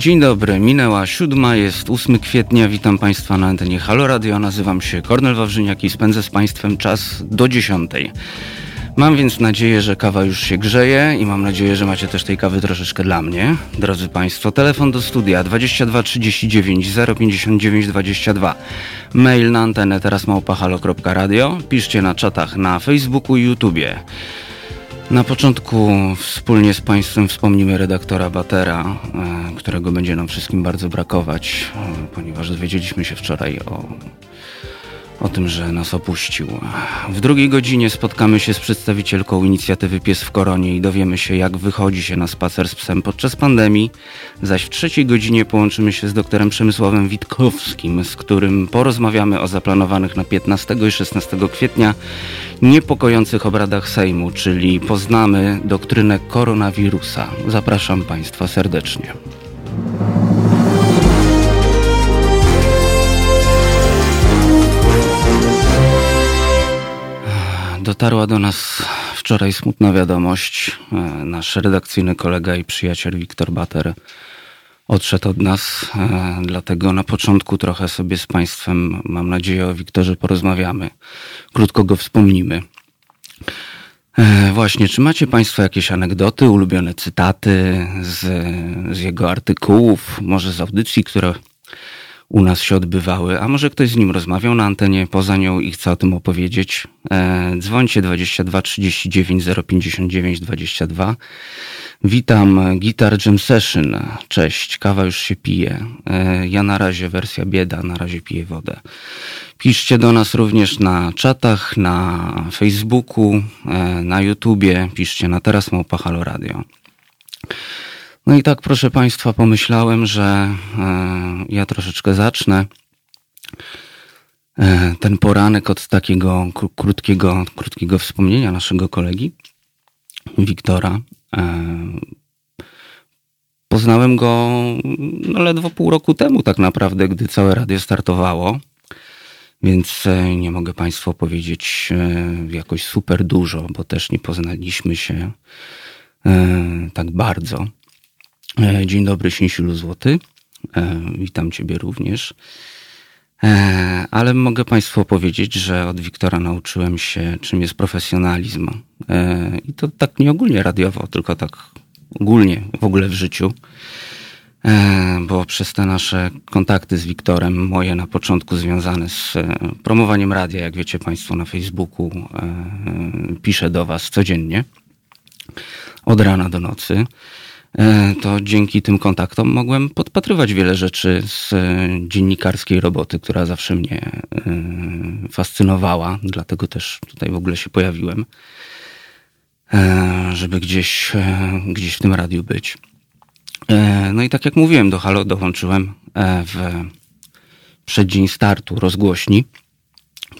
Dzień dobry, minęła siódma, jest 8 kwietnia, witam Państwa na antenie Halo Radio, nazywam się Kornel Wawrzyniak i spędzę z Państwem czas do dziesiątej. Mam więc nadzieję, że kawa już się grzeje i mam nadzieję, że macie też tej kawy troszeczkę dla mnie. Drodzy Państwo, telefon do studia 22 39 059 22. Mail na antenę teraz małpahalo.radio. Piszcie na czatach na Facebooku i YouTubie. Na początku wspólnie z Państwem wspomnimy redaktora Batera, e, którego będzie nam wszystkim bardzo brakować, e, ponieważ dowiedzieliśmy się wczoraj o o tym, że nas opuścił. W drugiej godzinie spotkamy się z przedstawicielką inicjatywy Pies w Koronie i dowiemy się, jak wychodzi się na spacer z psem podczas pandemii, zaś w trzeciej godzinie połączymy się z doktorem Przemysławem Witkowskim, z którym porozmawiamy o zaplanowanych na 15 i 16 kwietnia niepokojących obradach Sejmu, czyli poznamy doktrynę koronawirusa. Zapraszam Państwa serdecznie. Dotarła do nas wczoraj smutna wiadomość. E, nasz redakcyjny kolega i przyjaciel Wiktor Bater odszedł od nas, e, dlatego na początku trochę sobie z Państwem, mam nadzieję, o Wiktorze porozmawiamy. Krótko go wspomnimy. E, właśnie, czy macie Państwo jakieś anegdoty, ulubione cytaty z, z jego artykułów, może z audycji, które u nas się odbywały, a może ktoś z nim rozmawiał na antenie poza nią i chce o tym opowiedzieć, e, dzwońcie 22 39 059 22. Witam, Guitar Jam Session. Cześć, kawa już się pije. E, ja na razie wersja bieda, na razie piję wodę. Piszcie do nas również na czatach, na Facebooku, e, na YouTubie, piszcie na teraz Małpa Halo Radio. No i tak, proszę Państwa, pomyślałem, że e, ja troszeczkę zacznę e, ten poranek od takiego krótkiego, krótkiego wspomnienia naszego kolegi, Wiktora. E, poznałem go no, ledwo pół roku temu, tak naprawdę, gdy całe radio startowało. Więc nie mogę Państwu powiedzieć jakoś super dużo, bo też nie poznaliśmy się tak bardzo. E, dzień dobry, Śniesilu Złoty. E, witam Ciebie również. E, ale mogę Państwu powiedzieć, że od Wiktora nauczyłem się, czym jest profesjonalizm. I to tak nie ogólnie radiowo, tylko tak ogólnie w ogóle w życiu. Bo przez te nasze kontakty z Wiktorem, moje na początku związane z promowaniem radia, jak wiecie Państwo na Facebooku, piszę do Was codziennie, od rana do nocy. E, to dzięki tym kontaktom mogłem podpatrywać wiele rzeczy z e, dziennikarskiej roboty, która zawsze mnie e, fascynowała, dlatego też tutaj w ogóle się pojawiłem, żeby gdzieś, gdzieś w tym radiu być. No i tak jak mówiłem, do Halo dołączyłem w przeddzień startu rozgłośni,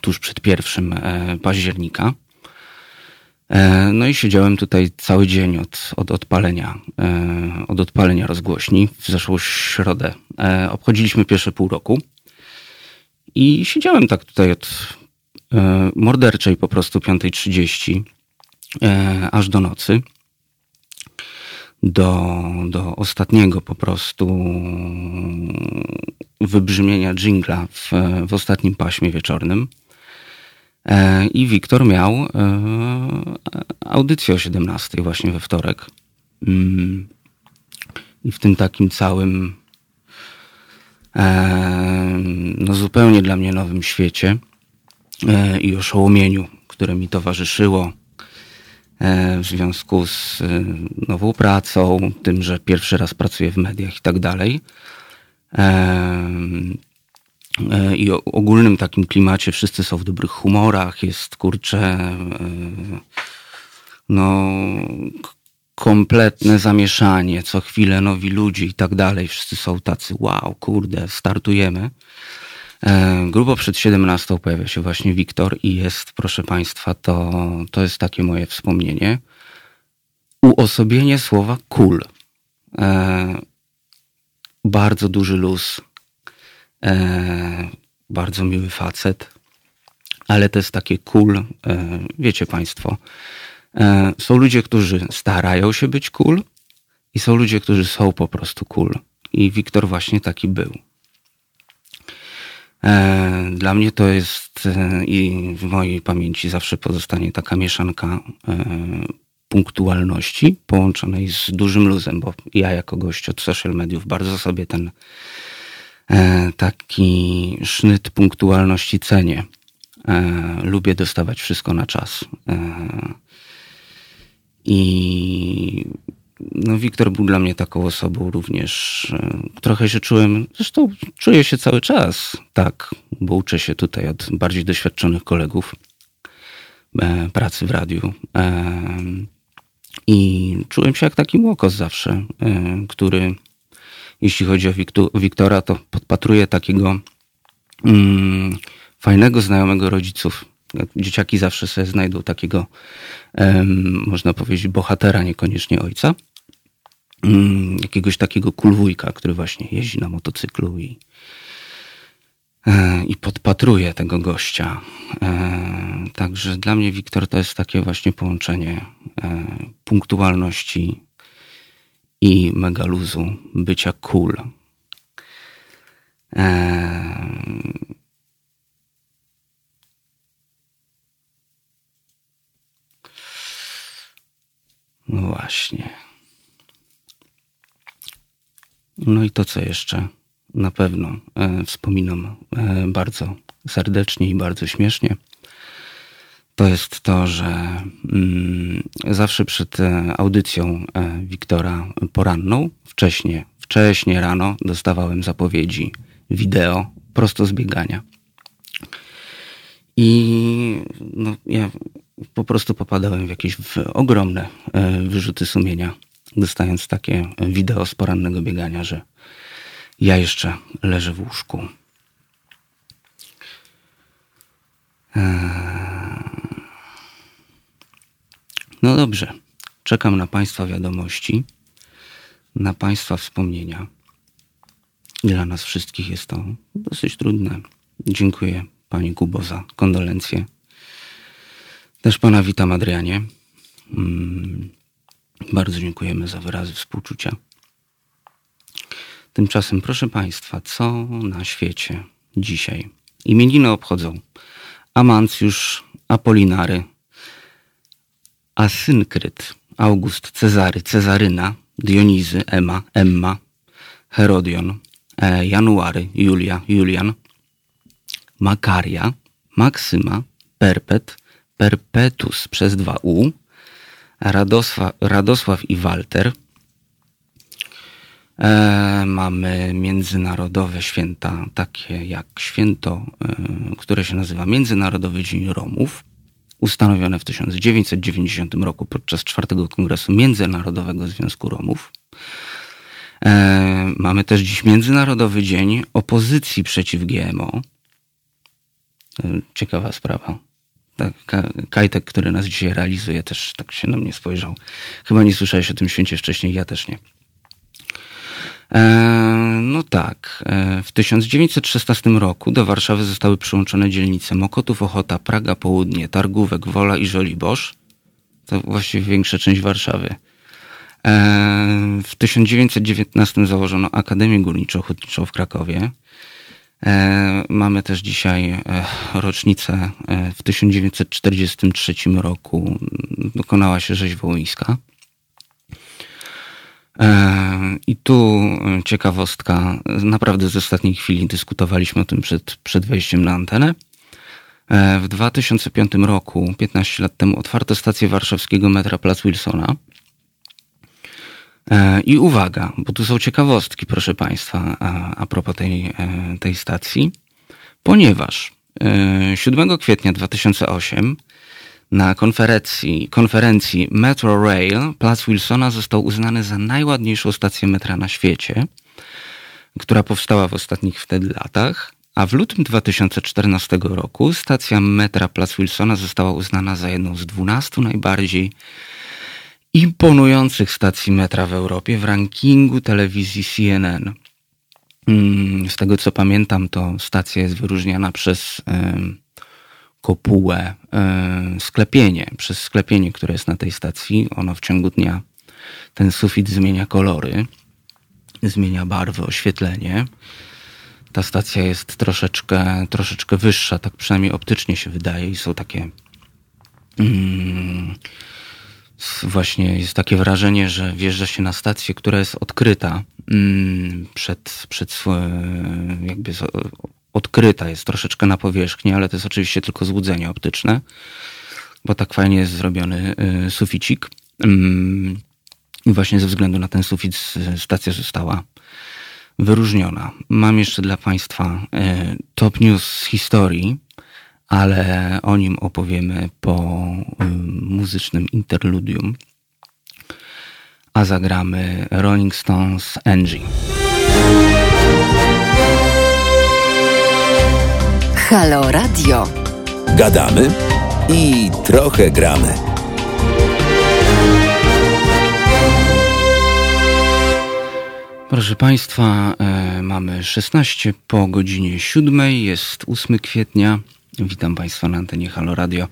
tuż przed pierwszym października. E, no i siedziałem tutaj cały dzień od, od odpalenia, e, od odpalenia rozgłośni w zeszłą środę. E, obchodziliśmy pierwsze pół roku i siedziałem tak tutaj od morderczej po prostu 5.30 aż do nocy. Do, do ostatniego po prostu wybrzmienia dżingla w, w ostatnim paśmie wieczornym. E, I Wiktor miał e, audycję o 17 właśnie we wtorek. Mm. I w tym takim całym e, no zupełnie dla mnie nowym świecie i oszołomieniu, które mi towarzyszyło w związku z nową pracą, tym, że pierwszy raz pracuję w mediach i tak dalej. E, i ogólnym takim klimacie wszyscy są w dobrych humorach, jest kurczę e, no kompletne zamieszanie, co chwilę nowi ludzie i tak dalej, wszyscy są tacy wow, kurde, startujemy. E, grubo przed 17 pojawia się właśnie Wiktor i jest, proszę Państwa, to, to jest takie moje wspomnienie. Uosobienie słowa cool. Bardzo duży luz, E, bardzo miły facet, ale to jest takie cool, e, wiecie Państwo. E, są ludzie, którzy starają się być cool i są ludzie, którzy są po prostu cool. I Wiktor właśnie taki był. E, dla mnie to jest e, i w mojej pamięci zawsze pozostanie taka mieszanka e, punktualności połączonej z dużym luzem, bo ja jako gość od social mediów bardzo sobie ten taki sznyt punktualności cenię. Lubię dostawać wszystko na czas. I no, Wiktor był dla mnie taką osobą również. E, trochę się czułem, zresztą czuję się cały czas tak, bo uczę się tutaj od bardziej doświadczonych kolegów e, pracy w radiu. E, I czułem się jak taki łokos zawsze, który, jeśli chodzi o Wiktora, to podpatruje takiego mm, fajnego, znajomego rodziców. Dzieciaki zawsze sobie znajdą takiego, można powiedzieć, bohatera, niekoniecznie ojca. Mm, jakiegoś takiego kulwujka, który właśnie jeździ na motocyklu i, e, i podpatruje tego gościa. E, także dla mnie Wiktor to jest takie właśnie połączenie e, punktualności i megaluzu, bycia cool. No właśnie. No i to, co jeszcze na pewno e, wspominam e, bardzo serdecznie i bardzo śmiesznie, to jest to, że mm, zawsze przed e, audycją e, Wiktora poranną, wcześnie, wcześnie rano dostawałem zapowiedzi wideo prosto z biegania. I no, ja po prostu popadałem w jakieś w ogromne e, wyrzuty sumienia dostając takie wideo z porannego biegania, że ja jeszcze leżę w łóżku. Eee. No dobrze, czekam na Państwa wiadomości, na Państwa wspomnienia. Dla nas wszystkich jest to dosyć trudne. Dziękuję Pani Kubo za kondolencje. Też Pana witam, Adrianie. Mm. Bardzo dziękujemy za wyrazy współczucia. Tymczasem, proszę Państwa, co na świecie dzisiaj? Imieniny obchodzą Amancjusz, Apolinary, Asynkryt, August, Cezary, Cezaryna, Dionizy, Ema, Emma, Herodion, e, January, Julia, Julian, Makaria, Maksyma, Perpet, Perpetus przez dwa U, Radosław, Radosław i Walter. E, mamy międzynarodowe święta, takie jak święto, e, które się nazywa Międzynarodowy Dzień Romów, ustanowione w 1990 roku podczas czwartego kongresu Międzynarodowego Związku Romów. E, mamy też dziś Międzynarodowy Dzień Opozycji przeciw GMO. E, ciekawa sprawa. Tak, Kajtek, który nas dzisiaj realizuje, też tak się na mnie spojrzał. Chyba nie słyszałeś o tym święcie wcześniej, ja też nie. E, no tak. E, w 1916 roku do Warszawy zostały przyłączone dzielnice Mokotów, Ochota, Praga, Południe, Targówek, Wola i Żoliborz. To właściwie większa część Warszawy. E, w 1919 założono Akademię Górniczo-Hutniczą w Krakowie. Mamy też dzisiaj rocznicę. W 1943 roku dokonała się rzeź wołyńska. I tu ciekawostka, naprawdę z ostatniej chwili dyskutowaliśmy o tym przed, przed wejściem na antenę. W 2005 roku, 15 lat temu, otwarto stację warszawskiego metra Plac Wilsona. E, I uwaga, bo tu są ciekawostki, proszę Państwa, a, a propos tej, e, tej stacji, ponieważ 7 e, kwietnia 2008 na konferencji, konferencji Metro Rail Plac Wilsona został uznany za najładniejszą stację metra na świecie, która powstała w ostatnich wtedy latach, a w lutym 2014 roku stacja metra Plac Wilsona została uznana za jedną z 12 najbardziej imponujących stacji metra w Europie w rankingu telewizji CNN. Mm, z tego co pamiętam, to stacja jest wyróżniana przez kopułę, sklepienie, przez sklepienie, które jest na tej stacji. Ono w ciągu dnia ten sufit zmienia kolory. zmienia barwy, oświetlenie. Ta stacja jest troszeczkę, troszeczkę wyższa, tak przynajmniej optycznie się wydaje i są takie mm, właśnie jest takie wrażenie, że wjeżdża się na stację, która jest odkryta mm, przed, przed jakby odkryta, jest troszeczkę na powierzchni, ale to jest oczywiście tylko złudzenie optyczne, bo tak fajnie jest zrobiony y, suficik. Mm, I właśnie ze względu na ten sufit stacja została wyróżniona. Mam jeszcze dla Państwa y, top news z historii, ale o nim opowiemy po y, muzycznym interludium. A zagramy Rolling Stones Angie. Halo Radio. Gadamy i trochę gramy. Proszę Państwa, e, mamy 16 po godzinie 7, jest 8 kwietnia. Witam Państwa na antenie Halo Radio.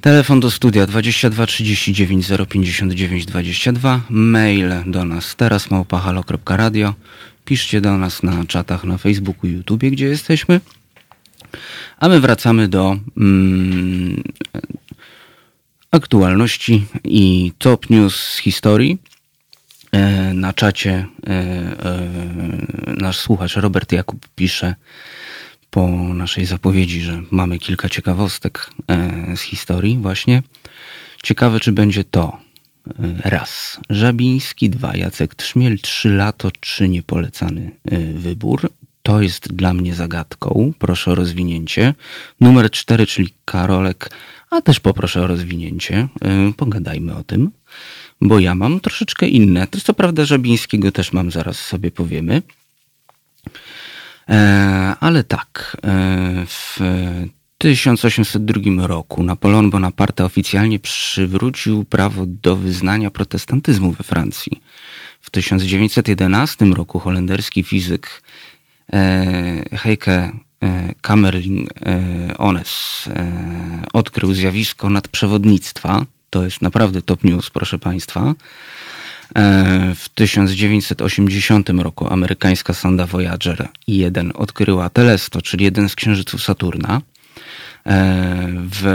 Telefon do studia 22 39 059 22. Mail do nas teraz małpahalo.radio. Piszcie do nas na czatach na Facebooku i YouTube, gdzie jesteśmy. A my wracamy do mm, aktualności i top news z historii. E, na czacie e, e, nasz słuchacz Robert Jakub pisze po naszej zapowiedzi, że mamy kilka ciekawostek z historii właśnie. Ciekawe, czy będzie to raz Żabiński, dwa Jacek Trzmiel, trzy lato, trzy niepolecany wybór. To jest dla mnie zagadką. Proszę o rozwinięcie. Numer cztery, czyli Karolek, a też poproszę o rozwinięcie. Pogadajmy o tym bo ja mam troszeczkę inne. To co prawda Żabińskiego też mam, zaraz sobie powiemy. E, ale tak, e, w 1802 roku Napoleon Bonaparte oficjalnie przywrócił prawo do wyznania protestantyzmu we Francji. W 1911 roku holenderski fizyk Heike Kamerling Ones odkrył zjawisko nadprzewodnictwa, to jest naprawdę top news, proszę Państwa. E, w 1980 roku amerykańska sonda Voyager 1 odkryła Telesto, czyli jeden z księżyców Saturna. E, w,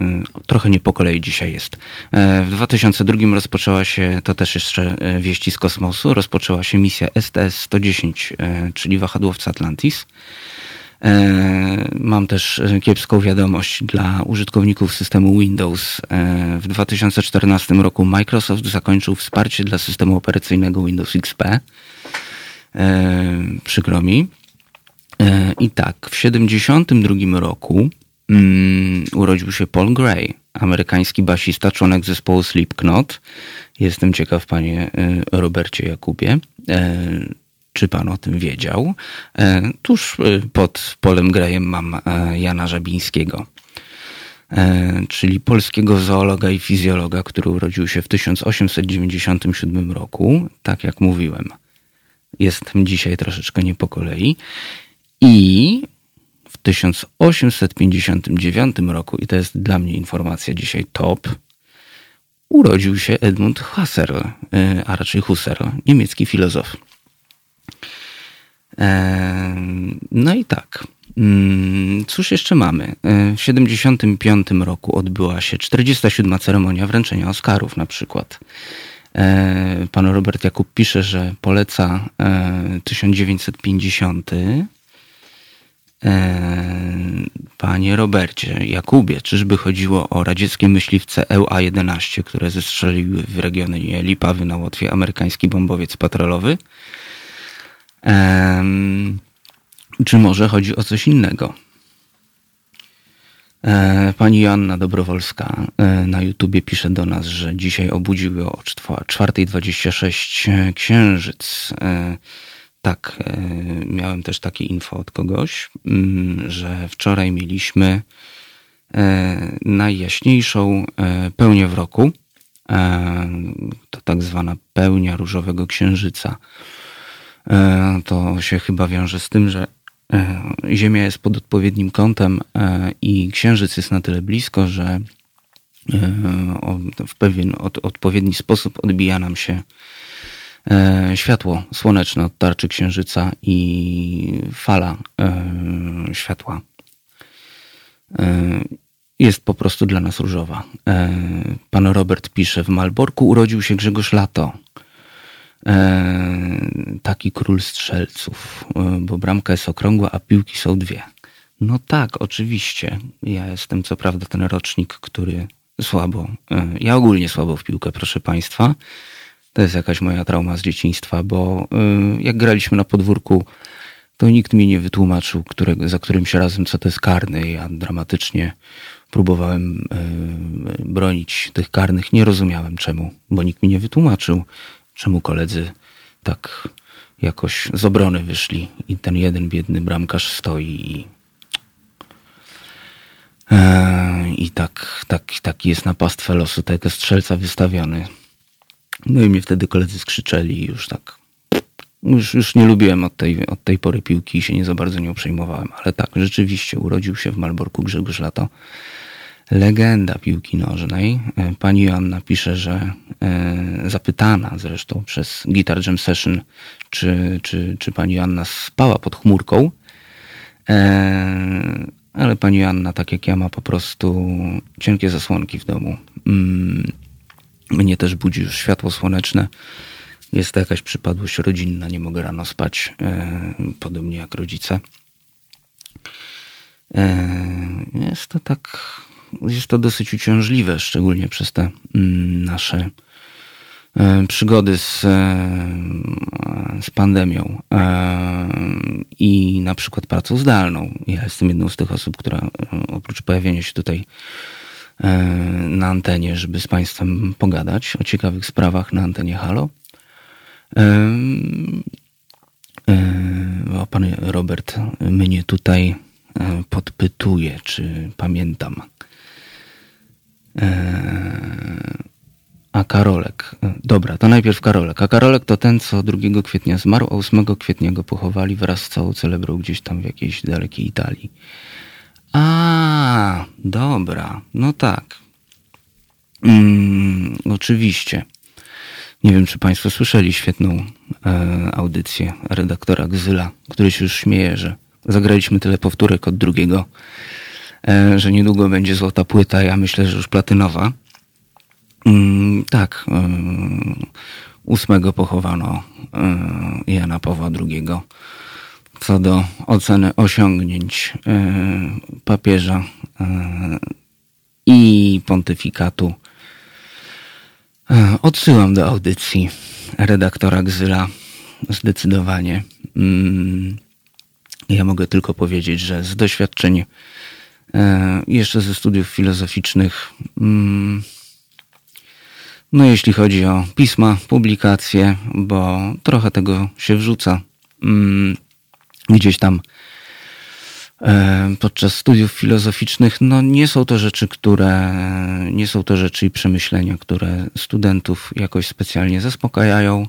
mm, trochę nie po kolei dzisiaj jest. E, w 2002 rozpoczęła się, to też jeszcze wieści z kosmosu, rozpoczęła się misja STS-110, czyli wahadłowca Atlantis. E, mam też e, kiepską wiadomość dla użytkowników systemu Windows. E, w 2014 roku Microsoft zakończył wsparcie dla systemu operacyjnego Windows XP. Przykro mi. I tak, w 1972 roku um, urodził się Paul Gray, amerykański basista, członek zespołu Slipknot. Jestem ciekaw, panie Robercie Jakubie czy pan o tym wiedział? E, tuż e, pod polem Grajem mam e, Jana Żabińskiego, czyli polskiego zoologa i fizjologa, który urodził się w 1897 roku. Tak jak mówiłem, jestem dzisiaj troszeczkę nie po kolei. I w 1859 roku, i to jest dla mnie informacja dzisiaj top, urodził się Edmund Husserl, a raczej Husserl, niemiecki filozof. No i tak. Mm, cóż jeszcze mamy? E, w 1975 roku odbyła się 47. ceremonia wręczenia Oscarów na przykład. E, pan Robert Jakub pisze, że poleca 1950. E, panie Robercie Jakubie, czyżby chodziło o radzieckie myśliwce EUA-11, które zestrzeliły w regionie Lipawy na Łotwie amerykański bombowiec patrolowy? Czy może chodzi o coś innego? E, pani Joanna Dobrowolska e, na YouTubie pisze do nas, że dzisiaj obudził o 4.26 e, księżyc. Tak, miałem też takie info od kogoś, mm, że wczoraj mieliśmy najjaśniejszą pełnię w roku. To tak zwana pełnia różowego księżyca. E, to się chyba wiąże z tym, że e, Ziemia jest pod odpowiednim kątem e, i Księżyc jest na tyle blisko, że w pewien od, odpowiedni sposób odbija nam się e, światło słoneczne od tarczy księżyca i fala e, światła e, jest po prostu dla nas różowa. E, pan Robert pisze, w Malborku urodził się Grzegorz Lato. E, taki król strzelców, e, bo bramka jest okrągła, a piłki są dwie. No tak, oczywiście. Ja jestem co prawda ten rocznik, który słabo. Ja ogólnie słabo w piłkę, proszę Państwa. To jest jakaś moja trauma z dzieciństwa, bo jak graliśmy na podwórku, to nikt mi nie wytłumaczył, którego, za którymś razem, co to jest karny. Ja dramatycznie próbowałem bronić tych karnych. Nie rozumiałem czemu, bo nikt mi nie wytłumaczył czemu koledzy tak jakoś z obrony wyszli i ten jeden biedny bramkarz stoi i, e, i tak, tak, taki jest na pastwę losu tego strzelca wystawiony. No i mnie wtedy koledzy skrzyczeli już tak już, już nie lubiłem od tej, od tej pory piłki i się nie za bardzo nią przejmowałem. Ale tak, rzeczywiście urodził się w Malborku Grzegorz Lato legenda piłki nożnej. E, pani Joanna pisze, że e, zapytana zresztą przez Guitar Jam Session, czy, czy, czy pani Joanna spała pod chmurką, e, ale pani Joanna, tak jak ja, ma po prostu cienkie zasłonki w domu. Mnie też budzi już światło słoneczne. Jest to jakaś przypadłość rodzinna, nie mogę rano spać, podobnie jak rodzice. Jest to tak jest to dosyć uciążliwe, szczególnie przez te mm, nasze e, przygody z, e, z pandemią e, i na przykład pracą zdalną. Ja jestem jedną z tych osób, która oprócz pojawienia się tutaj na antenie, żeby z Państwem pogadać o ciekawych sprawach na antenie Halo. O, pan Robert mnie tutaj podpytuje, czy pamiętam a Karolek. E, dobra, to najpierw Karolek. A Karolek to ten, co 2 kwietnia zmarł, a 8 kwietnia go pochowali wraz z całą celebrą gdzieś tam w jakiejś dalekiej Italii. A, dobra, no tak. Mm, oczywiście. Nie wiem, czy Państwo słyszeli świetną e, audycję redaktora Gzyla, który się już śmieje, że zagraliśmy tyle powtórek od drugiego E, że niedługo będzie złota płyta, ja myślę, że już platynowa. Mm, tak, e, ósmego pochowano e, Jana Pawła II. Co do oceny osiągnięć papieża i pontyfikatu, odsyłam do audycji redaktora Gzyla. Zdecydowanie. Mm, ja mogę tylko powiedzieć, że z doświadczeń E, jeszcze ze studiów filozoficznych. Mm, no, jeśli chodzi o pisma, publikacje, bo trochę tego się wrzuca mm, gdzieś tam e, podczas studiów filozoficznych, no nie są to rzeczy, które, nie są to rzeczy i przemyślenia, które studentów jakoś specjalnie zaspokajają,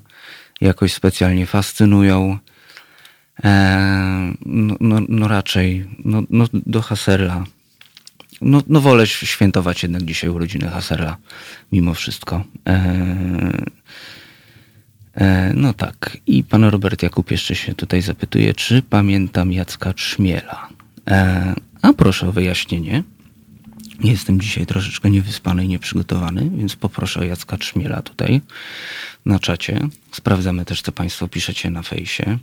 jakoś specjalnie fascynują. E, no, no, no raczej no, no do Haserla. No, no wolę świętować jednak dzisiaj urodziny Haserla mimo wszystko. E, no tak. I pan Robert Jakub jeszcze się tutaj zapytuje, czy pamiętam Jacka Trzmiela. E, a proszę o wyjaśnienie. Jestem dzisiaj troszeczkę niewyspany i nieprzygotowany, więc poproszę o Jacka Trzmiela tutaj na czacie. Sprawdzamy też, co państwo piszecie na fejsie.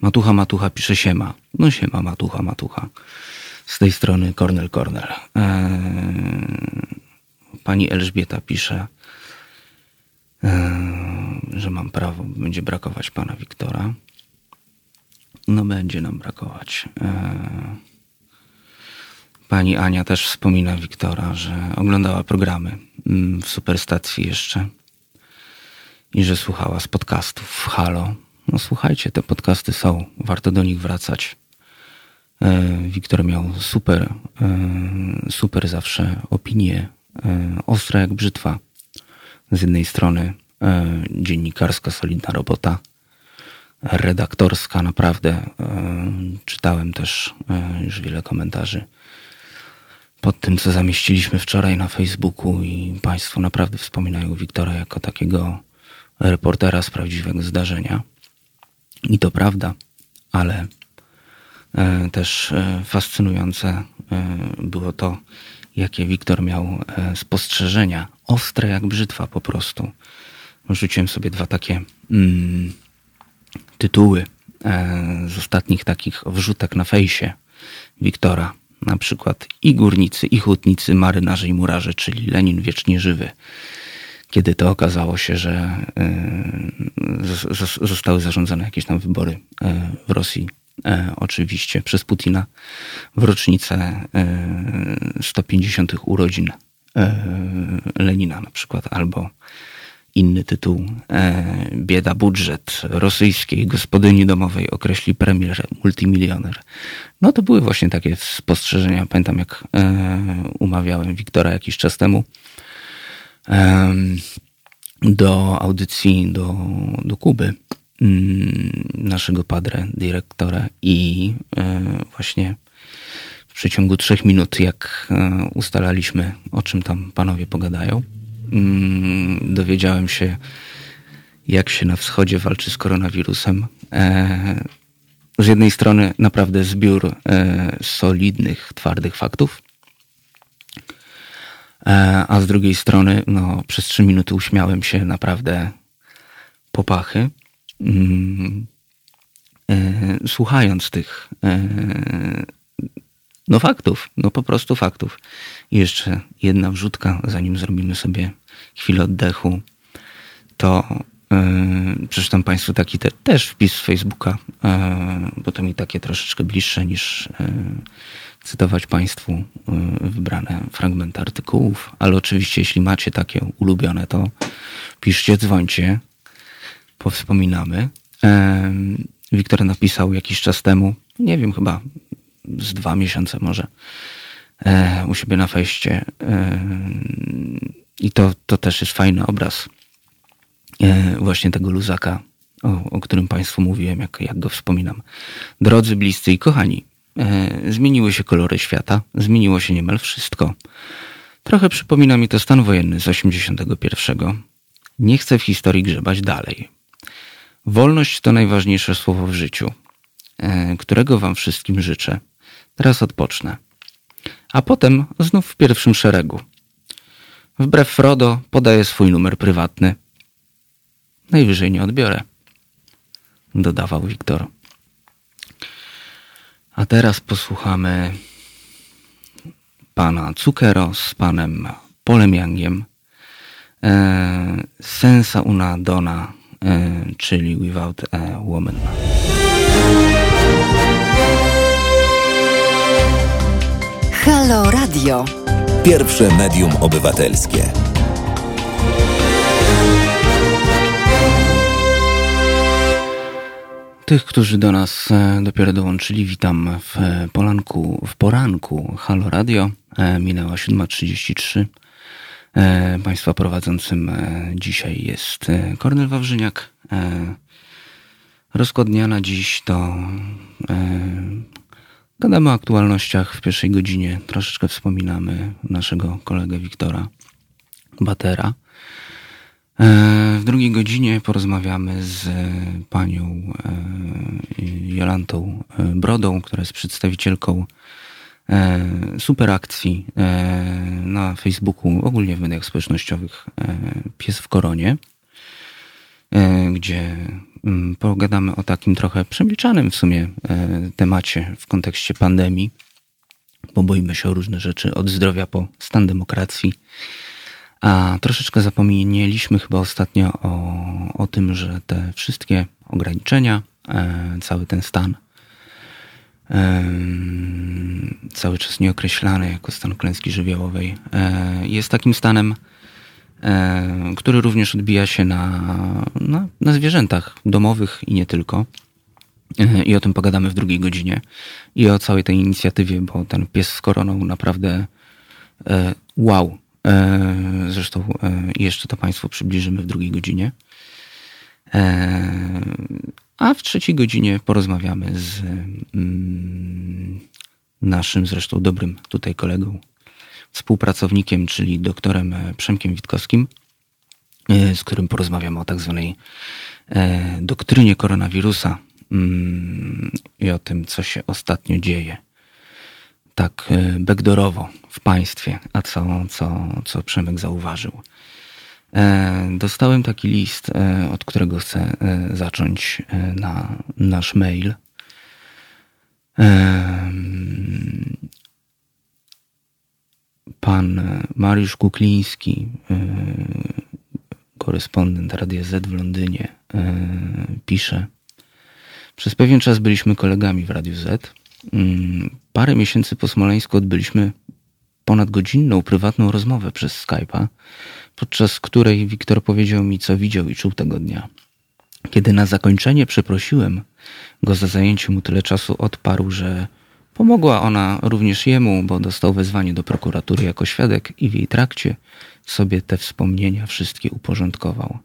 Matucha, Matucha pisze siema. No siema, Matucha, Matucha. Z tej strony Kornel Kornel. Eee, pani Elżbieta pisze, że mam prawo, będzie brakować pana Wiktora. No będzie nam brakować. Eee, pani Ania też wspomina Wiktora, że oglądała programy mm, w Superstacji jeszcze i że słuchała z podcastów w Halo no słuchajcie, te podcasty są, warto do nich wracać. E, Wiktor miał super, super zawsze opinie, ostre jak brzytwa. Z jednej strony dziennikarska, solidna robota, redaktorska, naprawdę. Czytałem też już wiele komentarzy pod tym, co zamieściliśmy wczoraj na Facebooku i Państwo naprawdę wspominają Wiktora jako takiego reportera z prawdziwego zdarzenia. I to prawda, ale e, też e, fascynujące e, było to, jakie Wiktor miał spostrzeżenia, ostre jak brzytwa po prostu. Rzuciłem sobie dwa takie mm, tytuły z ostatnich takich wrzutek na fejsie Wiktora. Na przykład i górnicy, i hutnicy, marynarze i murarze, czyli Lenin wiecznie żywy kiedy to okazało się, że e, zostały zarządzone jakieś tam wybory e, w Rosji, e, oczywiście przez Putina, w rocznicę 150. urodzin Lenina na przykład, albo inny tytuł Bieda budżet rosyjskiej gospodyni domowej określi premier multimilioner. No to były właśnie takie spostrzeżenia. Pamiętam jak umawiałem Wiktora jakiś czas temu do audycji do, do Kuby mm, naszego padre, dyrektora i e, właśnie w przeciągu trzech minut, jak e, ustalaliśmy, o czym tam panowie pogadają, mm, dowiedziałem się, jak się na wschodzie walczy z koronawirusem. E, z jednej strony naprawdę zbiór solidnych, twardych faktów, E, a z drugiej strony, no, przez trzy minuty uśmiałem się naprawdę popachy. Mm, e, słuchając tych e, no faktów, no po prostu faktów. I jeszcze jedna wrzutka, zanim zrobimy sobie chwilę oddechu, to yy, przeczytam Państwu taki te, też wpis z Facebooka, yy, bo to mi takie troszeczkę bliższe niż yy, cytować Państwu wybrane fragmenty artykułów, ale oczywiście jeśli macie takie ulubione, to piszcie, dzwońcie, powspominamy. Wiktor napisał jakiś czas temu, nie wiem, chyba z dwa miesiące może, e, u siebie na fejście. I to, to też jest fajny obraz e, właśnie tego luzaka, o, o którym Państwu mówiłem, jak, jak go wspominam. Drodzy, bliscy i kochani, E, zmieniły się kolory świata, zmieniło się niemal wszystko. Trochę przypomina mi to stan wojenny z 81. Nie chcę w historii grzebać dalej. Wolność to najważniejsze słowo w życiu, e, którego wam wszystkim życzę. Teraz odpocznę. A potem znów w pierwszym szeregu. Wbrew Frodo podaję swój numer prywatny. Najwyżej nie odbiorę, dodawał Wiktor. A teraz posłuchamy pana Cukero z panem Polem Yangiem. E, sensa una donna, e, czyli Without a Woman. Halo Radio. Pierwsze medium obywatelskie. Tych, którzy do nas e, dopiero dołączyli, witam w e, polanku, w poranku Halo Radio. E, minęła 7.33. Państwa prowadzącym dzisiaj jest Kornel Wawrzyniak. Rozkład dnia na dziś to gadamy o aktualnościach w pierwszej godzinie. Troszeczkę wspominamy naszego kolegę Wiktora Batera. E, w drugiej godzinie porozmawiamy z panią e, Jolantą e, Brodą, która jest przedstawicielką superakcji na Facebooku, ogólnie w mediach społecznościowych Pies w Koronie, gdzie pogadamy o takim trochę przemilczanym w sumie temacie w kontekście pandemii, bo boimy się o różne rzeczy, od zdrowia po stan demokracji. A troszeczkę zapomnieliśmy chyba ostatnio o, o tym, że te wszystkie ograniczenia, e, cały ten stan, e, cały czas nieokreślany jako stan klęski żywiołowej, e, jest takim stanem, e, który również odbija się na, na, na zwierzętach domowych i nie tylko. E, I o tym pogadamy w drugiej godzinie. I o całej tej inicjatywie, bo ten pies z koroną naprawdę e, wow E, zresztą e, jeszcze to Państwu przybliżymy w drugiej godzinie. E, a w trzeciej godzinie porozmawiamy z mm, naszym zresztą dobrym tutaj kolegą, współpracownikiem, czyli doktorem Przemkiem Witkowskim, e, z którym porozmawiamy o tak zwanej e, doktrynie koronawirusa mm, i o tym, co się ostatnio dzieje. Tak backdoorowo w państwie, a co, co, co Przemek zauważył. Dostałem taki list, od którego chcę zacząć na nasz mail. Pan Mariusz Kukliński, korespondent Radia Z w Londynie, pisze. Przez pewien czas byliśmy kolegami w Radiu Z. Mm, parę miesięcy po Smoleńsku odbyliśmy ponad godzinną prywatną rozmowę przez Skype'a, podczas której Wiktor powiedział mi, co widział i czuł tego dnia. Kiedy na zakończenie przeprosiłem go za zajęcie mu tyle czasu, odparł, że pomogła ona również jemu, bo dostał wezwanie do prokuratury jako świadek i w jej trakcie sobie te wspomnienia wszystkie uporządkował.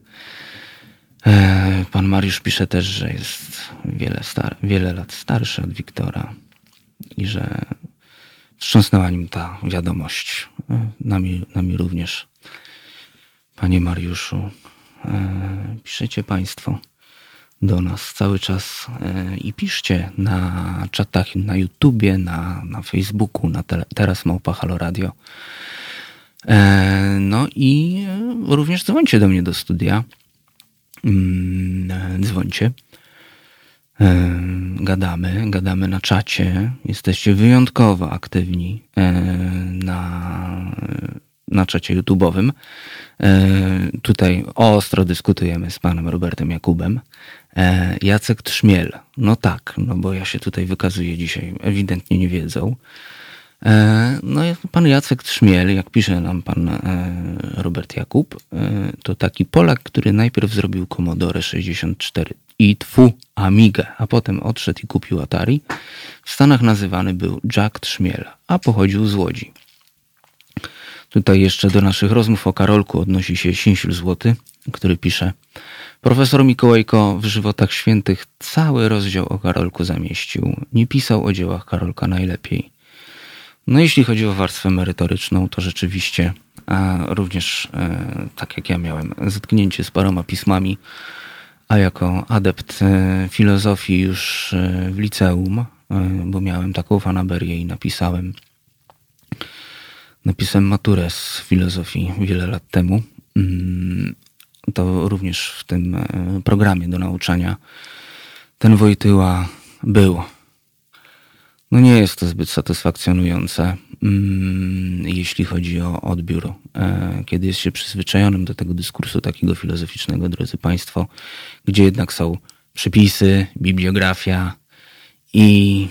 E, pan Mariusz pisze też, że jest wiele, star- wiele lat starszy od Wiktora i że wstrząsnęła nim ta wiadomość. E, nami, nami również. Panie Mariuszu, e, piszecie Państwo do nas cały czas i piszcie na czatach na YouTubie, na, na Facebooku, na tele, teraz Małpa Halo Radio. No i również dzwońcie do mnie do studia Mm, dzwońcie. Gadamy, gadamy na czacie. Jesteście wyjątkowo aktywni na, na czacie YouTube'owym. Tutaj ostro dyskutujemy z panem Robertem Jakubem. Jacek Trzmiel. No tak, no bo ja się tutaj wykazuję dzisiaj ewidentnie nie wiedzą. E, no pan Jacek Trzmiel, jak pisze nam pan e, Robert Jakub, e, to taki Polak, który najpierw zrobił Commodore 64 i tfu Amigę, a potem odszedł i kupił Atari. W Stanach nazywany był Jack Trzmiel, a pochodził z Łodzi. Tutaj jeszcze do naszych rozmów o Karolku odnosi się Sinsil Złoty, który pisze Profesor Mikołajko w Żywotach Świętych cały rozdział o Karolku zamieścił. Nie pisał o dziełach Karolka najlepiej. No jeśli chodzi o warstwę merytoryczną, to rzeczywiście a również e, tak jak ja miałem zetknięcie z paroma pismami, a jako adept e, filozofii już e, w liceum, bo miałem taką fanaberię i napisałem napisałem maturę z filozofii wiele lat temu. Mm, to również w tym programie do nauczania ten Wojtyła był no nie jest to zbyt satysfakcjonujące, mm, jeśli chodzi o odbiór. E, kiedy jest się przyzwyczajonym do tego dyskursu takiego filozoficznego, drodzy Państwo, gdzie jednak są przypisy, bibliografia i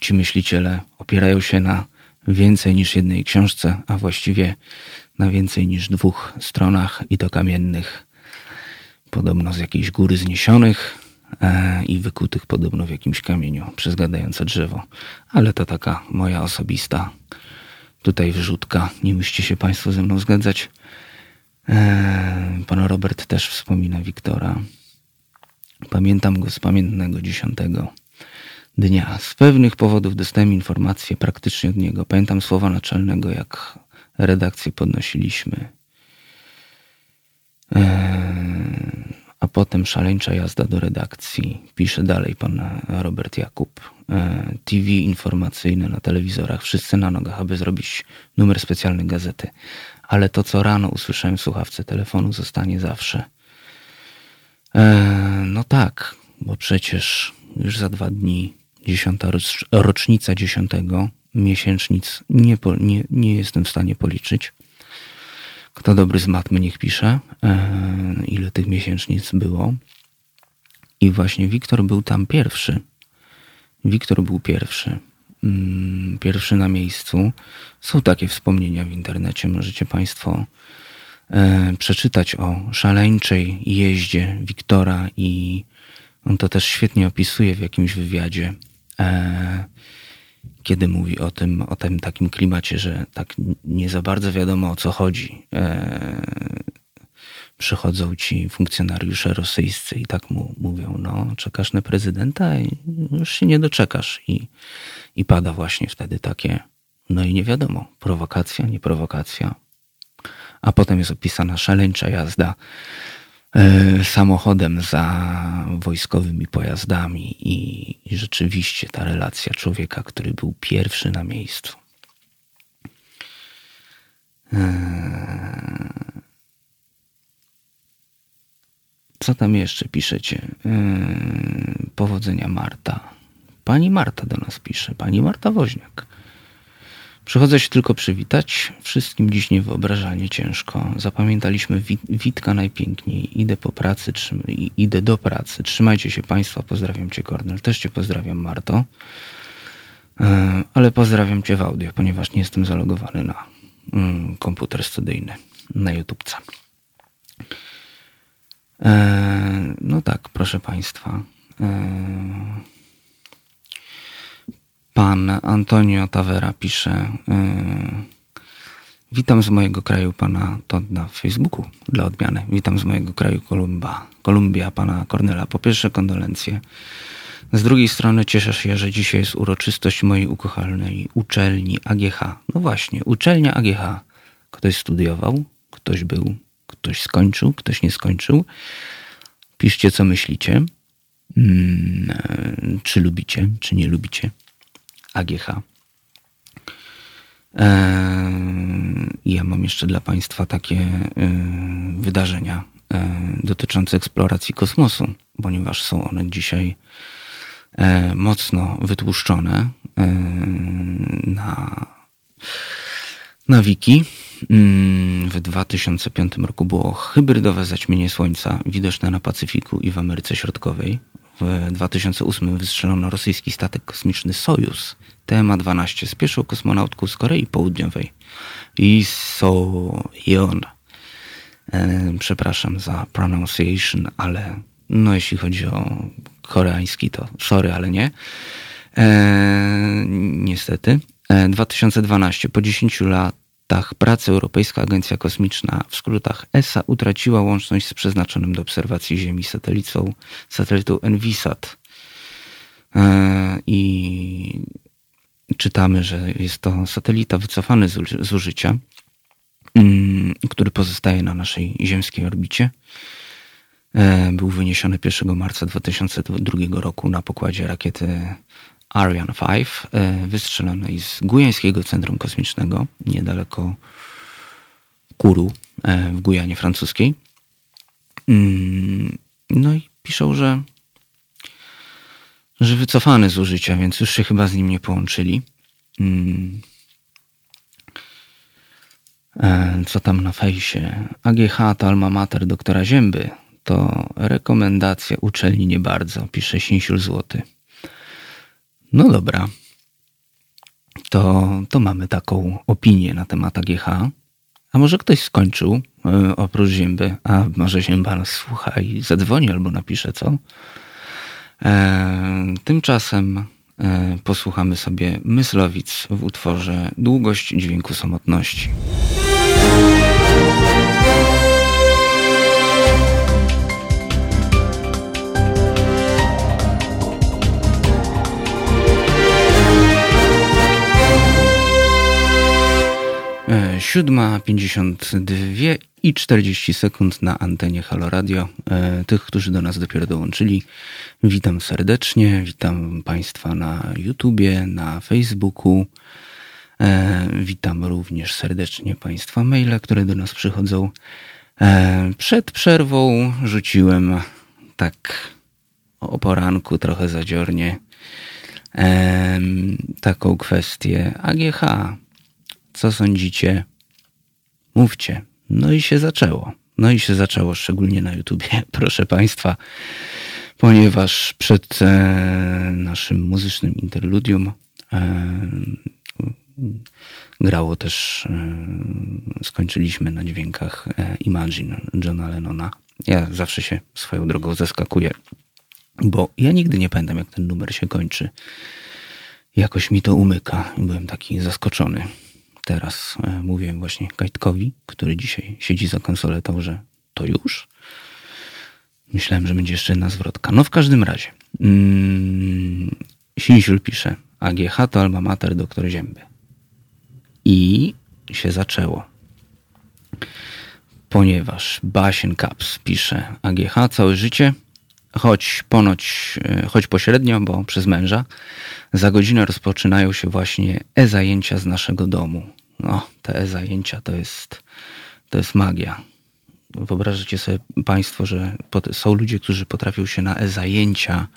ci myśliciele opierają się na więcej niż jednej książce, a właściwie na więcej niż dwóch stronach i to kamiennych, podobno z jakiejś góry zniesionych, E, i wykutych podobno w jakimś kamieniu przez gadające drzewo. Ale to taka moja osobista tutaj wrzutka. Nie musicie się Państwo ze mną zgadzać. E, pan Robert też wspomina Wiktora. Pamiętam go z pamiętnego dziesiątego dnia. Z pewnych powodów dostałem informację praktycznie od niego. Pamiętam słowa naczelnego, jak redakcję podnosiliśmy. Eee, a potem szaleńcza jazda do redakcji. Pisze dalej pan Robert Jakub. E, TV informacyjne na telewizorach, wszyscy na nogach, aby zrobić numer specjalny gazety. Ale to, co rano usłyszałem w słuchawce telefonu, zostanie zawsze. E, no tak, bo przecież już za dwa dni, dziesiąta rocznica dziesiątego, miesięcznic nie, nie, nie jestem w stanie policzyć. Kto dobry z matmy, niech pisze, e, ile tych miesięcznic było. I właśnie Wiktor był tam pierwszy. Wiktor był pierwszy. Mm, pierwszy na miejscu. Są takie wspomnienia w internecie. Możecie Państwo e, przeczytać o szaleńczej jeździe Wiktora i on to też świetnie opisuje w jakimś wywiadzie. E, kiedy mówi o tym, o tym takim klimacie, że tak nie za bardzo wiadomo o co chodzi. E, przychodzą ci funkcjonariusze rosyjscy i tak mu mówią, no czekasz na prezydenta i już się nie doczekasz. I, i pada właśnie wtedy takie, no i nie wiadomo, prowokacja, nie prowokacja. a potem jest opisana szaleńcza jazda samochodem za wojskowymi pojazdami i, i rzeczywiście ta relacja człowieka, który był pierwszy na miejscu. E, co tam jeszcze piszecie? E, powodzenia Marta. Pani Marta do nas pisze. Pani Marta Woźniak. Przychodzę się tylko przywitać. Wszystkim dziś niewyobrażalnie ciężko. Zapamiętaliśmy Witka najpiękniej. Idę po pracy, idę do pracy. Trzymajcie się Państwa. Pozdrawiam Cię, Kornel. Też Cię pozdrawiam, Marto. E, ale pozdrawiam Cię w audio, ponieważ nie jestem zalogowany na mm, komputer studyjny, na YouTubce. E, no tak, proszę Państwa. Pan Antonio Tavera pisze. Yy, witam z mojego kraju pana to na Facebooku dla odmiany. Witam z mojego kraju Kolumba, Kolumbia pana Kornela. Po pierwsze kondolencje. Z drugiej strony cieszę się, że dzisiaj jest uroczystość mojej ukochanej uczelni AGH. No właśnie, uczelnia AGH. Ktoś studiował, ktoś był, ktoś skończył, ktoś nie skończył. Piszcie, co myślicie. Hmm, czy lubicie, czy nie lubicie. AGH. E, ja mam jeszcze dla Państwa takie e, wydarzenia e, dotyczące eksploracji kosmosu, ponieważ są one dzisiaj mocno wytłuszczone na, na wiki. Mm, w 2005 roku było hybrydowe zaćmienie Słońca widoczne na Pacyfiku i w Ameryce Środkowej. W 2008 wystrzelono rosyjski statek kosmiczny Sojus TMA-12 z pierwszą kosmonautką z Korei Południowej. I Soyeon. E, przepraszam za pronunciation, ale no jeśli chodzi o koreański to sorry, ale nie. E, niestety. E, 2012. Po 10 latach pracy Europejska Agencja Kosmiczna, w skrótach ESA, utraciła łączność z przeznaczonym do obserwacji Ziemi satelitą, satelitą Envisat. E, I czytamy, że jest to satelita wycofany z, użycia, mm, który pozostaje na naszej ziemskiej orbicie. E, był wyniesiony 1 marca 2002 roku na pokładzie rakiety Ariane 5, e, wystrzelonej z Gujańskiego Centrum Kosmicznego, niedaleko Kuru e, w Gujanie francuskiej. Mm, no i piszą, że że wycofany z użycia, więc już się chyba z nim nie połączyli. Hmm. Co tam na fejsie? AGH alma mater doktora Zięby. To rekomendacja uczelni nie bardzo, pisze Sinsiul Złoty. No dobra. To, to mamy taką opinię na temat AGH. A może ktoś skończył e, oprócz Zięby? A może Zięba nas słucha i zadzwoni albo napisze, co? E, tymczasem e, posłuchamy sobie Myslowic w utworze Długość dźwięku samotności. 7.52 i 40 sekund na antenie Halo Radio. E, tych, którzy do nas dopiero dołączyli, witam serdecznie. Witam Państwa na YouTubie, na Facebooku. E, witam również serdecznie Państwa maile, które do nas przychodzą. E, przed przerwą rzuciłem tak o poranku, trochę zadziornie, taką kwestię AGH. Co sądzicie? Mówcie. No i się zaczęło. No i się zaczęło, szczególnie na YouTubie, proszę Państwa, ponieważ przed e, naszym muzycznym interludium e, grało też, e, skończyliśmy na dźwiękach e, Imagine Johna Lennona. Ja zawsze się swoją drogą zaskakuję, bo ja nigdy nie pamiętam, jak ten numer się kończy. Jakoś mi to umyka i byłem taki zaskoczony teraz e, mówiłem właśnie Kajtkowi, który dzisiaj siedzi za konsoletą, że to już. Myślałem, że będzie jeszcze jedna zwrotka. No w każdym razie. Mm, Sinsiul pisze AGH to alma mater doktor Zięby. I się zaczęło. ponieważ Basien Caps pisze AGH całe życie, choć ponoć, e, choć pośrednio, bo przez męża, za godzinę rozpoczynają się właśnie e-zajęcia z naszego domu. No, te e-zajęcia to jest, to jest magia. Wyobrażacie sobie Państwo, że są ludzie, którzy potrafią się na e-zajęcia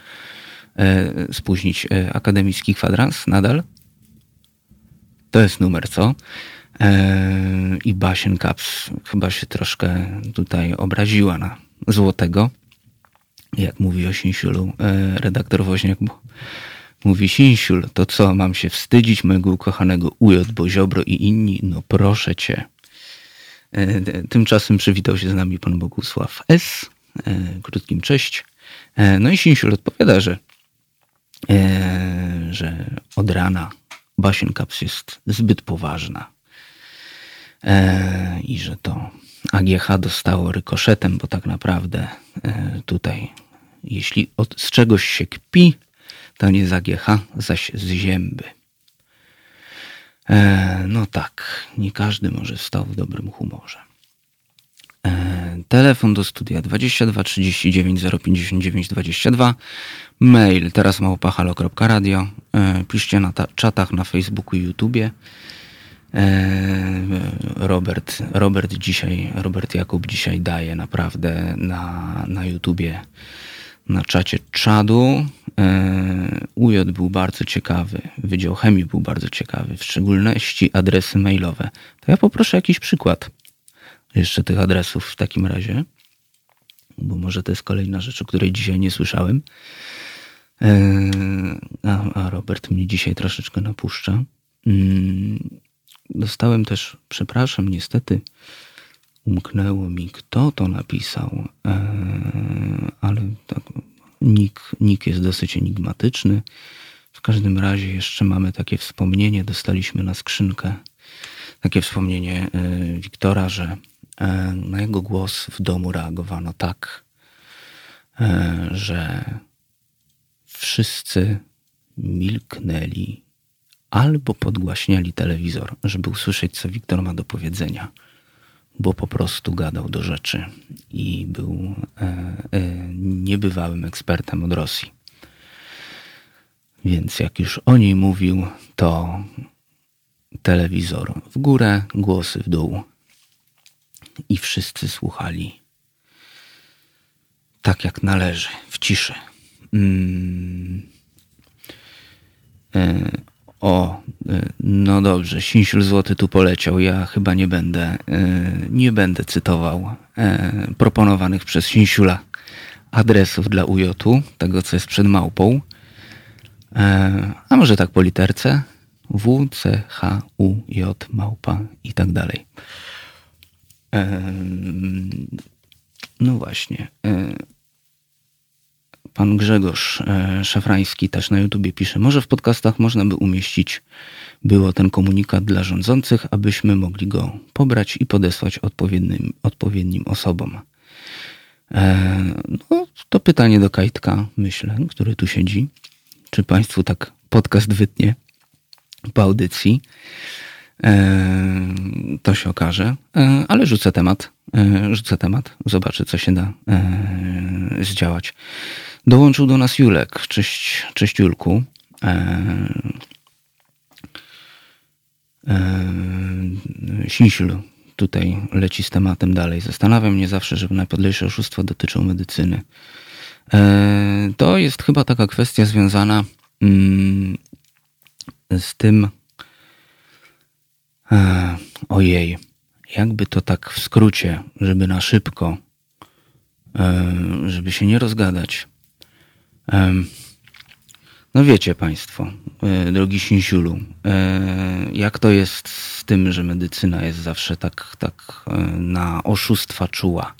e, spóźnić. E, akademicki kwadrans nadal? To jest numer, co? E, I Basien Caps chyba się troszkę tutaj obraziła na złotego. Jak mówi o Sinsiulu redaktor Woźniak, bo mówi Sinsiul, to co, mam się wstydzić mojego ukochanego UJ, bo Ziobro i inni? No proszę cię. E, tymczasem przywitał się z nami pan Bogusław S. Krótkim cześć. No i Sinsiul odpowiada, że, że od rana Basien Caps jest zbyt poważna e, i że to AGH dostało rykoszetem, bo tak naprawdę e, tutaj, jeśli od, z czegoś się kpi, to nie z AGH, zaś z zięby. E, no tak, nie każdy może stał w dobrym humorze. E, telefon do studia 22 39 059 22. Mail teraz małpahalo.radio. E, piszcie na czatach na Facebooku i YouTubie. E, Robert, Robert dzisiaj, Robert Jakub dzisiaj daje naprawdę na, na YouTubie, na czacie czadu. UJ był bardzo ciekawy, Wydział Chemii był bardzo ciekawy, w szczególności adresy mailowe. To ja poproszę jakiś przykład jeszcze tych adresów w takim razie, bo może to jest kolejna rzecz, o której dzisiaj nie słyszałem. E, a, a Robert mnie dzisiaj troszeczkę napuszcza. Mm, dostałem też, przepraszam, niestety umknęło mi, kto to napisał, e, ale tak, nick, nick jest dosyć enigmatyczny. W każdym razie jeszcze mamy takie wspomnienie, dostaliśmy na skrzynkę takie wspomnienie e, Wiktora, że E, na jego głos w domu reagowano tak, że wszyscy milknęli albo podgłaśniali telewizor, żeby usłyszeć, co Wiktor ma do powiedzenia, bo po prostu gadał do rzeczy i był e, niebywałym ekspertem od Rosji. Więc jak już o niej mówił, to telewizor w górę, głosy w dół i wszyscy słuchali tak jak należy, w ciszy. Mm. E, o, e, no dobrze, Sinsiul Złoty tu poleciał. Ja chyba nie będę, e, nie będę cytował proponowanych przez Sinsiula adresów dla UJ-u, tego co jest przed małpą. A może tak po literce? W, C, H, U, J, małpa i tak dalej. No właśnie. E, pan Grzegorz e, Szafrański też na YouTubie pisze, może w podcastach można by umieścić było ten komunikat dla rządzących, abyśmy mogli go pobrać i podesłać odpowiednim, odpowiednim osobom. E, no, to pytanie do Kajtka, myślę, który tu siedzi. Czy Państwu tak podcast wytnie po audycji? To się okaże, e, ale rzucę temat. E, rzucę temat, zobaczę, co się da e, zdziałać. Dołączył do nas Julek. Cześć, cześć Julku. Sinsiul tutaj leci z tematem dalej. Zastanawia mnie zawsze, że najpodlejsze oszustwa dotyczą medycyny. To jest chyba taka kwestia związana mm, z tym, E, ojej, jakby to tak w skrócie, żeby na szybko, e, żeby się nie rozgadać. No wiecie Państwo, e, drogi Sinsiulu, e, jak to jest z tym, że medycyna jest zawsze tak, tak e, na oszustwa czuła.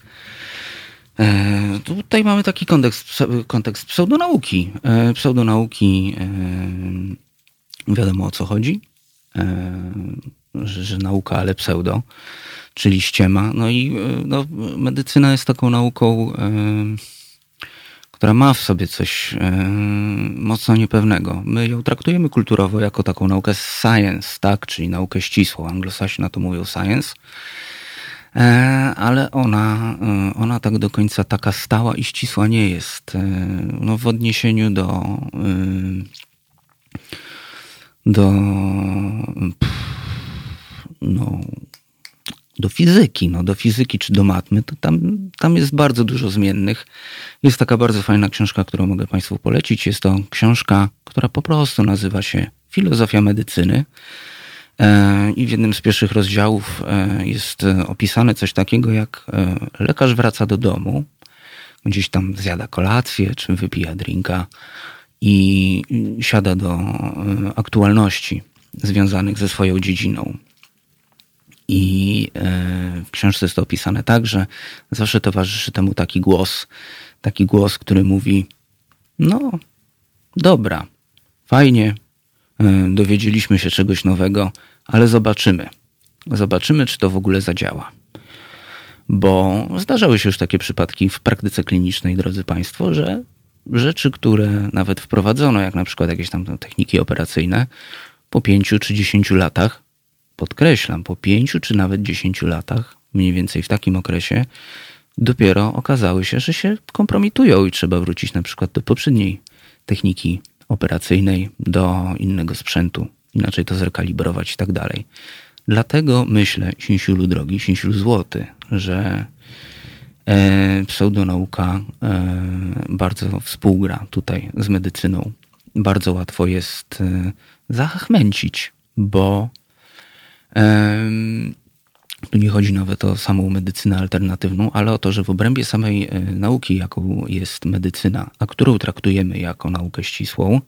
Tutaj mamy taki kontekst, kontekst pseudonauki. Pseudonauki, wiadomo o co chodzi że, że nauka, ale pseudo, czyli ściema. No i no, medycyna jest taką nauką, która ma w sobie coś e, mocno niepewnego. My ją traktujemy kulturowo jako taką naukę science, tak? czyli naukę ścisłą. Anglosasi na to mówią science. E, ale ona, e, ona tak do końca taka stała i ścisła nie jest. No, w odniesieniu do do no, do fizyki, no, do fizyki czy do matmy, to tam, tam jest bardzo dużo zmiennych. Jest taka bardzo fajna książka, którą mogę Państwu polecić. Jest to książka, która po prostu nazywa się Filozofia medycyny. E, I w jednym z pierwszych rozdziałów e, jest opisane coś takiego, jak e, lekarz wraca do domu, gdzieś tam zjada kolację czy wypija drinka i siada do aktualności związanych ze swoją dziedziną. I w książce jest to opisane tak, że zawsze towarzyszy temu taki głos, taki głos, który mówi: No, dobra, fajnie, dowiedzieliśmy się czegoś nowego, ale zobaczymy. Zobaczymy, czy to w ogóle zadziała. Bo zdarzały się już takie przypadki w praktyce klinicznej, drodzy Państwo, że rzeczy, które nawet wprowadzono, jak na przykład jakieś tam techniki operacyjne, po pięciu czy dziesięciu latach, podkreślam, po pięciu czy nawet dziesięciu latach, mniej więcej w takim okresie, dopiero okazały się, że się kompromitują i trzeba wrócić na przykład do poprzedniej techniki operacyjnej, do innego sprzętu, inaczej to zrekalibrować i tak dalej. Dlatego myślę, Sinsiulu drogi, Sinsiulu złoty, że e, pseudonauka e, bardzo współgra tutaj z medycyną. Bardzo łatwo jest e, zachmęcić, bo tu nie chodzi nawet o samą medycynę alternatywną, ale o to, że w obrębie samej e, nauki, jaką jest medycyna, a którą traktujemy jako naukę ścisłą,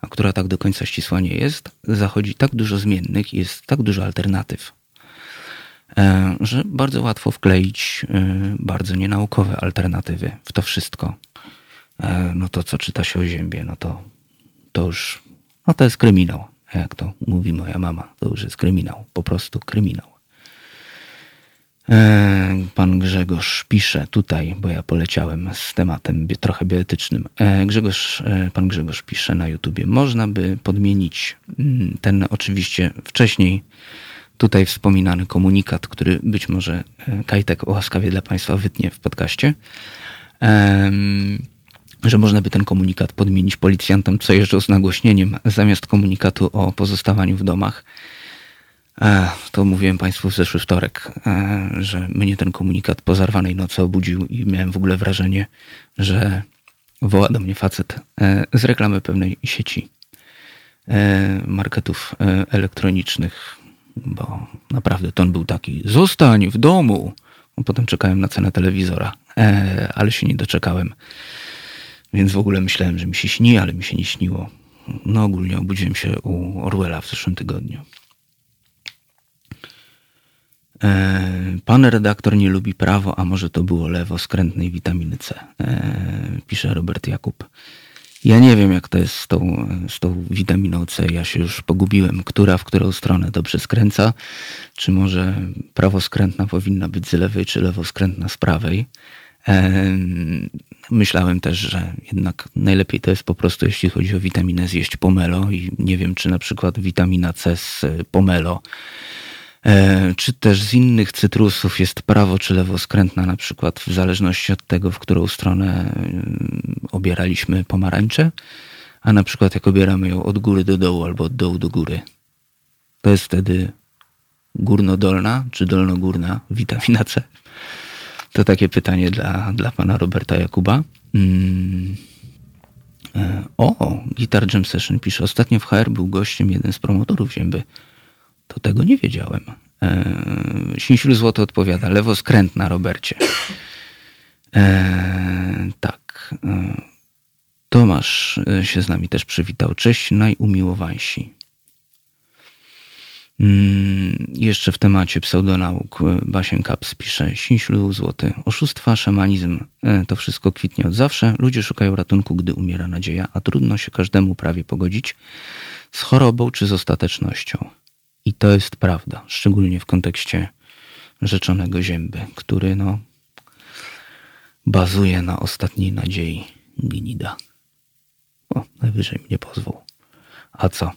a która tak do końca ścisła nie jest, zachodzi tak dużo zmiennych, jest tak dużo alternatyw, e, że bardzo łatwo wkleić e, bardzo nienaukowe alternatywy w to wszystko. No to, co czyta się o ziemię, no to, to już, no to jest kryminał. Jak to mówi moja mama, to już jest kryminał, po prostu kryminał. E, pan Grzegorz pisze tutaj, bo ja poleciałem z tematem trochę bioetycznym. E, Grzegorz, e, pan Grzegorz pisze na YouTubie. Można by podmienić mm, ten oczywiście wcześniej tutaj wspominany komunikat, który być może Kajtek łaskawie dla Państwa wytnie w podcaście, że można by ten komunikat podmienić policjantom, co jeżdżą z nagłośnieniem zamiast komunikatu o pozostawaniu w domach E, to mówiłem Państwu w zeszły wtorek, e, że mnie ten komunikat po zarwanej nocy obudził i miałem w ogóle wrażenie, że woła do mnie facet e, z reklamy pewnej sieci marketów elektronicznych, bo naprawdę ton był taki: zostań w domu. Potem czekałem na cenę telewizora, ale się nie doczekałem. Więc w ogóle myślałem, że mi się śni, ale mi się nie śniło. No ogólnie obudziłem się u Orwella w zeszłym tygodniu. E, pan redaktor nie lubi prawo, a może to było lewo skrętnej witaminy C, e, pisze Robert Jakub. Ja nie wiem, jak to jest z tą, z tą witaminą C. Ja się już pogubiłem, która w którą stronę dobrze skręca. Czy może prawoskrętna powinna być z lewej, czy lewoskrętna z prawej. E, myślałem też, że jednak najlepiej to jest po prostu, jeśli chodzi o witaminę, zjeść pomelo i nie wiem, czy na przykład witamina C z pomelo E, czy też z innych cytrusów jest prawo czy lewoskrętna, na przykład w zależności od tego, w którą stronę e, obieraliśmy pomarańczę, a na przykład jak obieramy ją od góry do dołu albo od dołu do góry, to jest wtedy górnodolna czy dolnogórna witamina C. To takie pytanie dla, dla pana Roberta Jakuba. Mm. E, o, Guitar Jam Session pisze. Ostatnio w HR był gościem jeden z promotorów Zięby. To tego nie wiedziałem. Eee, Złoto odpowiada, lewo skrętna, Robercie. Eee, tak. Eee, Tomasz e, się z nami też przywitał. Cześć, najumiłowańsi. Mm, jeszcze w temacie pseudonauk e, Basien Kaps pisze Sinślu Złoty. Oszustwa, szamanizm, e, to wszystko kwitnie od zawsze. Ludzie szukają ratunku, gdy umiera nadzieja, a trudno się każdemu prawie pogodzić z chorobą czy z ostatecznością. I to jest prawda, szczególnie w kontekście rzeczonego zięby, który no, bazuje na ostatniej nadziei Ginida. O, najwyżej mnie pozwał. A co?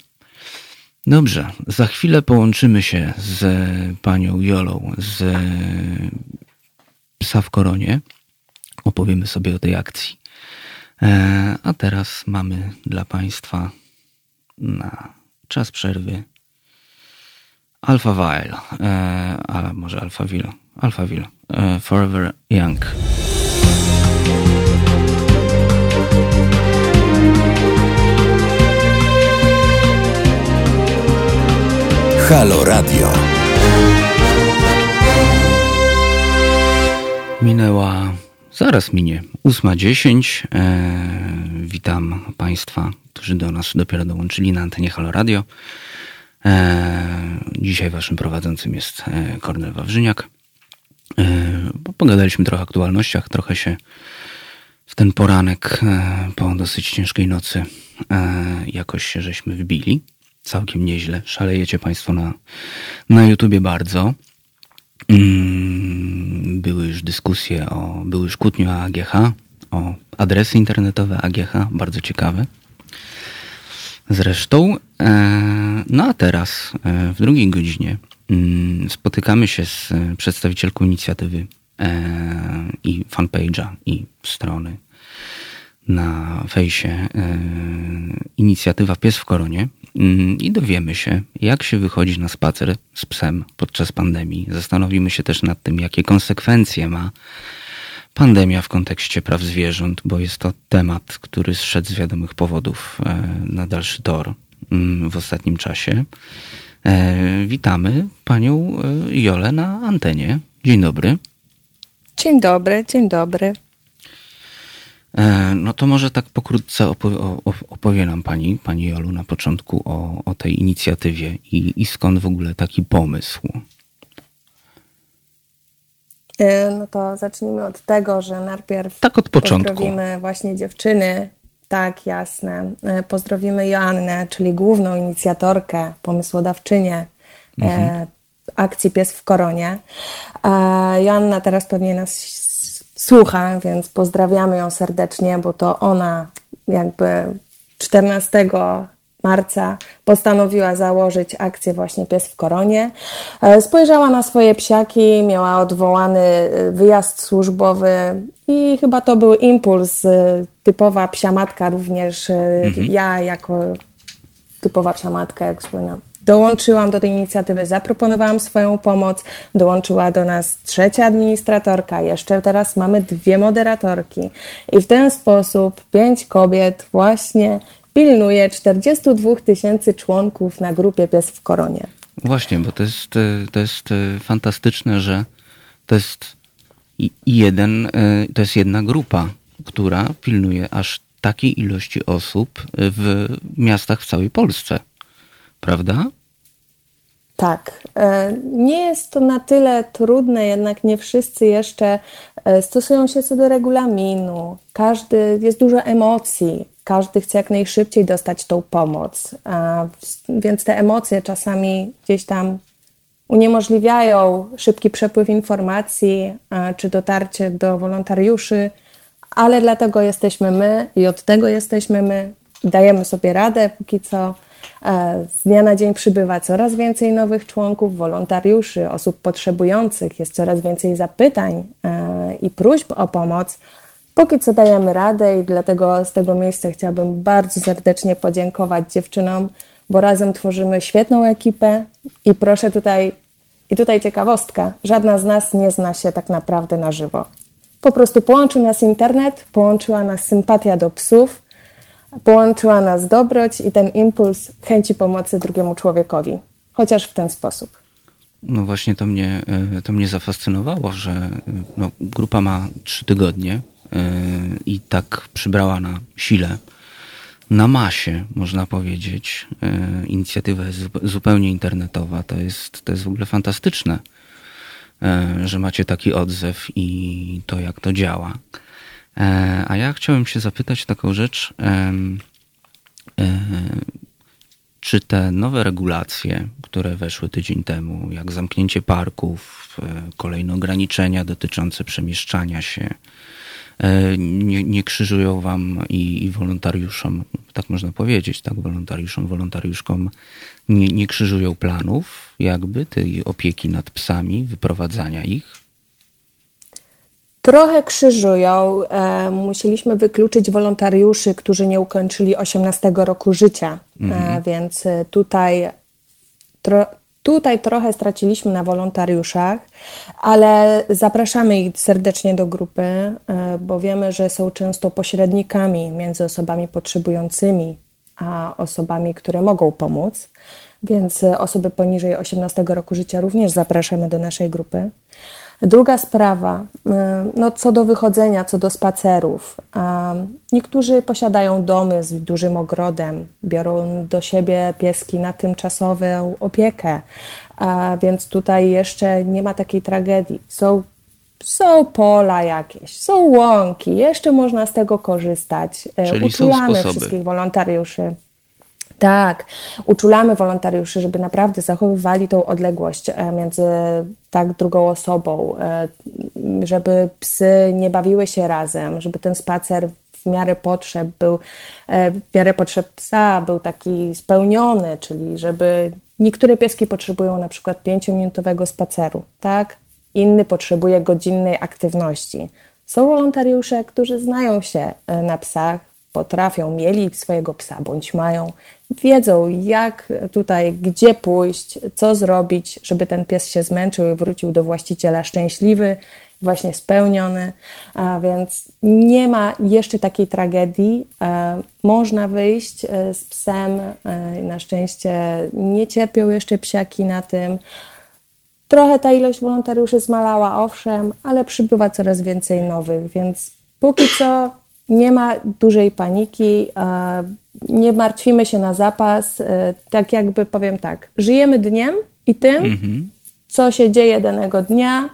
Dobrze, za chwilę połączymy się z panią Jolą z Psa w Koronie. Opowiemy sobie o tej akcji. E, a teraz mamy dla państwa na czas przerwy Alpha Vile, a może Alphaville, Alphaville, e, Forever Young. Halo Radio. Minęła, zaraz minie, 8.10. E, witam Państwa, którzy do nas dopiero dołączyli na antenie Halo Radio. E, dzisiaj Waszym prowadzącym jest e, Kornel Wawrzyniak. E, pogadaliśmy trochę o aktualnościach, trochę się w ten poranek po dosyć ciężkiej nocy jakoś się żeśmy wbili całkiem nieźle. Szalejecie Państwo na, na YouTubie bardzo. Mm, były już dyskusje o, były już kłótnie o AGH, o adresy internetowe AGH, bardzo ciekawe. Zresztą, e, no a teraz e, w drugiej godzinie mm, spotykamy się z przedstawicielką inicjatywy e, i fanpage'a i strony na fejsie inicjatywa Pies w Koronie, i dowiemy się, jak się wychodzi na spacer z psem podczas pandemii. Zastanowimy się też nad tym, jakie konsekwencje ma pandemia w kontekście praw zwierząt, bo jest to temat, który zszedł z wiadomych powodów e, na dalszy tor mm, w ostatnim czasie. E, witamy panią e, Jolę na antenie. Dzień dobry. Dzień dobry, dzień dobry. E, no to może tak pokrótce opowie nam Pani, Pani Jolu, na początku o, o tej inicjatywie i, i skąd w ogóle taki pomysł? E, no to zacznijmy od tego, że najpierw tak od początku. pozdrowimy właśnie dziewczyny. Tak, jasne. E, pozdrowimy Joannę, czyli główną inicjatorkę, pomysłodawczynię mhm. akcji Pies w Koronie. Joanna teraz pewnie nas słucha, więc pozdrawiamy ją serdecznie, bo to ona jakby 14 marca postanowiła założyć akcję właśnie Pies w Koronie. E, spojrzała na swoje psiaki, miała odwołany e, wyjazd służbowy i chyba to był impuls. E, typowa psiamatka również, mhm. ja jako typowa psiamatka, jak wspominam, Dołączyłam do tej inicjatywy, zaproponowałam swoją pomoc, dołączyła do nas trzecia administratorka, jeszcze teraz mamy dwie moderatorki i w ten sposób pięć kobiet właśnie pilnuje 42 tysięcy członków na grupie Pies w Koronie. Właśnie, bo to jest, to jest fantastyczne, że to jest jeden, to jest jedna grupa, która pilnuje aż takiej ilości osób w miastach w całej Polsce. Prawda? Tak. E, nie jest to na tyle trudne, jednak nie wszyscy jeszcze e, stosują się co do regulaminu. Każdy, jest dużo emocji, każdy chce jak najszybciej dostać tą pomoc, więc te emocje czasami gdzieś tam uniemożliwiają szybki przepływ informacji czy dotarcie do wolontariuszy, ale dlatego jesteśmy my i od tego jesteśmy my. Dajemy sobie radę póki co z dnia na dzień przybywa coraz więcej nowych członków, wolontariuszy, osób potrzebujących, jest coraz więcej zapytań e, i próśb o pomoc. Póki co dajemy radę i dlatego z tego miejsca chciałabym bardzo serdecznie podziękować dziewczynom, bo razem tworzymy świetną ekipę i proszę tutaj, i tutaj ciekawostka, żadna z nas nie zna się tak naprawdę na żywo. Po prostu połączył nas internet, połączyła nas sympatia do psów, Połączyła nas dobroć i ten impuls chęci pomocy drugiemu człowiekowi, chociaż w ten sposób. No właśnie to mnie, e, to mnie zafascynowało, że e, no, grupa ma trzy tygodnie e, i tak przybrała na sile, na masie, można powiedzieć. Inicjatywa jest zupełnie internetowa. To jest, to jest w ogóle fantastyczne, że macie taki odzew i to, jak to działa. E, a ja chciałem się zapytać taką rzecz. E, czy te nowe regulacje, które weszły tydzień temu, jak zamknięcie parków, e, kolejne ograniczenia dotyczące przemieszczania się, nie, nie krzyżują wam i, i wolontariuszom, tak można powiedzieć, tak, wolontariuszom, wolontariuszkom nie, nie krzyżują planów jakby tej opieki nad psami, wyprowadzania ich? Trochę krzyżują. E, musieliśmy wykluczyć wolontariuszy, którzy nie ukończyli 18 roku życia, mhm. więc tutaj tro, Tutaj trochę straciliśmy na wolontariuszach, ale zapraszamy ich serdecznie do grupy, e, bo wiemy, że są często pośrednikami między osobami potrzebującymi a osobami, które mogą pomóc. Więc osoby poniżej 18 roku życia również zapraszamy do naszej grupy. Druga sprawa, y, no co do wychodzenia, co do spacerów. Niektórzy posiadają domy z dużym ogrodem, biorą do siebie pieski na tymczasową opiekę, więc tutaj jeszcze nie ma takiej tragedii. Są, są pola jakieś, są łąki, jeszcze można z tego korzystać. E, Czyli Uczulamy wszystkich wolontariuszy. Tak, uczulamy wolontariuszy, żeby naprawdę zachowywali tą odległość e, między tak drugą osobą, e, żeby psy nie bawiły się razem, żeby ten spacer w miarę potrzeb był, e, w miarę potrzeb psa był taki spełniony, czyli żeby niektóre pieski potrzebują na przykład pięciominutowego spaceru, tak? Inny potrzebuje godzinnej aktywności. Są wolontariusze, którzy znają się na psach, potrafią, mieli swojego psa bądź mają, wiedzą jak tutaj, gdzie pójść, co zrobić, żeby ten pies się zmęczył i wrócił do właściciela szczęśliwy, właśnie spełniony, a więc nie ma jeszcze takiej tragedii. E, można wyjść e, z psem, e, na szczęście nie cierpią jeszcze psiaki na tym. Trochę ta ilość wolontariuszy zmalała, owszem, ale przybywa coraz więcej nowych, więc póki co nie ma dużej paniki, nie martwimy się na zapas. E, tak jakby powiem tak, żyjemy dniem i tym, mhm. co się dzieje danego dnia.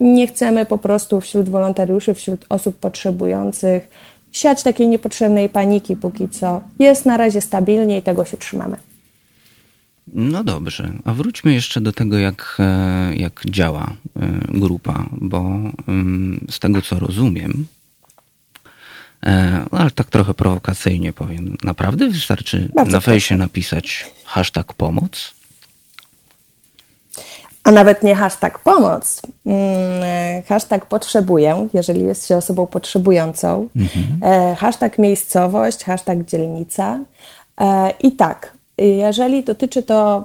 Nie chcemy po prostu wśród wolontariuszy, wśród osób potrzebujących siać takiej niepotrzebnej paniki póki co. Jest na razie stabilnie i tego się trzymamy. No dobrze, a wróćmy jeszcze do tego, jak, e, jak działa e, grupa, bo mm, z tego co rozumiem, E, no, ale tak trochę prowokacyjnie powiem. Naprawdę wystarczy Bardzo na fejsie napisać hashtag pomoc? A nawet nie hashtag pomoc, mm, hashtag potrzebuję, jeżeli jest się osobą potrzebującą, mhm. E, hashtag miejscowość, hashtag dzielnica. E, I tak, jeżeli dotyczy to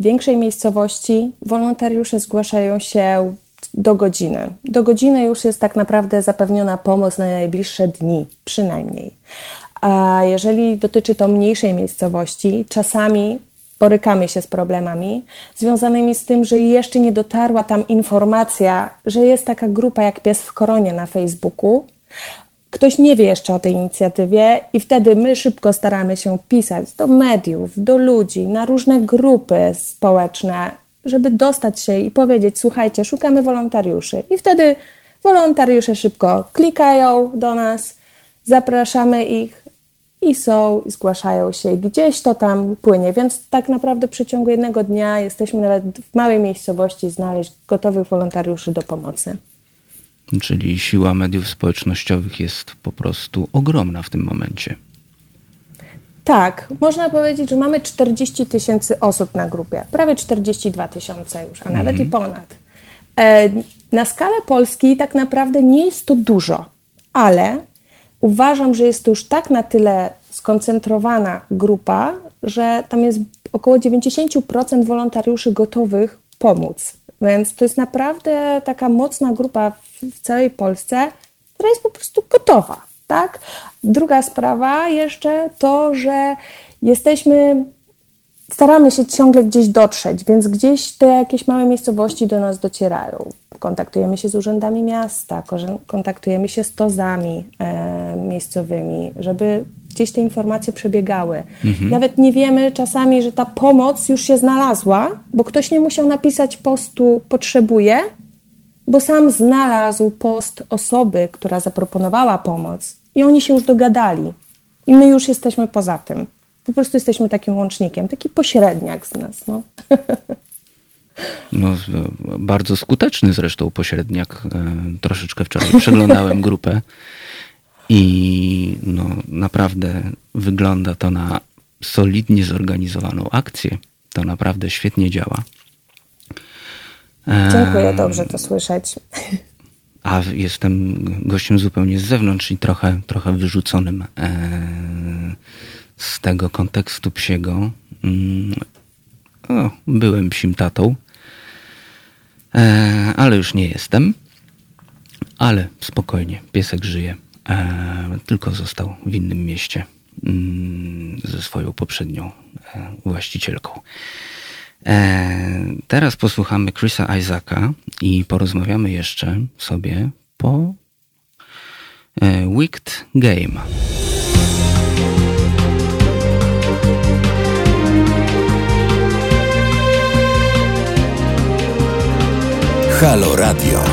większej miejscowości, wolontariusze zgłaszają się do godziny. Do godziny już jest tak naprawdę zapewniona pomoc na najbliższe dni, przynajmniej. A jeżeli dotyczy to mniejszej miejscowości, czasami borykamy się z problemami związanymi z tym, że jeszcze nie dotarła tam informacja, że jest taka grupa jak Pies w Koronie na Facebooku. Ktoś nie wie jeszcze o tej inicjatywie, i wtedy my szybko staramy się pisać do mediów, do ludzi, na różne grupy społeczne, żeby dostać się i powiedzieć: Słuchajcie, szukamy wolontariuszy. I wtedy wolontariusze szybko klikają do nas, zapraszamy ich i są, i zgłaszają się. Gdzieś to tam płynie, więc tak naprawdę w przeciągu jednego dnia jesteśmy nawet w małej miejscowości znaleźć gotowych wolontariuszy do pomocy. Czyli siła mediów społecznościowych jest po prostu ogromna w tym momencie. Tak, można powiedzieć, że mamy 40 tysięcy osób na grupie, prawie 42 tysiące już, a nawet mm. i mhm. ponad. E, na skalę Polski tak naprawdę nie jest to dużo, ale uważam, że jest to już tak na tyle skoncentrowana grupa, że tam jest około 90% wolontariuszy gotowych pomóc. Więc to jest naprawdę taka mocna grupa w całej Polsce, która jest po prostu gotowa tak? Druga sprawa jeszcze to, że jesteśmy, staramy się ciągle gdzieś dotrzeć, więc gdzieś te jakieś małe miejscowości do nas docierają. Kontaktujemy się z urzędami miasta, kontaktujemy się z tozami e, miejscowymi, żeby gdzieś te informacje przebiegały. Mhm. Nawet nie wiemy czasami, że ta pomoc już się znalazła, bo ktoś nie musiał napisać postu potrzebuje, bo sam znalazł post osoby, która zaproponowała pomoc i oni się już dogadali. I my już jesteśmy poza tym. Po prostu jesteśmy takim łącznikiem, taki pośredniak z nas. No. No, bardzo skuteczny zresztą pośredniak. E, troszeczkę wczoraj przeglądałem grupę i no, naprawdę wygląda to na solidnie zorganizowaną akcję. To naprawdę świetnie działa. Dziękuję, dobrze to słyszeć. A jestem gościem zupełnie z zewnątrz i trochę, trochę wyrzuconym z tego kontekstu psiego. Mm, o, byłem psim tatą, e, ale już nie jestem. Ale spokojnie, piesek żyje. E, tylko został w innym mieście mm, ze swoją poprzednią e, właścicielką. Teraz posłuchamy Chrisa Isaaca i porozmawiamy jeszcze sobie po Wicked Game. Halo Radio.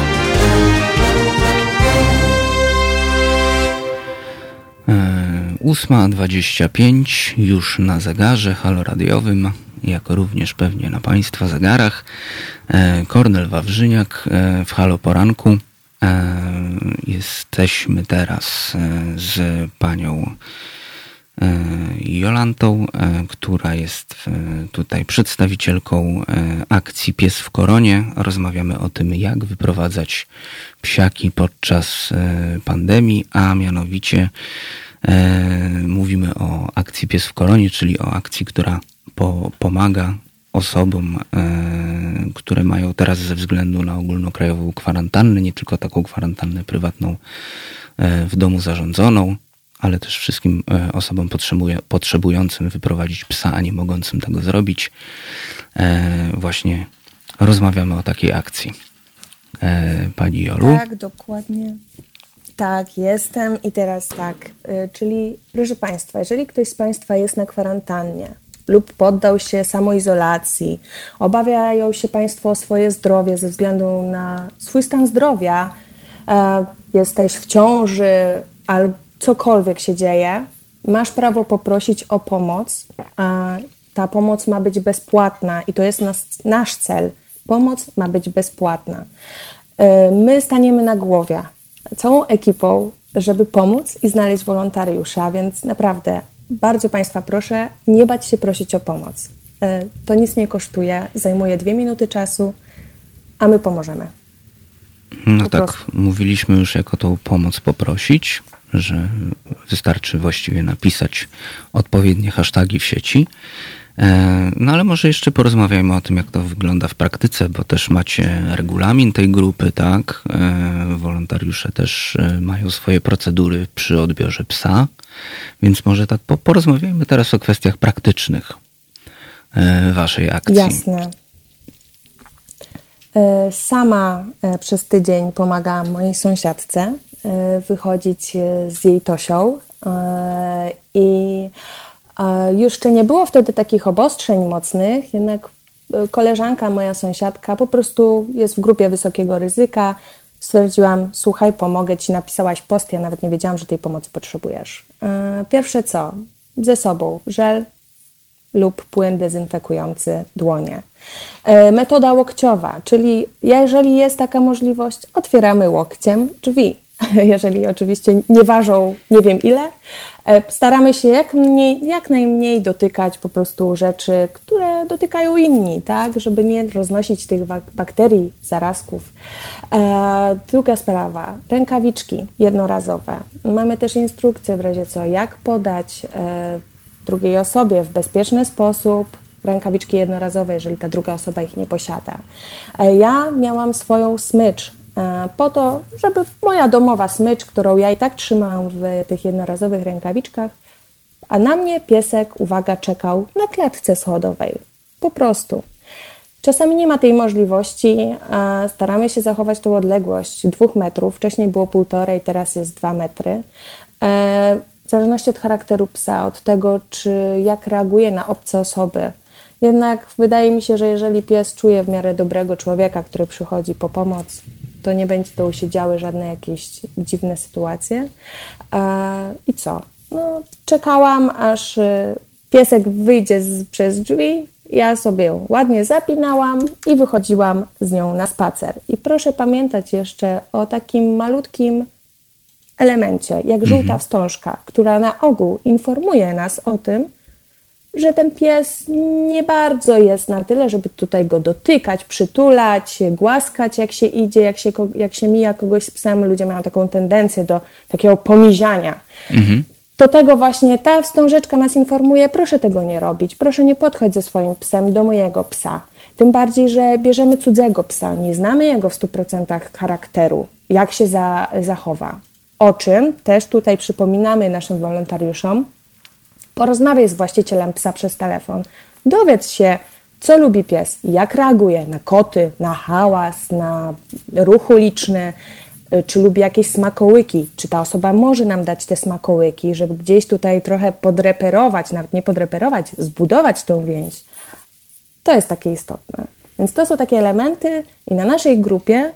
E, ósma dwadzieścia pięć już na zegarze halo radiowym, jako również pewnie na Państwa zegarach. E, Kornel Wawrzyniak e, w Halo Poranku. Jesteśmy teraz z panią E, Jolantą, e, która jest e, tutaj przedstawicielką akcji Pies w Koronie. Rozmawiamy o tym, jak wyprowadzać psiaki podczas pandemii, a mianowicie mówimy o akcji Pies w Koronie, czyli o akcji, która po, pomaga osobom, które mają teraz ze względu na ogólnokrajową kwarantannę, nie tylko taką kwarantannę prywatną w domu zarządzoną, ale też wszystkim e, osobom potrzebującym wyprowadzić psa, a nie mogącym tego zrobić. E, właśnie rozmawiamy o takiej akcji. E, pani Jolu? Tak, dokładnie. Tak, jestem i teraz tak. Czyli, proszę Państwa, jeżeli ktoś z Państwa jest na kwarantannie lub poddał się samoizolacji, obawiają się Państwo o swoje zdrowie ze względu na swój stan zdrowia, jesteś w ciąży albo cokolwiek się dzieje, masz prawo poprosić o pomoc. Ta pomoc ma być bezpłatna i to jest nas, nasz cel. Pomoc ma być bezpłatna. E, my staniemy na głowie całą ekipą, żeby pomóc i znaleźć wolontariuszy, a więc naprawdę bardzo Państwa proszę, nie bać się prosić o pomoc. E, to nic nie kosztuje, zajmuje dwie minuty czasu, a my pomożemy. No po tak, prostu. mówiliśmy już, jak o tą pomoc poprosić że wystarczy właściwie napisać odpowiednie hasztagi w sieci. E, no ale może jeszcze porozmawiajmy o tym, jak to wygląda w praktyce, bo też macie regulamin tej grupy, tak? E, wolontariusze też e, mają swoje procedury przy odbiorze psa, więc może tak porozmawiajmy teraz o kwestiach praktycznych waszej akcji. Jasne. Sama przez tydzień pomagałam mojej sąsiadce wychodzić z jej Tosią i jeszcze nie było wtedy takich obostrzeń mocnych, jednak koleżanka, moja sąsiadka po prostu jest w grupie wysokiego ryzyka. Stwierdziłam, słuchaj, pomogę ci, napisałaś post, ja nawet nie wiedziałam, że tej pomocy potrzebujesz. Pierwsze co? Ze sobą żel lub płyn dezynfekujący dłonie. Metoda łokciowa, czyli jeżeli jest taka możliwość, otwieramy łokciem drzwi. jeżeli oczywiście nie ważą nie wiem ile. E, staramy się jak, mniej, jak najmniej dotykać po prostu rzeczy, które dotykają inni, tak, żeby nie roznosić tych bakterii, zarazków. E, druga sprawa, rękawiczki jednorazowe. Mamy też instrukcje w razie co, jak podać e, drugiej osobie w bezpieczny sposób rękawiczki jednorazowe, jeżeli ta druga osoba ich nie posiada. Ja miałam swoją smycz po to, żeby moja domowa smycz, którą ja i tak trzymałam w tych jednorazowych rękawiczkach, a na mnie piesek, uwaga, czekał na klatce schodowej. Po prostu. Czasami nie ma tej możliwości, staramy się zachować tą odległość dwóch metrów. Wcześniej było półtorej, teraz jest dwa metry. E, w zależności od charakteru psa, od tego, czy jak reaguje na obce osoby. Jednak wydaje mi się, że jeżeli pies czuje w miarę dobrego człowieka, który przychodzi po pomoc, to nie będzie to się działy żadne jakieś dziwne sytuacje. I co? No, czekałam, aż y, piesek wyjdzie z, przez drzwi, ja sobie ją ładnie zapinałam i wychodziłam z nią na spacer. I proszę pamiętać jeszcze o takim malutkim elemencie, jak żółta mhm. wstążka, która na ogół informuje nas o tym, że ten pies nie bardzo jest na tyle, żeby tutaj go dotykać, przytulać, głaskać, jak się idzie, jak się, jak się mija kogoś z psem. Ludzie mają taką tendencję do takiego pomiziania. Mhm. To tego właśnie ta wstążeczka nas informuje, proszę tego nie robić, proszę nie podchodź ze swoim psem do mojego psa. Tym bardziej, że bierzemy cudzego psa, nie znamy jego w 100% charakteru, jak się za, zachowa. O czym też tutaj przypominamy naszym wolontariuszom, Porozmawiaj z właścicielem psa przez telefon. Dowiedz się, co lubi pies, jak reaguje na koty, na hałas, na ruch uliczny, y, czy lubi jakieś smakołyki, czy ta osoba może nam dać te smakołyki, żeby gdzieś tutaj trochę podreperować, nawet nie podreperować, zbudować tą więź. To jest takie istotne. Więc to są takie elementy i na naszej grupie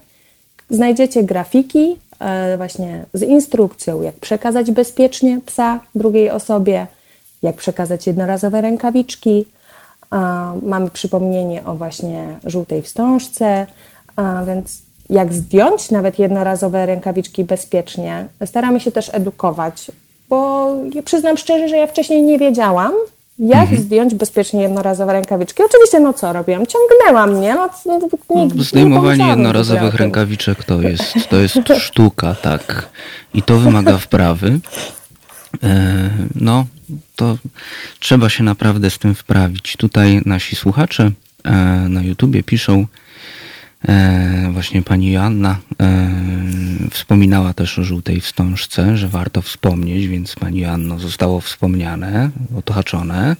znajdziecie grafiki e, właśnie z instrukcją, jak przekazać bezpiecznie psa drugiej osobie, jak przekazać jednorazowe rękawiczki. Mamy przypomnienie o właśnie żółtej wstążce, więc jak zdjąć nawet jednorazowe rękawiczki bezpiecznie. Staramy się też edukować, bo przyznam szczerze, że ja wcześniej nie wiedziałam, jak mhm. zdjąć bezpiecznie jednorazowe rękawiczki. Oczywiście, no co robiłam? Ciągnęłam, nie? No, no, no, Zdejmowanie nie jednorazowych rękawiczek to jest, to jest sztuka, tak. I to wymaga wprawy. E, no, to trzeba się naprawdę z tym wprawić. Tutaj nasi słuchacze e, na YouTubie piszą, e, właśnie pani Joanna wspominała też o żółtej wstążce, że warto wspomnieć, więc pani Joanno zostało wspomniane, odhaczone.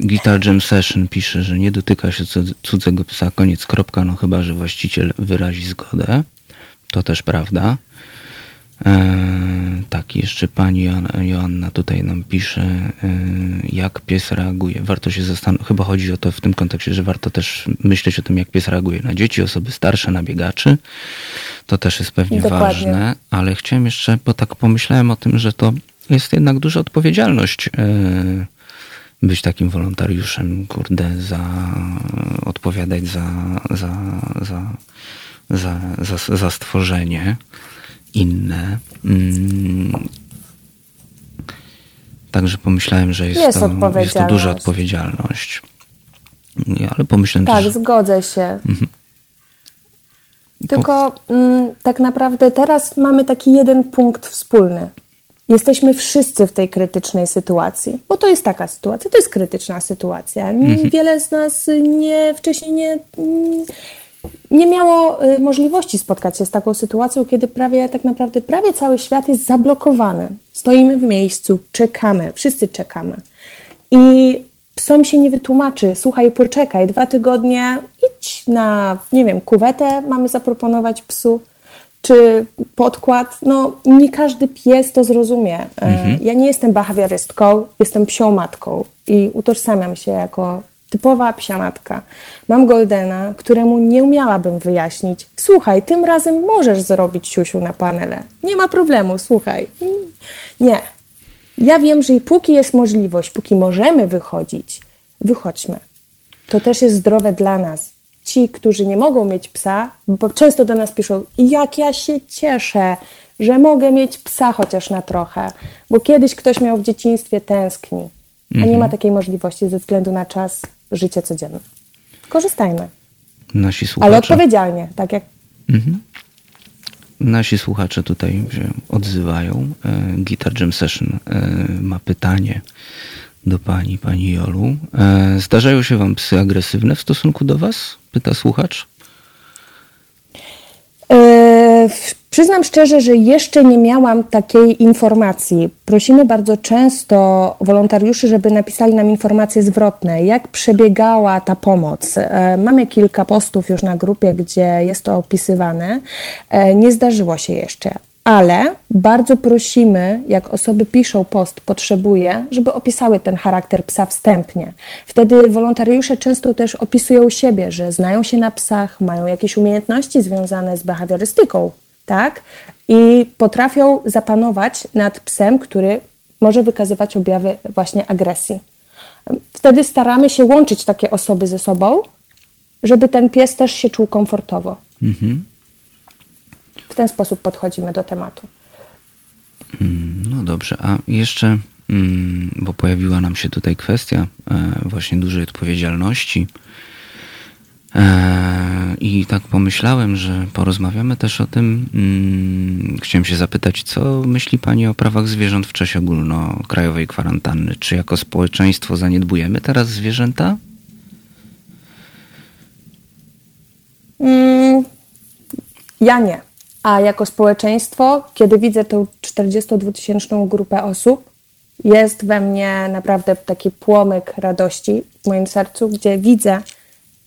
Guitar Jam Session pisze, że nie dotyka się cudzego psa, koniec, kropka, no chyba, że właściciel wyrazi zgodę. To też prawda. E, tak, jeszcze pani Joanna tutaj nam pisze, e, jak pies reaguje. Warto się zastanowić, chyba chodzi o to w tym kontekście, że warto też myśleć o tym, jak pies reaguje na dzieci, osoby starsze, na biegaczy. To też jest pewnie Dokładnie. ważne, ale chciałem jeszcze, bo tak pomyślałem o tym, że to jest jednak duża odpowiedzialność e, być takim wolontariuszem, kurde, za odpowiadać za, za, za, za, za, za stworzenie inne. Mm. Także pomyślałem, że jest, jest, to, jest to duża odpowiedzialność. Ale pomyślałem Tak, też... zgodzę się. Mhm. Tylko mm, tak naprawdę teraz mamy taki jeden punkt wspólny. Jesteśmy wszyscy w tej krytycznej sytuacji, bo to jest taka sytuacja, to jest krytyczna sytuacja. Mhm. Wiele z nas nie wcześniej nie, nie miało y, możliwości spotkać się z taką sytuacją, kiedy prawie tak naprawdę prawie cały świat jest zablokowany. Stoimy w miejscu, czekamy, wszyscy czekamy. I psom się nie wytłumaczy, słuchaj, poczekaj, dwa tygodnie, idź na, nie wiem, kuwetę mamy zaproponować psu, czy podkład. No, nie każdy pies to zrozumie. E, mhm. Ja nie jestem behawiorystką, jestem psią matką i utożsamiam się jako typowa psianatka. Mam Goldena, któremu nie umiałabym wyjaśnić, słuchaj, tym razem możesz zrobić siusiu na panele. Nie ma problemu, słuchaj. Nie. Ja wiem, że i póki jest możliwość, póki możemy wychodzić, wychodźmy. To też jest zdrowe dla nas. Ci, którzy nie mogą mieć psa, bo często do nas piszą, jak ja się cieszę, że mogę mieć psa chociaż na trochę, bo kiedyś ktoś miał w dzieciństwie tęskni, a nie ma mhm. takiej możliwości ze względu na czas życie codzienne. Korzystajmy. Nasi słuchacze. Ale odpowiedzialnie, tak jak. Mhm. Nasi słuchacze tutaj się odzywają. E, Guitar Jam Session e, ma pytanie do pani, pani Jolu. E, zdarzają się wam psy agresywne w stosunku do was? Pyta słuchacz. Przyznam szczerze, że jeszcze nie miałam takiej informacji. Prosimy bardzo często wolontariuszy, żeby napisali nam informacje zwrotne, jak przebiegała ta pomoc. E, mamy kilka postów już na grupie, gdzie jest to opisywane. E, nie zdarzyło się jeszcze. Ale bardzo prosimy, jak osoby piszą post, potrzebuje, żeby opisały ten charakter psa wstępnie. Wtedy wolontariusze często też opisują siebie, że znają się na psach, mają jakieś umiejętności związane z behawiorystyką tak? I potrafią zapanować nad psem, który może wykazywać objawy właśnie agresji. wtedy staramy się łączyć takie osoby ze sobą, żeby ten pies też się czuł komfortowo. Mhm. W ten sposób podchodzimy do tematu. Mm, No dobrze, a jeszcze, mm, bo pojawiła nam się tutaj kwestia e, właśnie dużej odpowiedzialności. E, I tak pomyślałem, że porozmawiamy też o tym. mm, Chciałem się zapytać, co myśli Pani o prawach zwierząt w czasie ogólnokrajowej kwarantanny? Czy jako społeczeństwo zaniedbujemy teraz zwierzęta? Mm, ja nie. A jako społeczeństwo, kiedy widzę tę 42-tysięczną grupę osób, jest we mnie naprawdę taki płomyk radości w moim sercu, gdzie widzę,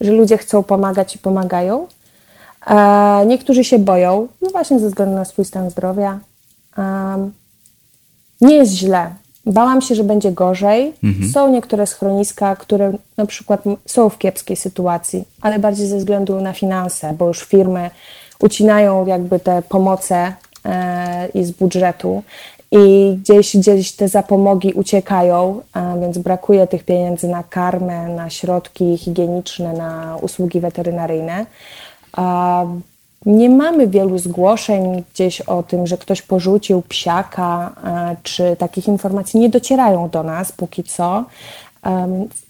że ludzie chcą pomagać i pomagają. E, niektórzy się boją, no właśnie ze względu na swój stan zdrowia. Nie jest źle. Bałam się, że będzie gorzej. Są niektóre schroniska, które na przykład są w kiepskiej sytuacji, ale bardziej ze względu na finanse, bo już firmy ucinają jakby te pomoce e, i z budżetu i gdzieś, gdzieś te zapomogi uciekają, więc brakuje tych pieniędzy na karmę, na środki higieniczne, na usługi weterynaryjne. Nie mamy wielu zgłoszeń gdzieś o tym, że ktoś porzucił psiaka, czy takich informacji nie docierają do nas póki co.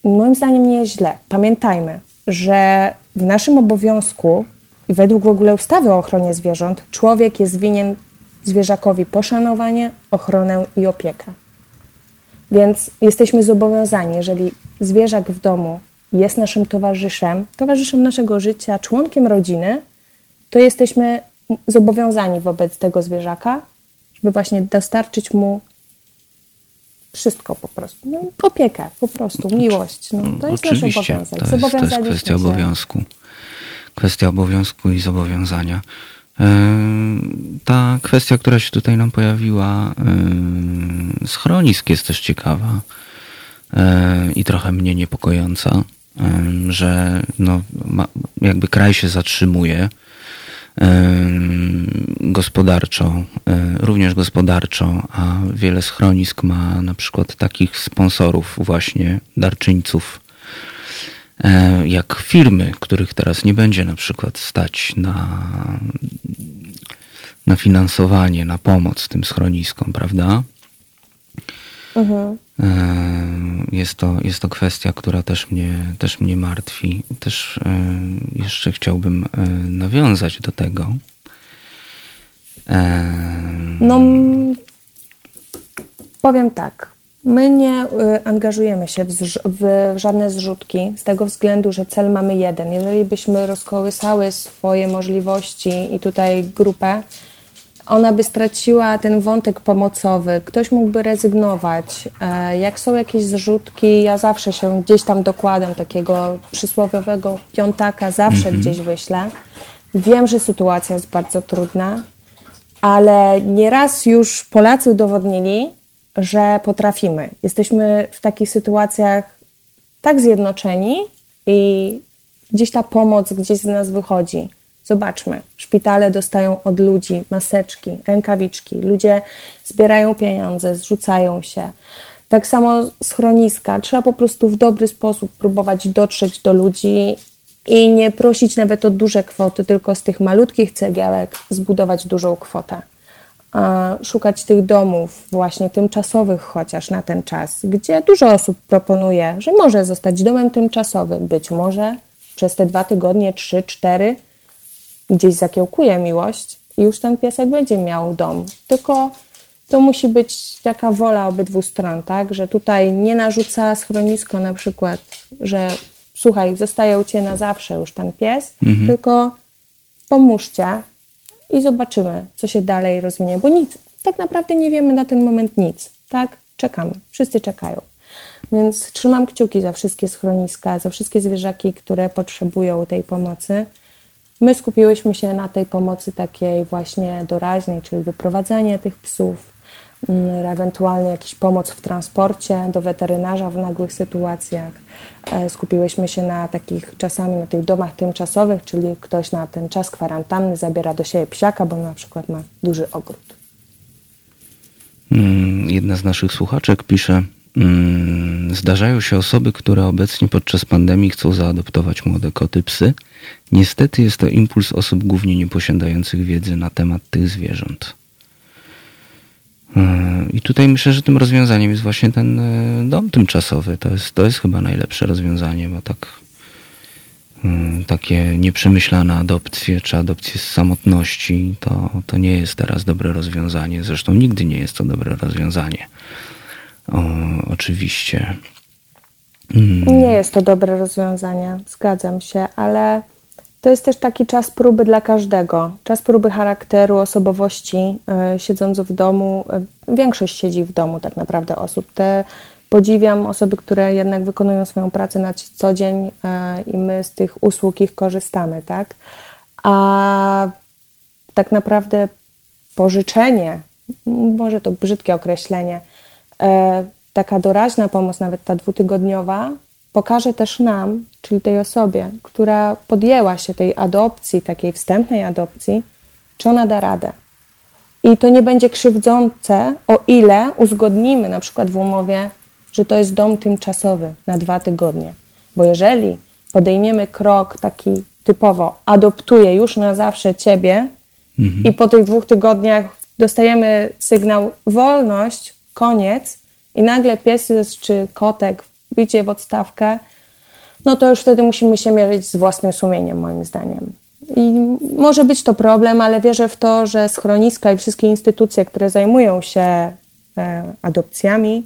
Moim zdaniem nie jest źle. Pamiętajmy, że w naszym obowiązku i według w ogóle ustawy o ochronie zwierząt człowiek jest winien zwierzakowi poszanowanie, ochronę i opiekę. Więc jesteśmy zobowiązani, jeżeli zwierzak w domu jest naszym towarzyszem, towarzyszem naszego życia, członkiem rodziny, to jesteśmy zobowiązani wobec tego zwierzaka, żeby właśnie dostarczyć mu wszystko po prostu. No, opiekę po prostu, miłość. No, to jest nasz Oczywiście, obowiązek. to jest, to jest kwestia obowiązku. Kwestia obowiązku i zobowiązania. E, Ta kwestia, która się tutaj nam pojawiła, e, schronisk jest też ciekawa e, i trochę mnie niepokojąca, że no, jakby kraj się zatrzymuje gospodarczo, również gospodarczo, a wiele schronisk ma na przykład takich sponsorów właśnie, darczyńców, jak firmy, których teraz nie będzie na przykład stać na, na finansowanie, na pomoc tym schroniskom, prawda? Mhm. E, Jest to, jest to kwestia, która też mnie, też mnie martwi. Też e, jeszcze chciałbym e, nawiązać do tego. E, No, powiem tak. My nie y, angażujemy się w, w żadne zrzutki z tego względu, że cel mamy jeden. Jeżeli byśmy rozkołysały swoje możliwości i tutaj grupę, ona by straciła ten wątek pomocowy, ktoś mógłby rezygnować. E, Jak są jakieś zrzutki, ja zawsze się gdzieś tam dokładam takiego przysłowiowego piątaka, zawsze gdzieś wyślę. Wiem, że sytuacja jest bardzo trudna, ale nieraz już Polacy udowodnili, że potrafimy. Jesteśmy w takich sytuacjach tak zjednoczeni i gdzieś ta pomoc gdzieś z nas wychodzi. Zobaczmy, szpitale dostają od ludzi maseczki, rękawiczki, ludzie zbierają pieniądze, zrzucają się. Tak samo schroniska. Trzeba po prostu w dobry sposób próbować dotrzeć do ludzi i nie prosić nawet o duże kwoty, tylko z tych malutkich cegiełek zbudować dużą kwotę. Szukać tych domów, właśnie tymczasowych chociaż na ten czas, gdzie dużo osób proponuje, że może zostać domem tymczasowym. Być może przez te dwa tygodnie, trzy, cztery, gdzieś zakiełkuje miłość i już ten piesek będzie miał dom. Tylko to musi być taka wola obydwu stron, tak? Że tutaj nie narzuca schronisko na przykład, że słuchaj, zostaje u Ciebie na zawsze już ten pies, tylko pomóżcie i zobaczymy, co się dalej rozwinie, bo nic, tak naprawdę nie wiemy na ten moment nic, tak? Czekamy, wszyscy czekają. Więc trzymam kciuki za wszystkie schroniska, za wszystkie zwierzaki, które potrzebują tej pomocy. My skupiłyśmy się na tej pomocy takiej właśnie doraźnej, czyli wyprowadzenie tych psów, ewentualnie jakiś pomoc w transporcie do weterynarza w nagłych sytuacjach. E, Skupiłyśmy się na takich czasami na tych domach tymczasowych, czyli ktoś na ten czas kwarantanny zabiera do siebie psiaka, bo na przykład ma duży ogród. Mm, Jedna z naszych słuchaczek pisze, Mm, zdarzają się osoby, które obecnie podczas pandemii chcą zaadoptować młode koty, psy. Niestety jest to impuls osób głównie nieposiadających wiedzy na temat tych zwierząt. I tutaj myślę, że tym rozwiązaniem jest właśnie ten e, dom tymczasowy. To jest, to jest chyba najlepsze rozwiązanie, bo tak mm, takie nieprzemyślane adopcje czy adopcje z samotności to, to nie jest teraz dobre rozwiązanie. Zresztą nigdy nie jest to dobre rozwiązanie. O, oczywiście. Mm. Nie jest to dobre rozwiązanie, zgadzam się, ale to jest też taki czas próby dla każdego. Czas próby charakteru, osobowości, yy, siedząc w domu. Yy, większość siedzi w domu tak naprawdę osób. Te podziwiam osoby, które jednak wykonują swoją pracę na co dzień yy, i my z tych usług ich korzystamy, tak? A tak naprawdę pożyczenie, może to brzydkie określenie, taka doraźna pomoc, nawet ta dwutygodniowa, pokaże też nam, czyli tej osobie, która podjęła się tej adopcji, takiej wstępnej adopcji, czy ona da radę. I to nie będzie krzywdzące, o ile uzgodnimy na przykład w umowie, że to jest dom tymczasowy na dwa tygodnie. Bo jeżeli podejmiemy krok taki typowo, adoptuję już na zawsze ciebie mhm. i po tych dwóch tygodniach dostajemy sygnał wolność, koniec i nagle pies czy kotek bicie w odstawkę, no to już wtedy musimy się mierzyć z własnym sumieniem, moim zdaniem. I może być to problem, ale wierzę w to, że schroniska i wszystkie instytucje, które zajmują się e, adopcjami,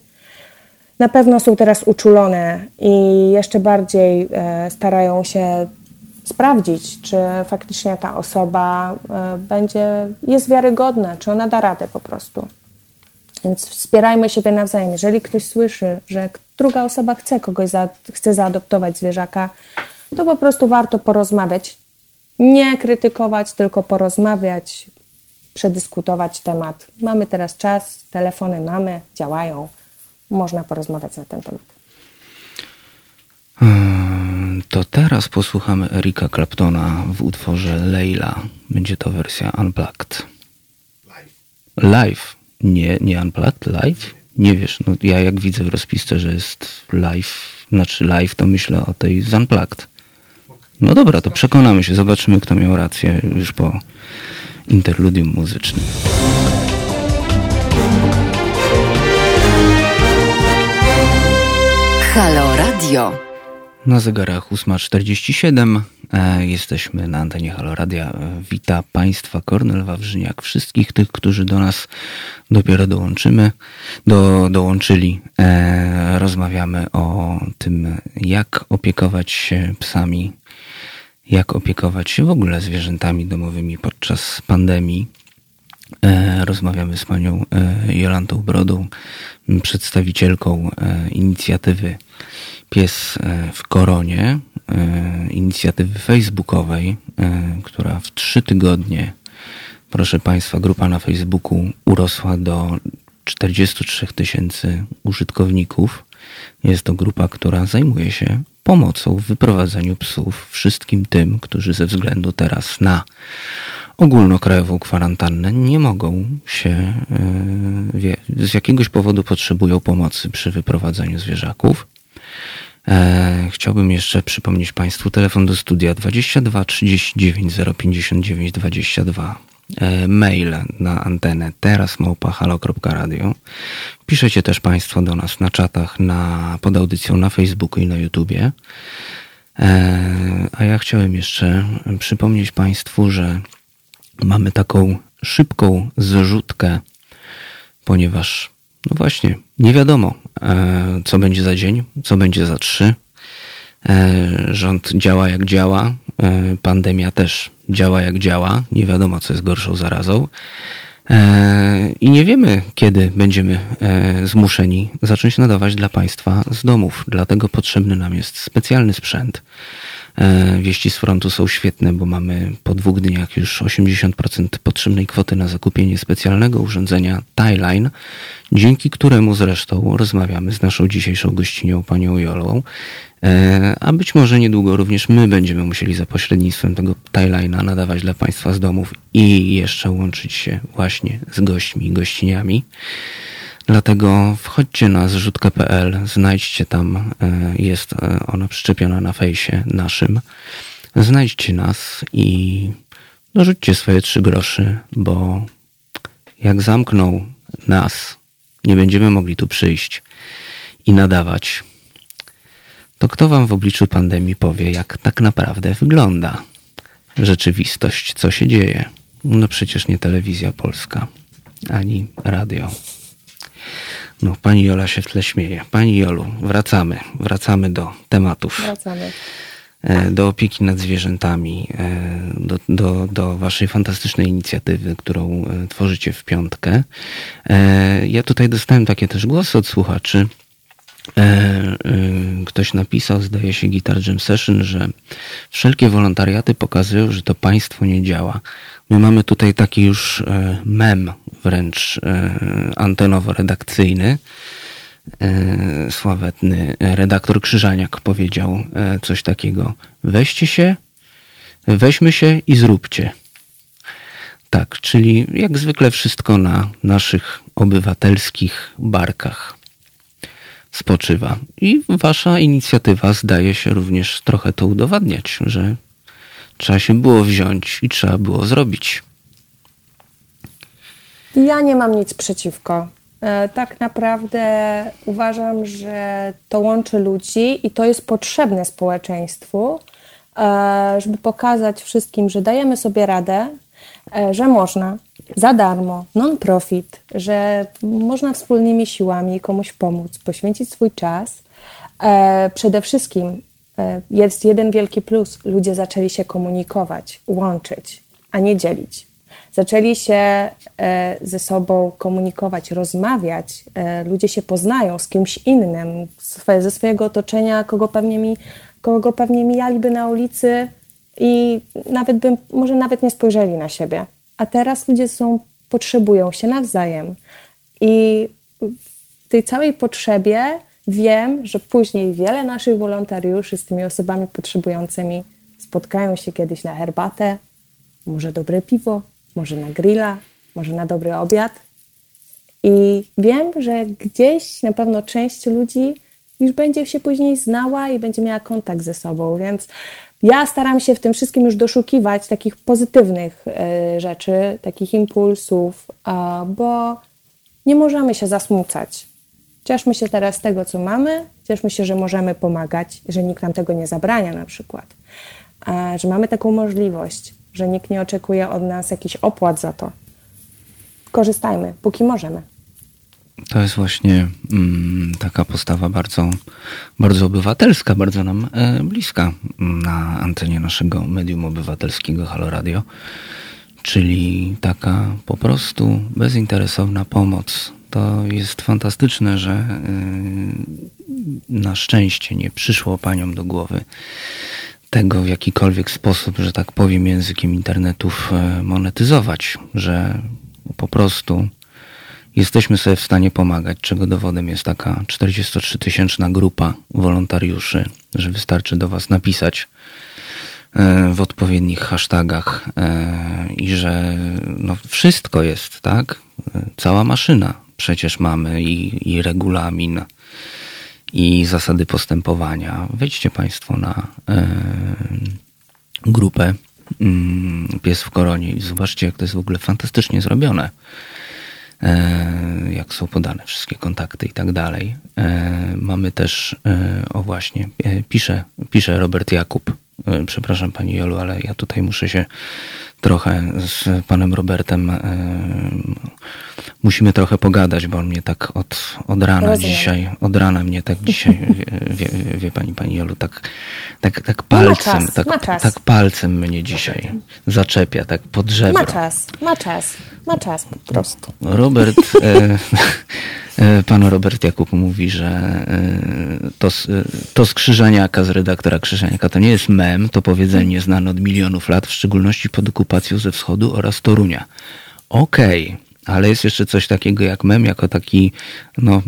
na pewno są teraz uczulone i jeszcze bardziej e, starają się sprawdzić, czy faktycznie ta osoba e, będzie, jest wiarygodna, czy ona da radę po prostu. Więc wspierajmy siebie nawzajem. Jeżeli ktoś słyszy, że druga osoba chce kogoś, za, chce zaadoptować zwierzaka, to po prostu warto porozmawiać. Nie krytykować, tylko porozmawiać, przedyskutować temat. Mamy teraz czas, telefony mamy, działają. Można porozmawiać na ten temat. Hmm, to teraz posłuchamy Erika Claptona w utworze Leila. Będzie to wersja Unplugged. Live. Live. Nie, nie Unplugged, live? Nie wiesz, no ja jak widzę w rozpisce, że jest live, znaczy live, to myślę o tej z Unplugged. No dobra, to przekonamy się, zobaczymy kto miał rację już po interludium muzycznym. Halo Radio. Na zegarach 8.47 e, jesteśmy na antenie Halo Radia. Wita Państwa Kornel Wawrzyniak, wszystkich tych, którzy do nas dopiero dołączymy, do, dołączyli. E, rozmawiamy o tym, jak opiekować się psami, jak opiekować się w ogóle zwierzętami domowymi podczas pandemii. E, rozmawiamy z panią Jolantą Brodą, przedstawicielką inicjatywy Pies w Koronie, inicjatywy facebookowej, która w trzy tygodnie, proszę Państwa, grupa na Facebooku urosła do 43 tysięcy użytkowników. Jest to grupa, która zajmuje się pomocą w wyprowadzaniu psów wszystkim tym, którzy ze względu teraz na ogólnokrajową kwarantannę nie mogą się, e, z jakiegoś powodu potrzebują pomocy przy wyprowadzaniu zwierzaków. E, chciałbym jeszcze przypomnieć Państwu telefon do studia 22 39 059 22. E, mail na antenę teraz małpa.halo.radio. Piszecie też Państwo do nas na czatach na, pod audycją na Facebooku i na YouTubie. E, a ja chciałem jeszcze przypomnieć Państwu, że mamy taką szybką zrzutkę, ponieważ, no właśnie, nie wiadomo, e, co będzie za dzień, co będzie za trzy. E, rząd działa jak działa, e, pandemia też działa jak działa, nie wiadomo, co jest gorszą zarazą. I nie wiemy, kiedy będziemy zmuszeni zacząć nadawać dla Państwa z domów. Dlatego potrzebny nam jest specjalny sprzęt. E, wieści z frontu są świetne, bo mamy po dwóch dniach już 80% potrzebnej kwoty na zakupienie specjalnego urządzenia Tyline, dzięki któremu zresztą rozmawiamy z naszą dzisiejszą gościnią, panią Jolą. E, a być może niedługo również my będziemy musieli za pośrednictwem tego Tyline'a nadawać dla Państwa z domów i jeszcze łączyć się właśnie z gośćmi i gościniami. Dlatego wchodźcie na zrzutkę.pl, znajdźcie tam, e, jest e, ona przyczepiona na fejsie naszym. Znajdźcie nas i dorzućcie swoje trzy groszy, bo jak zamkną nas, nie będziemy mogli tu przyjść i nadawać, to kto wam w obliczu pandemii powie, jak tak naprawdę wygląda rzeczywistość, co się dzieje? No przecież nie telewizja polska, ani radio. No, pani Jola się w tle śmieje. Pani Jolu, wracamy. Wracamy do tematów. Wracamy. E, do opieki nad zwierzętami, e, do, do, do waszej fantastycznej inicjatywy, którą e, tworzycie w piątkę. Ja tutaj dostałem takie też głosy od słuchaczy. Ktoś napisał, zdaje się, Guitar Jam Session, że wszelkie wolontariaty pokazują, że to państwo nie działa. My mamy tutaj taki już mem wręcz antenowo-redakcyjny, E, sławetny redaktor Krzyżaniak powiedział e, coś takiego. Weźcie się, weźmy się i zróbcie. Tak, czyli jak zwykle wszystko na naszych obywatelskich barkach spoczywa. I wasza inicjatywa zdaje się również trochę to udowadniać, że trzeba się było wziąć i trzeba było zrobić. Ja nie mam nic przeciwko. E, tak naprawdę uważam, że to łączy ludzi i to jest potrzebne społeczeństwu, e, żeby pokazać wszystkim, że dajemy sobie radę, e, że można za darmo, non-profit, że można wspólnymi siłami komuś pomóc, poświęcić swój czas. Przede wszystkim jest jeden wielki plus: ludzie zaczęli się komunikować, łączyć, a nie dzielić zaczęli się e, ze sobą komunikować, rozmawiać, e, ludzie się poznają z kimś innym, ze swojego otoczenia, kogo pewnie, mi, kogo pewnie mijaliby na ulicy i nawet by, może nawet nie spojrzeli na siebie. A teraz ludzie są, potrzebują się nawzajem. I w tej całej potrzebie wiem, że później wiele naszych wolontariuszy z tymi osobami potrzebującymi spotkają się kiedyś na herbatę, może dobre piwo, może na grilla, może na dobry obiad. I wiem, że gdzieś na pewno część ludzi już będzie się później znała i będzie miała kontakt ze sobą, więc ja staram się w tym wszystkim już doszukiwać takich pozytywnych e, rzeczy, takich impulsów, bo nie możemy się zasmucać. Cieszmy się teraz z tego, co mamy, cieszmy się, że możemy pomagać, że nikt nam tego nie zabrania na przykład, że mamy taką możliwość że nikt nie oczekuje od nas jakichś opłat za to. Korzystajmy, póki możemy. To jest właśnie mm, taka postawa bardzo, bardzo obywatelska, bardzo nam e, bliska na antenie naszego medium obywatelskiego Halo Radio, czyli taka po prostu bezinteresowna pomoc. To jest fantastyczne, że e, na szczęście nie przyszło paniom do głowy tego w jakikolwiek sposób, że tak powiem, językiem internetów e, monetyzować, że po prostu jesteśmy sobie w stanie pomagać, czego dowodem jest taka 43-tysięczna grupa wolontariuszy, że wystarczy do Was napisać e, w odpowiednich hashtagach e, i że no wszystko jest, tak? Cała maszyna przecież mamy i, i regulamin i zasady postępowania. Wejdźcie Państwo na e, grupę mm, Pies w Koronie i zobaczcie, jak to jest w ogóle fantastycznie zrobione. E, jak są podane wszystkie kontakty i tak dalej. E, mamy też, o właśnie, pisze, pisze Robert Jakub. Przepraszam Pani Jolu, ale ja tutaj muszę się trochę z panem Robertem e, musimy trochę pogadać, bo on mnie tak od, od rana Rozumiem. dzisiaj, od rana mnie tak dzisiaj, wie, wie, pani, pani Jolu, tak, tak, tak no palcem, czas, tak, tak palcem mnie dzisiaj zaczepia, tak pod żebro. Ma czas, ma czas, ma czas po prostu. Robert, e, e, pan Robert Jakub mówi, że e, to, to z Krzyżaniaka, z redaktora Krzyżaniaka, to nie jest mem, to powiedzenie znane od milionów lat, w szczególności pod okupacją ze wschodu oraz Torunia. Okej, okay, ale jest jeszcze coś takiego jak mem, jako taki no,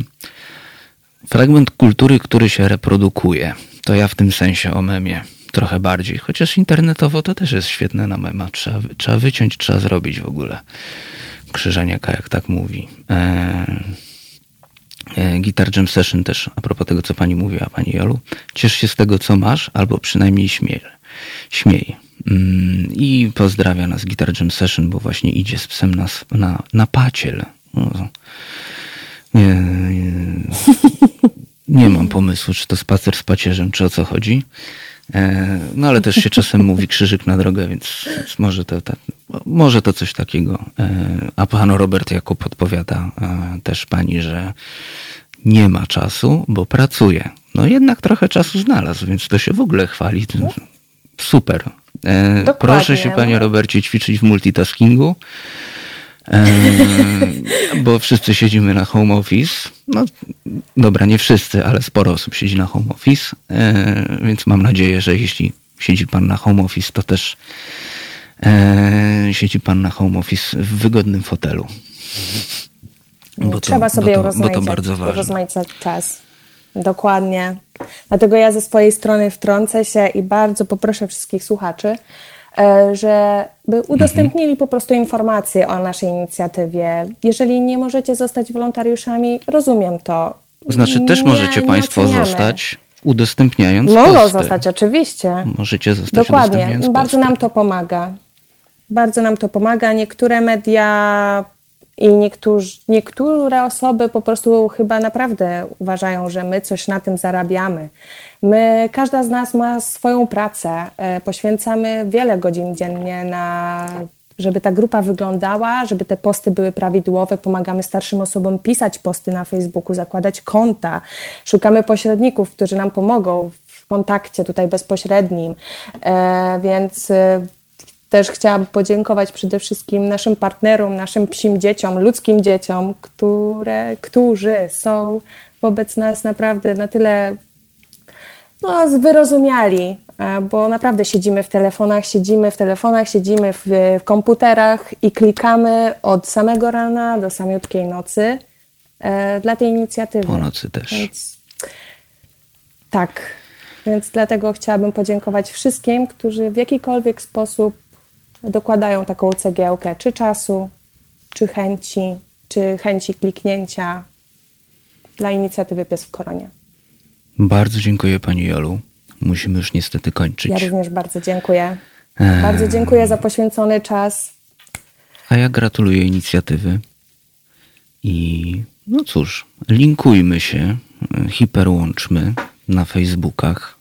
fragment kultury, który się reprodukuje. To ja w tym sensie o memie trochę bardziej. Chociaż internetowo to też jest świetne na mema. Trzeba, trzeba wyciąć, trzeba zrobić w ogóle. Krzyżeniaka, jak tak mówi. Eee, Guitar Jam Session też, a propos tego, co pani mówiła, pani Jolu. Ciesz się z tego, co masz, albo przynajmniej śmiej. śmiej. Mm, I pozdrawia nas Guitar Jam Session, bo właśnie idzie z psem na, na, na paciel. No, nie, nie, nie mam pomysłu, czy to spacer z pacierzem, czy o co chodzi. E, no ale też się czasem mówi krzyżyk na drogę, więc może to, to, może to coś takiego. E, a pan Robert Jakub podpowiada też pani, że nie ma czasu, bo pracuje. No jednak trochę czasu znalazł, więc to się w ogóle chwali. Super. E, proszę się, panie Robercie, ćwiczyć w multitaskingu. Bo wszyscy siedzimy na home office. No dobra, nie wszyscy, ale sporo osób siedzi na home office, e, więc mam nadzieję, że jeśli siedzi pan na home office, to też e, siedzi pan na home office w wygodnym fotelu. Bo Trzeba to, sobie bo to, bo to bardzo ważne. rozmaicać czas. Dokładnie. Dlatego ja ze swojej strony wtrącę się i bardzo poproszę wszystkich słuchaczy, E, żeby udostępnili po prostu informacje o naszej inicjatywie. Jeżeli nie możecie zostać wolontariuszami, rozumiem to. Znaczy też nie, możecie Państwo zostać udostępniając Mogą posty. zostać, oczywiście. Możecie zostać Dokładnie. Bardzo nam to pomaga. Bardzo nam to pomaga. Niektóre media i niektórzy, niektóre osoby po prostu chyba naprawdę uważają, że my coś na tym zarabiamy. My, każda z nas ma swoją pracę. E, poświęcamy wiele godzin dziennie na żeby ta grupa wyglądała, żeby te posty były prawidłowe. Pomagamy starszym osobom pisać posty na Facebooku, zakładać konta. Szukamy pośredników, którzy nam pomogą w kontakcie tutaj bezpośrednim. E, więc e, też chciałabym podziękować przede wszystkim naszym partnerom, naszym psim dzieciom, ludzkim dzieciom, które, którzy są wobec nas naprawdę na tyle no, wyrozumiali, e, bo naprawdę siedzimy w telefonach, siedzimy w telefonach, siedzimy w, w komputerach i klikamy od samego rana do samiutkiej nocy e, dla tej inicjatywy. Po nocy też. Więc, tak, więc dlatego chciałabym podziękować wszystkim, którzy w jakikolwiek sposób dokładają taką cegiełkę, czy czasu, czy chęci, czy chęci kliknięcia dla inicjatywy Pies w Koronie. Bardzo dziękuję Pani Jolu. Musimy już niestety kończyć. Ja również bardzo dziękuję. Eee. Bardzo dziękuję za poświęcony czas. A ja gratuluję inicjatywy. I no cóż, linkujmy się, hiperłączmy na Facebookach.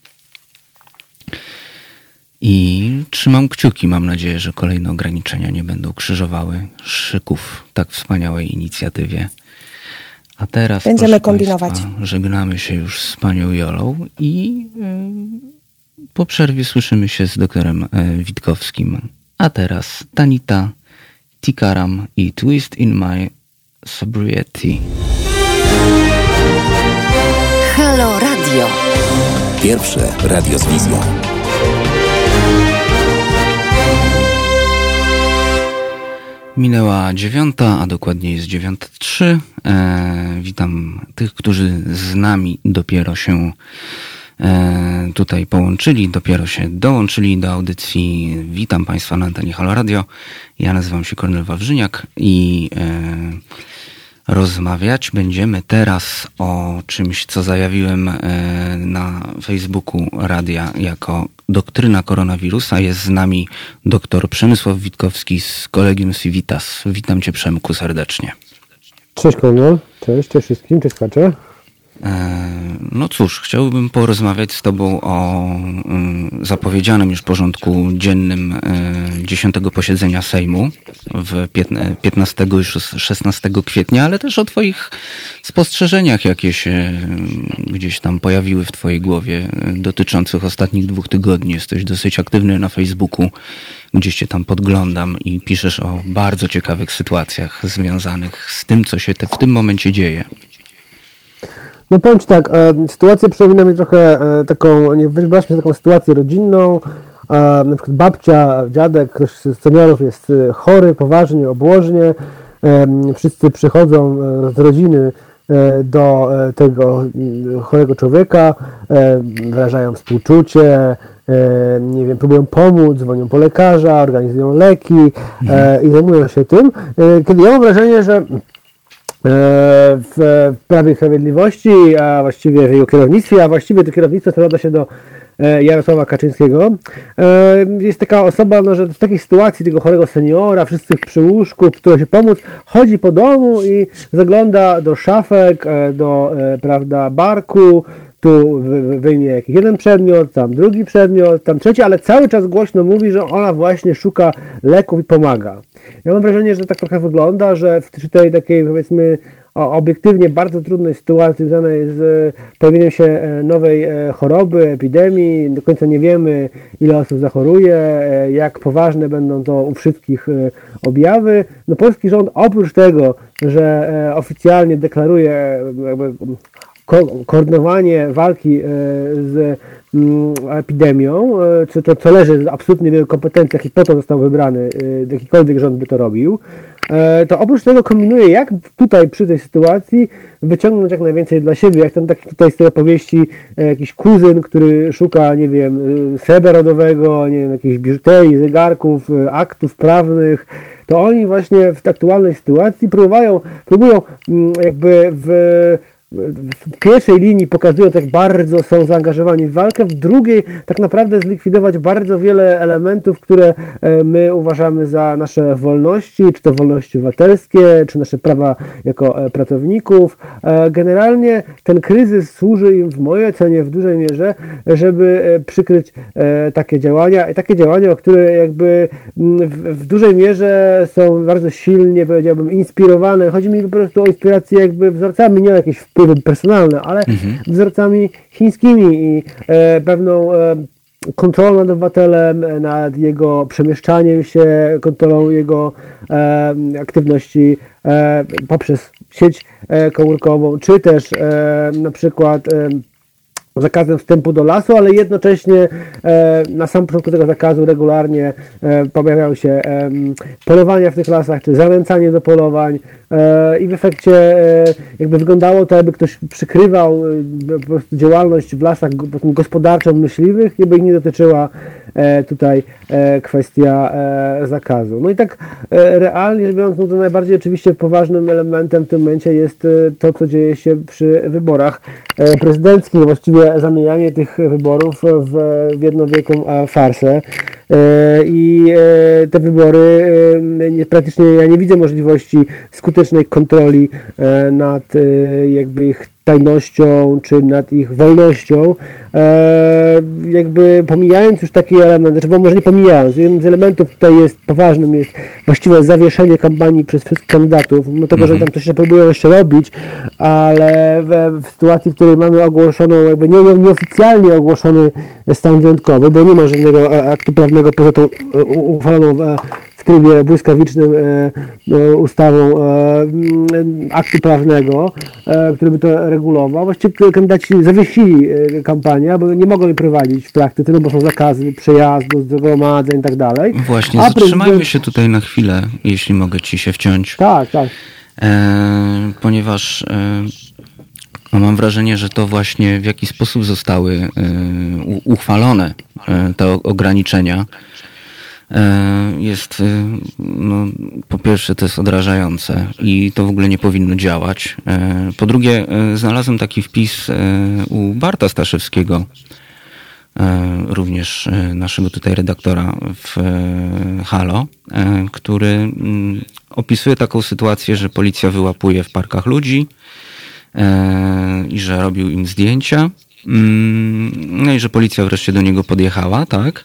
I trzymam kciuki. Mam nadzieję, że kolejne ograniczenia nie będą krzyżowały szyków tak wspaniałej inicjatywie. A teraz będziemy kombinować. Państwa, żegnamy się już z panią Jolą i y, po przerwie słyszymy się z doktorem y, Witkowskim. A teraz Tanita, Tikaram i Twist in My Sobriety. Halo Radio. Pierwsze radio z wizją. Minęła dziewiąta, a dokładnie jest dziewiąta trzy. E, witam tych, którzy z nami dopiero się e, tutaj połączyli, dopiero się dołączyli do audycji. Witam Państwa na antenie Halo Radio. Ja nazywam się Kornel Wawrzyniak i e, rozmawiać będziemy teraz o czymś, co zajawiłem e, na Facebooku radia jako doktryna koronawirusa. Jest z nami dr Przemysław Witkowski z Kolegium Civitas. Witam Cię Przemku serdecznie. Cześć Konrad, cześć, cześć wszystkim, cześć Kacze. E, no cóż, chciałbym porozmawiać z Tobą o mm, zapowiedzianym już porządku dziennym 10 e, posiedzenia Sejmu w 15 i 16 kwietnia, ale też o Twoich spostrzeżeniach, jakie się mm, gdzieś tam pojawiły w Twojej głowie e, dotyczących ostatnich dwóch tygodni. Jesteś dosyć aktywny na Facebooku, gdzieś Cię tam podglądam i piszesz o bardzo ciekawych sytuacjach związanych z tym, co się te, w tym momencie dzieje. No powiem Ci tak, e, sytuacja przypomina mi trochę e, taką, nie wyobraźmy taką sytuację rodzinną, e, na przykład babcia, dziadek, ktoś z seniorów jest e, chory, poważnie, obłożnie, e, wszyscy przychodzą e, z rodziny do tego chorego człowieka, wyrażają współczucie, nie wiem, próbują pomóc, dzwonią po lekarza, organizują leki mhm. i zajmują się tym. Kiedy ja mam wrażenie, że w Prawie i Sprawiedliwości, a właściwie w jego kierownictwie, a właściwie to kierownictwo sprowadza się do E, Jarosława Kaczyńskiego. E, jest taka osoba, no, że w takiej sytuacji tego chorego seniora, wszyscy przy łóżku, który się pomóc, chodzi po domu i zagląda do szafek, e, do prawda, barku, tu wyjmie jakiś jeden przedmiot, tam drugi przedmiot, tam trzeci, ale cały czas głośno mówi, że ona właśnie szuka leków i pomaga. Ja mam wrażenie, że tak trochę wygląda, że w tej takiej powiedzmy obiektywnie bardzo trudnej sytuacji związanej z e, pojawieniem się e, nowej e, choroby, epidemii. Do końca nie wiemy, ile osób zachoruje, jak poważne będą to u wszystkich objawy. No, polski rząd oprócz tego, że oficjalnie deklaruje ko koordynowanie walki z mm, epidemią, co, to, co leży absolutnie w jego kompetencjach i po to został wybrany, jakikolwiek rząd by to robił, E, to oprócz tego kombinuje, jak tutaj przy tej sytuacji wyciągnąć jak najwięcej dla siebie, jak ten taki tutaj z tej opowieści e, jakiś kuzyn, który szuka, nie wiem, e, srebra rodowego, nie wiem, jakichś biżuterii, zegarków, aktów prawnych, to oni właśnie w aktualnej sytuacji próbują, próbują mm, jakby w w pierwszej linii pokazują, jak bardzo są zaangażowani w walkę, w drugiej tak naprawdę zlikwidować bardzo wiele elementów, które e, my uważamy za nasze wolności, czy to wolności obywatelskie, czy nasze prawa jako e, pracowników. E, generalnie ten kryzys służy im w mojej ocenie w dużej mierze, żeby przykryć takie działania i takie działania, które jakby w dużej mierze są bardzo silnie, powiedziałbym, inspirowane. Chodzi mi po prostu o inspirację jakby wzorcami, nie o jakieś wpływy wpływy personalne, ale mhm. wzorcami chińskimi i e, pewną e, kontrolą nad obywatelem, nad jego przemieszczaniem się, kontrolą jego e, aktywności e, poprzez sieć e, komórkową, czy też e, na przykład zakazem wstępu do lasu, ale jednocześnie e, na samym początku tego zakazu regularnie e, pojawiały się e, polowania w tych lasach, czy zanęcanie do polowań e, i w efekcie e, jakby wyglądało to, jakby ktoś przykrywał e, działalność w lasach gospodarczą myśliwych, jakby ich nie dotyczyła tutaj kwestia zakazu. No i tak realnie rzecz biorąc, no to najbardziej oczywiście poważnym elementem w tym momencie jest to, co dzieje się przy wyborach prezydenckich, właściwie zamienianie tych wyborów w, w jednowiekłą farsę. E, I e, te wybory, e, praktycznie ja nie widzę możliwości skutecznej kontroli nad jakby ich tajnością, czy nad ich wolnością, jakby pomijając już taki element, znaczy, bo może nie pomijając, jednym z elementów tutaj jest poważnym, jest właściwe zawieszenie kampanii przez wszystkich kandydatów, mimo tego, że mhm. tam coś się próbują jeszcze robić, ale w, w sytuacji, w której mamy ogłoszoną, jakby nie, nieoficjalnie ogłoszony stan wyjątkowy, bo nie ma żadnego aktu prawnego poza tą e, uchwaloną w trybie błyskawicznym e, e, ustawą aktu prawnego, który by to regulował. Właściwie kandydaci zawiesili kampanię, bo nie mogą jej prowadzić w praktyce, no bo są zakazy przejazdu, zgromadzeń i tak dalej. Właśnie, A zatrzymajmy prezydent... się tutaj na chwilę, jeśli mogę ci się wciąć. Tak, tak. E, ponieważ e, no mam wrażenie, że to właśnie w jaki sposób zostały e, uchwalone e, te ograniczenia e, jest, no, po pierwsze, to jest odrażające i to w ogóle nie powinno działać. Po drugie, znalazłem taki wpis u Barta Staszewskiego, również naszego tutaj redaktora w Halo, który mm, opisuje taką sytuację, że policja wyłapuje w parkach ludzi, E, i że robił im zdjęcia. Mm, no i że policja wreszcie do niego podjechała, tak?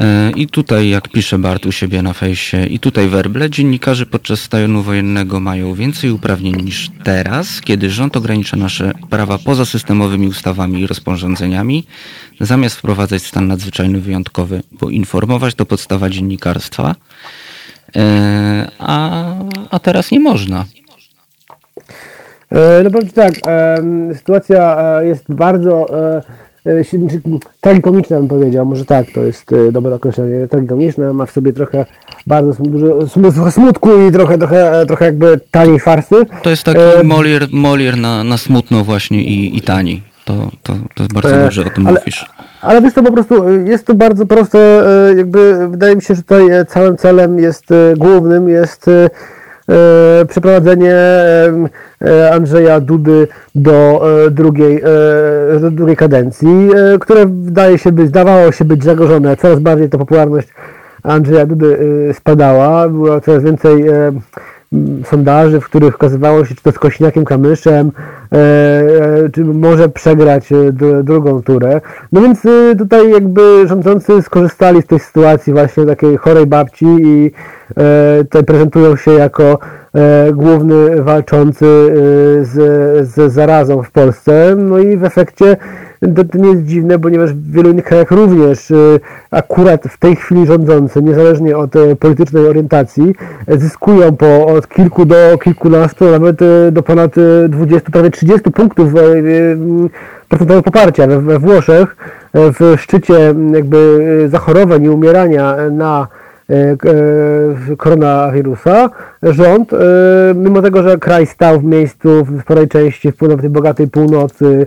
E, I tutaj, jak pisze Bart u siebie na fejsie, i tutaj werble, dziennikarze podczas stanu wojennego mają więcej uprawnień niż teraz, kiedy rząd ogranicza nasze prawa poza systemowymi ustawami i rozporządzeniami, zamiast wprowadzać stan nadzwyczajny wyjątkowy, bo informować to podstawa dziennikarstwa, e, a, a teraz nie można. E, no powiem tak, sytuacja jest bardzo tragikomiczna bym powiedział, może tak, to jest dobre określenie, tragikomiczna, ma w sobie trochę bardzo dużo smutku i trochę, trochę, trochę jakby taniej farsy. To jest taki Molier, Molier na, na smutno właśnie i, i tani. To, to, to jest bardzo dobrze o tym ale, mówisz. Ale wiesz to po prostu, jest to bardzo proste, jakby wydaje mi się, że tutaj całym celem jest, głównym jest e, przeprowadzenie e, Andrzeja Dudy do drugiej, do drugiej kadencji, które wydaje się być, zdawało się być zagrożone. Coraz bardziej ta popularność Andrzeja Dudy spadała, było coraz więcej sondaży, w których okazywało się, czy to z Kośniakiem Kamyszem, e, e, czy może przegrać e, drugą turę. No więc tutaj jakby rządzący skorzystali z tej sytuacji właśnie takiej chorej babci i tutaj prezentują się jako główny walczący z, z zarazą w Polsce. No i w efekcie to, to, nie jest dziwne, ponieważ w wielu innych krajach również y, akurat w tej chwili rządzący, niezależnie od y, politycznej orientacji, zyskują po od kilku do kilkunastu, nawet y, do ponad 20, prawie 30 punktów procentowego poparcia. We, we Włoszech w szczycie jakby zachorowań i umierania na koronawirusa, rząd, e, mimo tego, że kraj stał w miejscu w sporej części w tej bogatej północy,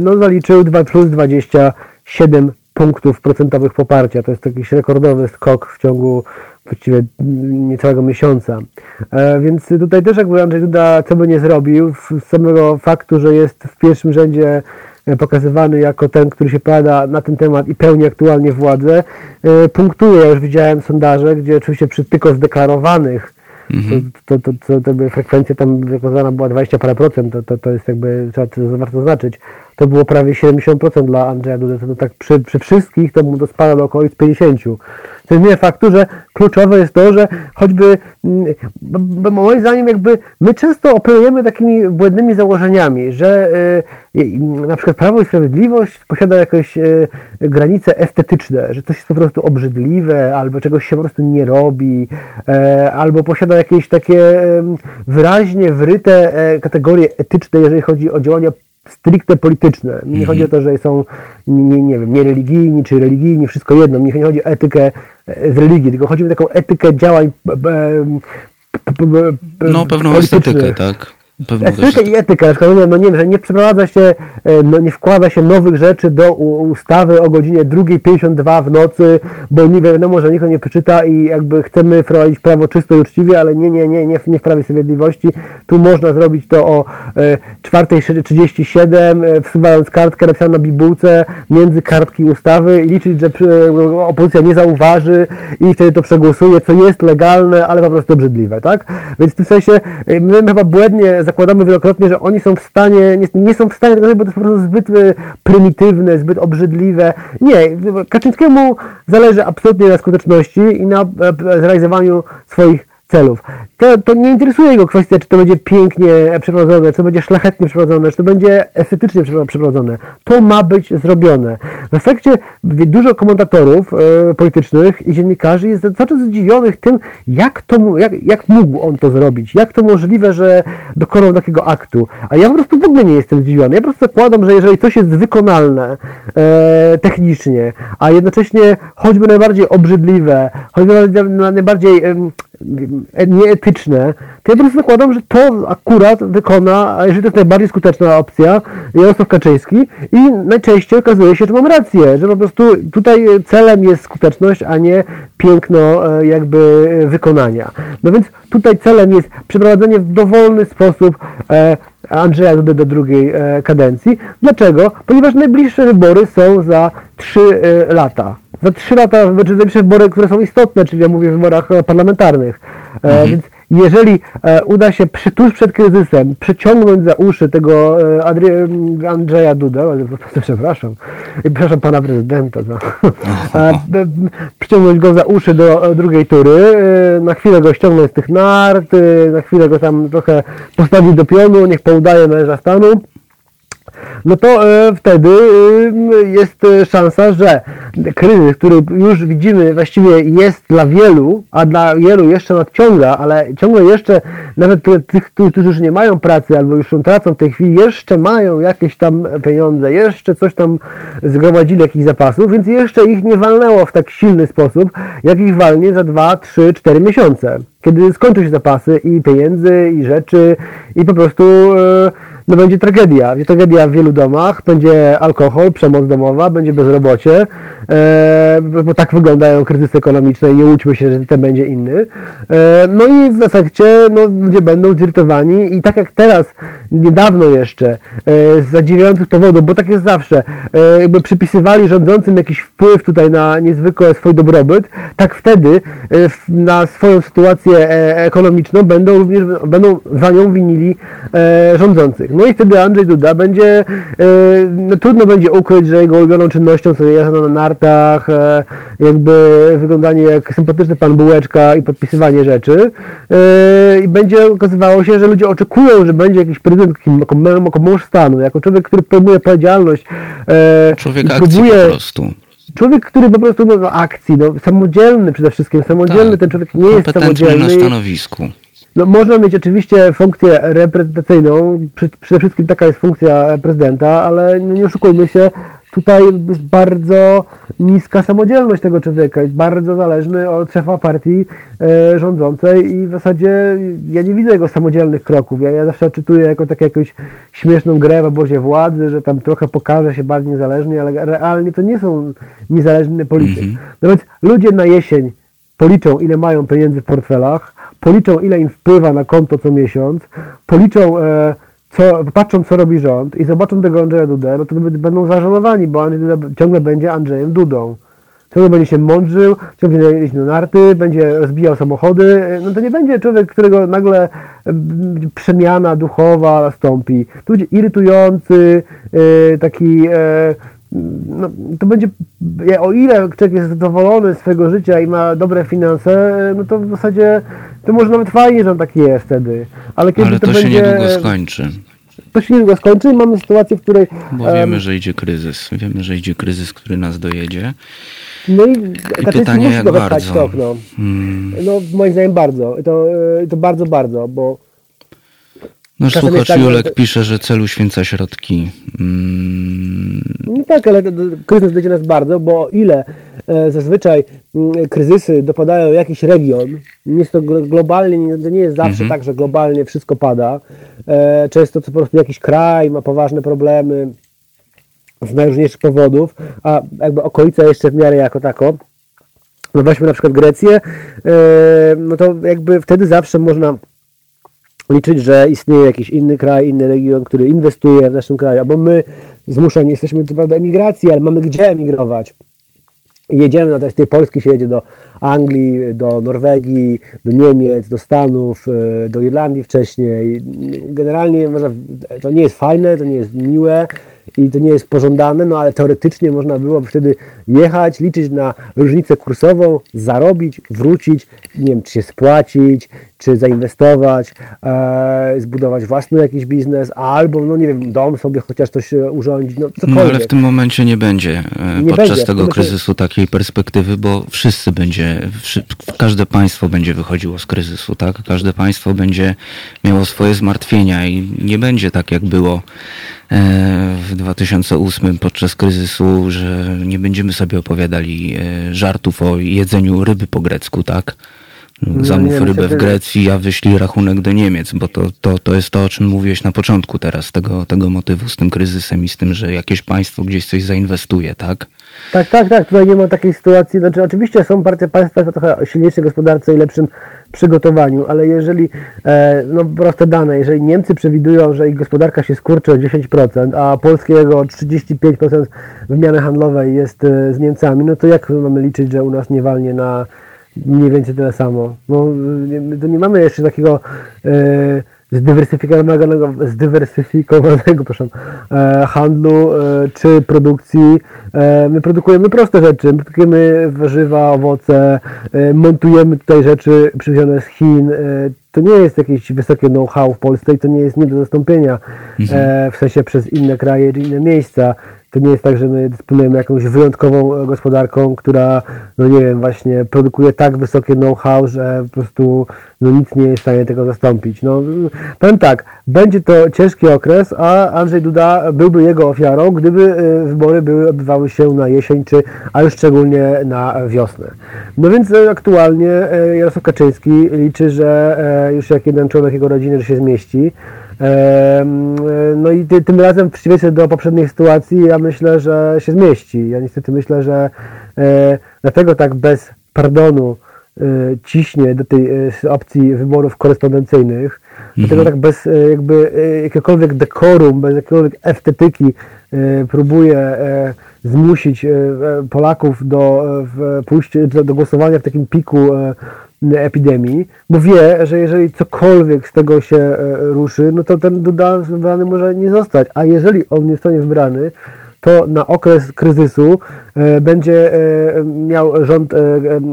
no zaliczył 2 plus 27 punktów procentowych poparcia. To jest jakiś rekordowy skok w ciągu właściwie niecałego miesiąca. Więc tutaj też jakby Andrzej Duda co by nie zrobił, z samego faktu, że jest w pierwszym rzędzie pokazywany jako ten, który się pada na ten temat i pełni aktualnie władzę, e, punktuje. Ja już widziałem sondaże, gdzie oczywiście przy tylko zdeklarowanych Mhm. To, to, to, to, to frekwencja tam wykazana była 20 parę procent, to, to, to jest jakby, trzeba to warto zaznaczyć. To było prawie 70% dla Andrzeja Dudy, to tak przy, przy wszystkich to mu to spada do okolic 50. To zmienia faktu, że kluczowe jest to, że choćby, mm, bo moim zdaniem jakby my często operujemy takimi błędnymi założeniami, że y, na przykład Prawo i Sprawiedliwość posiada jakieś y, granice estetyczne, że coś jest po prostu obrzydliwe, albo czegoś się po prostu nie robi, e, albo posiada jakieś takie wyraźnie wryte e, kategorie etyczne, jeżeli chodzi o działania stricte polityczne. Nie mhm. chodzi o to, że są, nie, nie wiem, niereligijni czy religijni, wszystko jedno. Nie chodzi o etykę z religii, tylko chodzi o taką etykę działań no, pewną estetykę, tak. Etykę i etykę, na przykład, no nie wiem, że nie przeprowadza się, e, no nie wkłada się nowych rzeczy do ustawy o godzinie 2.52 w nocy, bo nie wiadomo, że nikt nie przeczyta i jakby chcemy wprowadzić prawo czysto i uczciwie, ale nie, nie, nie, nie, nie w Prawie Sprawiedliwości. Tu można zrobić to o 4.37, e, e, wsuwając kartkę napisaną na bibułce między kartki ustawy i liczyć, że opozycja nie zauważy i wtedy to przegłosuje, co jest legalne, ale po prostu obrzydliwe, tak? Więc w tym sensie my chyba błędnie zakładamy wielokrotnie, że oni są w stanie, nie, nie są w stanie tego bo to jest po prostu zbyt e, prymitywne, zbyt obrzydliwe. Nie, Kaczyńskiemu zależy absolutnie na skuteczności i na e, zrealizowaniu swoich celów. To, to nie interesuje go kwestia, czy to będzie pięknie przeprowadzone, czy to będzie szlachetnie przeprowadzone, czy to będzie estetycznie przeprowadzone. To ma być zrobione. W efekcie dużo komentatorów e, politycznych i dziennikarzy jest cały czas zdziwionych tym, jak, to, jak, jak mógł on to zrobić, jak to możliwe, że dokonał takiego aktu. A ja po prostu w ogóle nie jestem zdziwiony. Ja po prostu zakładam, że jeżeli coś jest wykonalne e, technicznie, a jednocześnie choćby najbardziej obrzydliwe, choćby najbardziej nieetyczne, to ja po prostu zakładam, że to akurat wykona, jeżeli to jest najbardziej skuteczna opcja, Jarosław Kaczyński i najczęściej okazuje się, że mam rację, że po prostu tutaj celem jest skuteczność, a nie piękno e, jakby wykonania. No więc tutaj celem jest przeprowadzenie w dowolny sposób e, Andrzeja Dudy do drugiej e, kadencji. Dlaczego? Ponieważ najbliższe wybory są za 3 lata za trzy lata, znaczy najbliższe wybory, które są istotne, czyli ja mówię o wyborach parlamentarnych. E, mhm. Więc jeżeli e, uda się przy, tuż przed kryzysem przyciągnąć za uszy tego e, Adry, Andrzeja Duda, przepraszam, przepraszam pana prezydenta, za, przyciągnąć go za uszy do drugiej tury, na chwilę go ściągnąć z tych nart, na chwilę go tam trochę postawić do pionu, niech poudaje męża stanu, no to e, wtedy jest e, szansa, że kryzys, który już widzimy właściwie jest dla wielu, a dla wielu jeszcze nadciąga, ale ciągle jeszcze nawet tych, którzy już nie mają pracy albo już tracą w tej chwili, jeszcze mają jakieś tam pieniądze, jeszcze coś tam zgromadzili jakichś zapasów, więc jeszcze ich nie walnęło w tak silny sposób, jak ich walnie za 2, 3, 4 miesiące. Kiedy skończą się zapasy i pieniędzy, i rzeczy, i po prostu no będzie tragedia. Będzie tragedia w wielu domach, będzie alkohol, przemoc domowa, będzie bezrobocie, bo tak wyglądają kryzysy ekonomiczne i nie łudźmy się, że ten będzie inny. E, no i w efekcie no, ludzie będą zirytowani i tak jak teraz, niedawno jeszcze, e, z zadziwiających powodów, bo tak jest zawsze, e, jakby przypisywali rządzącym jakiś wpływ tutaj na niezwykły swój dobrobyt, tak wtedy e, na swoją sytuację e, ekonomiczną będą również będą za nią winili e, rządzących. No i wtedy Andrzej Duda będzie, e, no trudno będzie ukryć, że jego ulubioną czynnością są jazda na nartach, e, jakby wyglądanie jak sympatyczny pan Bułeczka i podpisywanie rzeczy e, i będzie okazywało się, że ludzie oczekują, że będzie jakiś prezydent jako, jako mąż stanu, jako człowiek, który pojmuje odpowiedzialność e, Człowiek i akcji próbuje po prostu. Człowiek, który po prostu no, akcji, no, samodzielny przede wszystkim, samodzielny, Tak. ten człowiek nie jest Kompetentny na samodzielny. stanowisku. No, można mieć oczywiście funkcję reprezentacyjną, przede wszystkim taka jest funkcja prezydenta, ale no, nie oszukujmy się, tutaj jest bardzo niska samodzielność tego człowieka, jest bardzo zależny od szefa partii e, rządzącej i w zasadzie ja nie widzę jego samodzielnych kroków. Ja, ja zawsze odczytuję jako taką jakąś śmieszną grę w obozie władzy, że tam trochę pokaże się bardziej niezależnie, ale realnie to nie są niezależni politycy. No więc ludzie na jesień policzą, ile mają pieniędzy w portfelach, policzą, ile im wpływa na konto co miesiąc, policzą, e, co, patrzą, co robi rząd i zobaczą tego Andrzeja Dudę, no to będą zażenowani, bo Andrzej Duda ciągle będzie Andrzejem Dudą. Ciągle będzie się mądrzył, ciągle będzie jeździć na narty, będzie rozbijał samochody. No to nie będzie człowiek, którego nagle mm, przemiana duchowa nastąpi. To będzie irytujący, e, taki e, no, to będzie, o ile człowiek jest zadowolony z swojego życia i ma dobre finanse, no to w zasadzie to może nawet fajnie, że on taki jest wtedy. Ale kiedy Ale to, to się będzie, niedługo skończy. to się niedługo skończy i mamy sytuację, w której Bo em, wiemy, że idzie kryzys. Wiemy, że idzie kryzys, który nas dojedzie. no i Kaczyński pytanie, musi jak bardzo? to okno. Hmm. No moim zdaniem bardzo. To, e, to bardzo, bardzo, bo No Czasem słuchacz tak, że- Julek pisze, że celu święca środki. Mm, No tak, ale kryzys dotyczy nas bardzo, bo ile zazwyczaj mm, kryzysy dopadają jakiś region, nie jest to glo- globalnie, nie, to nie jest zawsze tak, że globalnie wszystko pada. E, często to po prostu jakiś kraj ma poważne problemy z najróżniejszych powodów, a jakby okolica jeszcze w miarę jako tako. No weźmy na przykład Grecję, e, no to jakby wtedy zawsze można liczyć, że istnieje jakiś inny kraj, inny region, który inwestuje w naszym kraju, albo my zmuszeni jesteśmy prawda emigracji, ale mamy gdzie emigrować. Jedziemy, no z tej Polski się jedzie do Anglii, do Norwegii, do Niemiec, do Stanów, e, do Irlandii wcześniej. Generalnie to nie jest fajne, to nie jest miłe i to nie jest pożądane, no ale teoretycznie można byłoby wtedy jechać, liczyć na różnicę kursową, zarobić, wrócić, nie wiem, czy się spłacić, czy zainwestować, e, zbudować własny jakiś biznes, albo, no nie wiem, dom sobie chociaż coś e, urządzić, no No ale w tym momencie nie będzie e, Nie podczas będzie. tego znaczy- kryzysu takiej perspektywy, bo wszyscy będzie, każde państwo będzie wychodziło z kryzysu, tak? Każde państwo będzie miało swoje zmartwienia i nie będzie tak jak było w 2008 podczas kryzysu, że nie będziemy sobie opowiadali żartów o jedzeniu ryby po grecku, tak? Zamów nie, rybę w Grecji, a wyślij rachunek do Niemiec, bo to, to, to jest to, o czym mówiłeś na początku teraz, tego, tego motywu z tym kryzysem i z tym, że jakieś państwo gdzieś coś zainwestuje, tak? Tak, tak, tak. Tutaj nie ma takiej sytuacji. Znaczy, oczywiście są partie państwa o trochę silniejszej gospodarce i lepszym przygotowaniu, ale jeżeli, e, no proste dane, jeżeli Niemcy przewidują, że ich gospodarka się skurczy o 10%, a polskiego o 35% wymiany handlowej jest e, z Niemcami, no to jak mamy liczyć, że u nas nie walnie na mniej więcej tyle samo? No, nie, to nie mamy jeszcze takiego e, zdywersyfikowanego, zdywersyfikowanego proszę, e, handlu e, czy produkcji. E, my produkujemy proste rzeczy, my produkujemy warzywa, owoce, e, montujemy tutaj rzeczy przywiezione z Chin. E, to nie jest jakieś wysokie know-how w Polsce i to nie jest nie do zastąpienia e, w sensie przez inne kraje czy inne miejsca. To nie jest tak, że my dysponujemy jakąś wyjątkową gospodarką, która, no nie wiem, właśnie produkuje tak wysokie know-how, że po prostu no nic nie jest w stanie tego zastąpić. No, powiem tak, będzie to ciężki okres, a Andrzej Duda byłby jego ofiarą, gdyby e, wybory były odbywały się na jesień, czy, a już szczególnie na wiosnę. No więc e, aktualnie e, Jarosław Kaczyński liczy, że już jak jeden członek jego rodziny że się zmieści, No i ty, tym razem w przeciwieństwie do poprzedniej sytuacji ja myślę, że się zmieści. Ja niestety myślę, że dlatego tak bez pardonu ciśnie do tej opcji wyborów korespondencyjnych, dlatego mhm. tak bez jakby jakiegokolwiek dekorum, bez jakiejkolwiek estetyki próbuje zmusić Polaków do pójścia, do głosowania w takim piku epidemii, bo wie, że jeżeli cokolwiek z tego się e, ruszy, no to ten Duda wybrany może nie zostać, a jeżeli on nie zostanie wybrany, to na okres kryzysu e, będzie e, miał rząd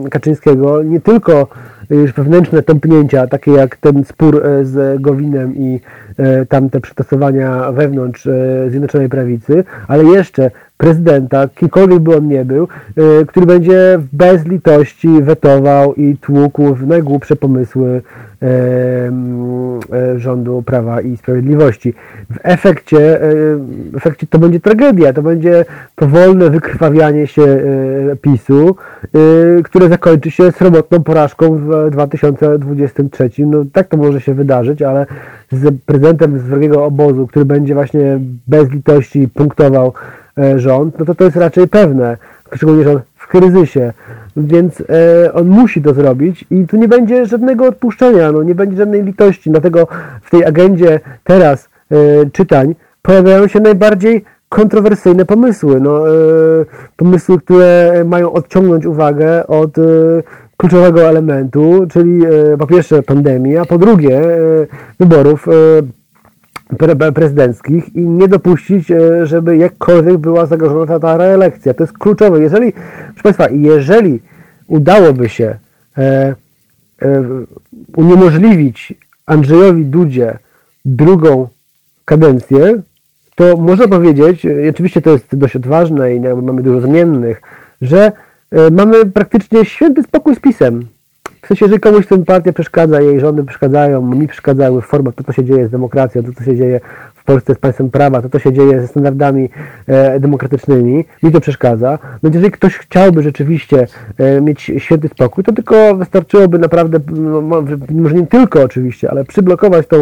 Kaczyńskiego nie tylko już wewnętrzne tąpnięcia, takie jak ten spór z Gowinem i tamte przytasowania wewnątrz Zjednoczonej Prawicy, ale jeszcze prezydenta, kimkolwiek by on nie był, y, który będzie bez litości wetował i tłukł w najgłupsze pomysły e, rządu Prawa i Sprawiedliwości. W efekcie, w efekcie to będzie tragedia, to będzie powolne wykrwawianie się PiSu, które zakończy się sromotną porażką w 2023. No tak to może się wydarzyć, ale z prezydentem z wrogiego obozu, który będzie właśnie bez litości punktował rząd, no to to jest raczej pewne, szczególnie rząd w kryzysie, więc e, on musi to zrobić i tu nie będzie żadnego odpuszczenia, no nie będzie żadnej litości, dlatego w tej agendzie teraz e, czytań pojawiają się najbardziej kontrowersyjne pomysły, no, pomysły, które mają odciągnąć uwagę od kluczowego elementu, czyli po pierwsze pandemii, a po drugie wyborów pre prezydenckich i nie dopuścić, e, żeby jakkolwiek była zagrożona ta reelekcja. To jest kluczowe. Jeżeli, proszę Państwa, jeżeli udałoby się e, e, uniemożliwić Andrzejowi Dudzie drugą kadencję, to można powiedzieć, e, oczywiście to jest dość odważne i mamy dużo zmiennych, że e, mamy praktycznie święty spokój z pisem. W sensie, jeżeli komuś ten partia przeszkadza, jej rządy przeszkadzają, mi przeszkadzały w formach to, co się dzieje z demokracją, to, co się dzieje w Polsce z państwem prawa, to, co się dzieje ze standardami e, demokratycznymi, mi to przeszkadza. No jeżeli ktoś chciałby rzeczywiście e, mieć święty spokój, to tylko wystarczyłoby naprawdę, no, może nie tylko oczywiście, ale przyblokować tą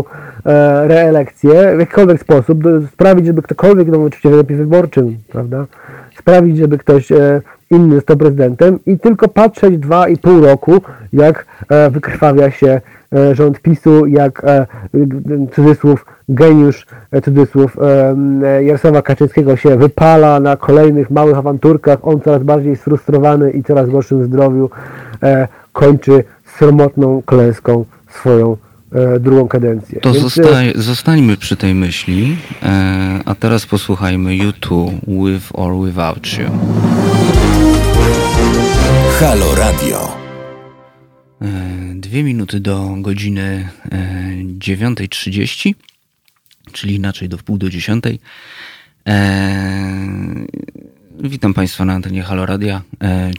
e, reelekcję w jakikolwiek sposób, do, sprawić, żeby ktokolwiek, no oczywiście w wyborczym, prawda, sprawić, żeby ktoś e, inny został prezydentem i tylko patrzeć dwa i pół roku, jak e, wykrwawia się e, rząd PiSu, jak cudzysłów geniusz, cudzysłów Jarosława Kaczyńskiego się wypala na kolejnych małych awanturkach, on coraz bardziej sfrustrowany i coraz gorszym zdrowiu kończy sromotną klęską swoją drugą kadencję. To Więc... zostań, zostańmy przy tej myśli, e, a teraz posłuchajmy YouTube With or Without You. Halo Radio. E, dwie minuty do godziny 9.30, czyli inaczej do wpół do dziesiątej. Witam Państwa na antenie Halo Radia.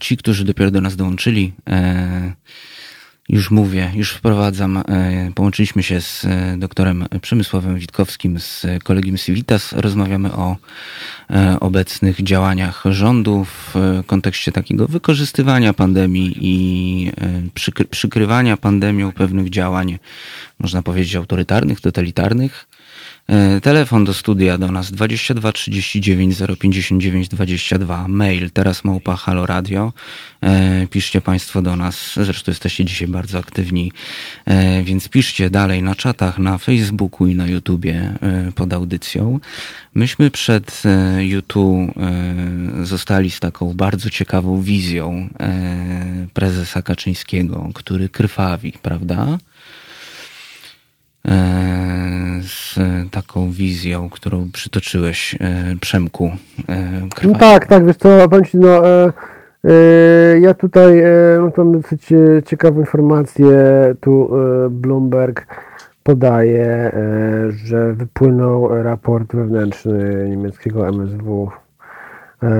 Ci, którzy dopiero do nas dołączyli, już mówię, już wprowadzam. E, połączyliśmy się z e, doktorem Przemysławem Witkowskim z kolegiem Civitas. Rozmawiamy o e, obecnych działaniach rządu w kontekście takiego wykorzystywania pandemii i przykrywania pandemią pewnych działań, można powiedzieć, autorytarnych, totalitarnych. E, telefon do studia do nas 22 39 059 22. Mail teraz małpa Halo Radio. E, piszcie Państwo do nas. Zresztą jesteście dzisiaj bardzo aktywni, e, więc piszcie dalej na czatach, na Facebooku i na YouTubie pod audycją. Myśmy przed YouTube zostali z taką bardzo ciekawą wizją prezesa Kaczyńskiego, który krwawi, prawda? E, z taką wizją, którą przytoczyłeś, e, Przemku. E, no tak, tak, wiesz co, powiem no, ja tutaj mam dosyć ciekawą informację, tu Bloomberg podaje, że wypłynął raport wewnętrzny niemieckiego MSW.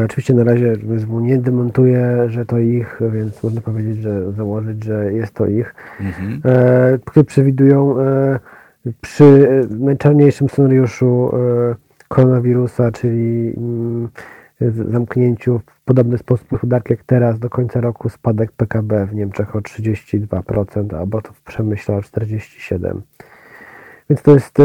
Oczywiście na razie MSW nie demontuje, że to ich, więc można powiedzieć, że założyć, że jest to ich, mhm. które przewidują przy najczarniejszym scenariuszu e, koronawirusa, czyli mm, zamknięciu w podobny sposób gospodarki jak teraz do końca roku spadek PKB w Niemczech o 32%, albo to w Przemyśle o 47%. Więc to jest e,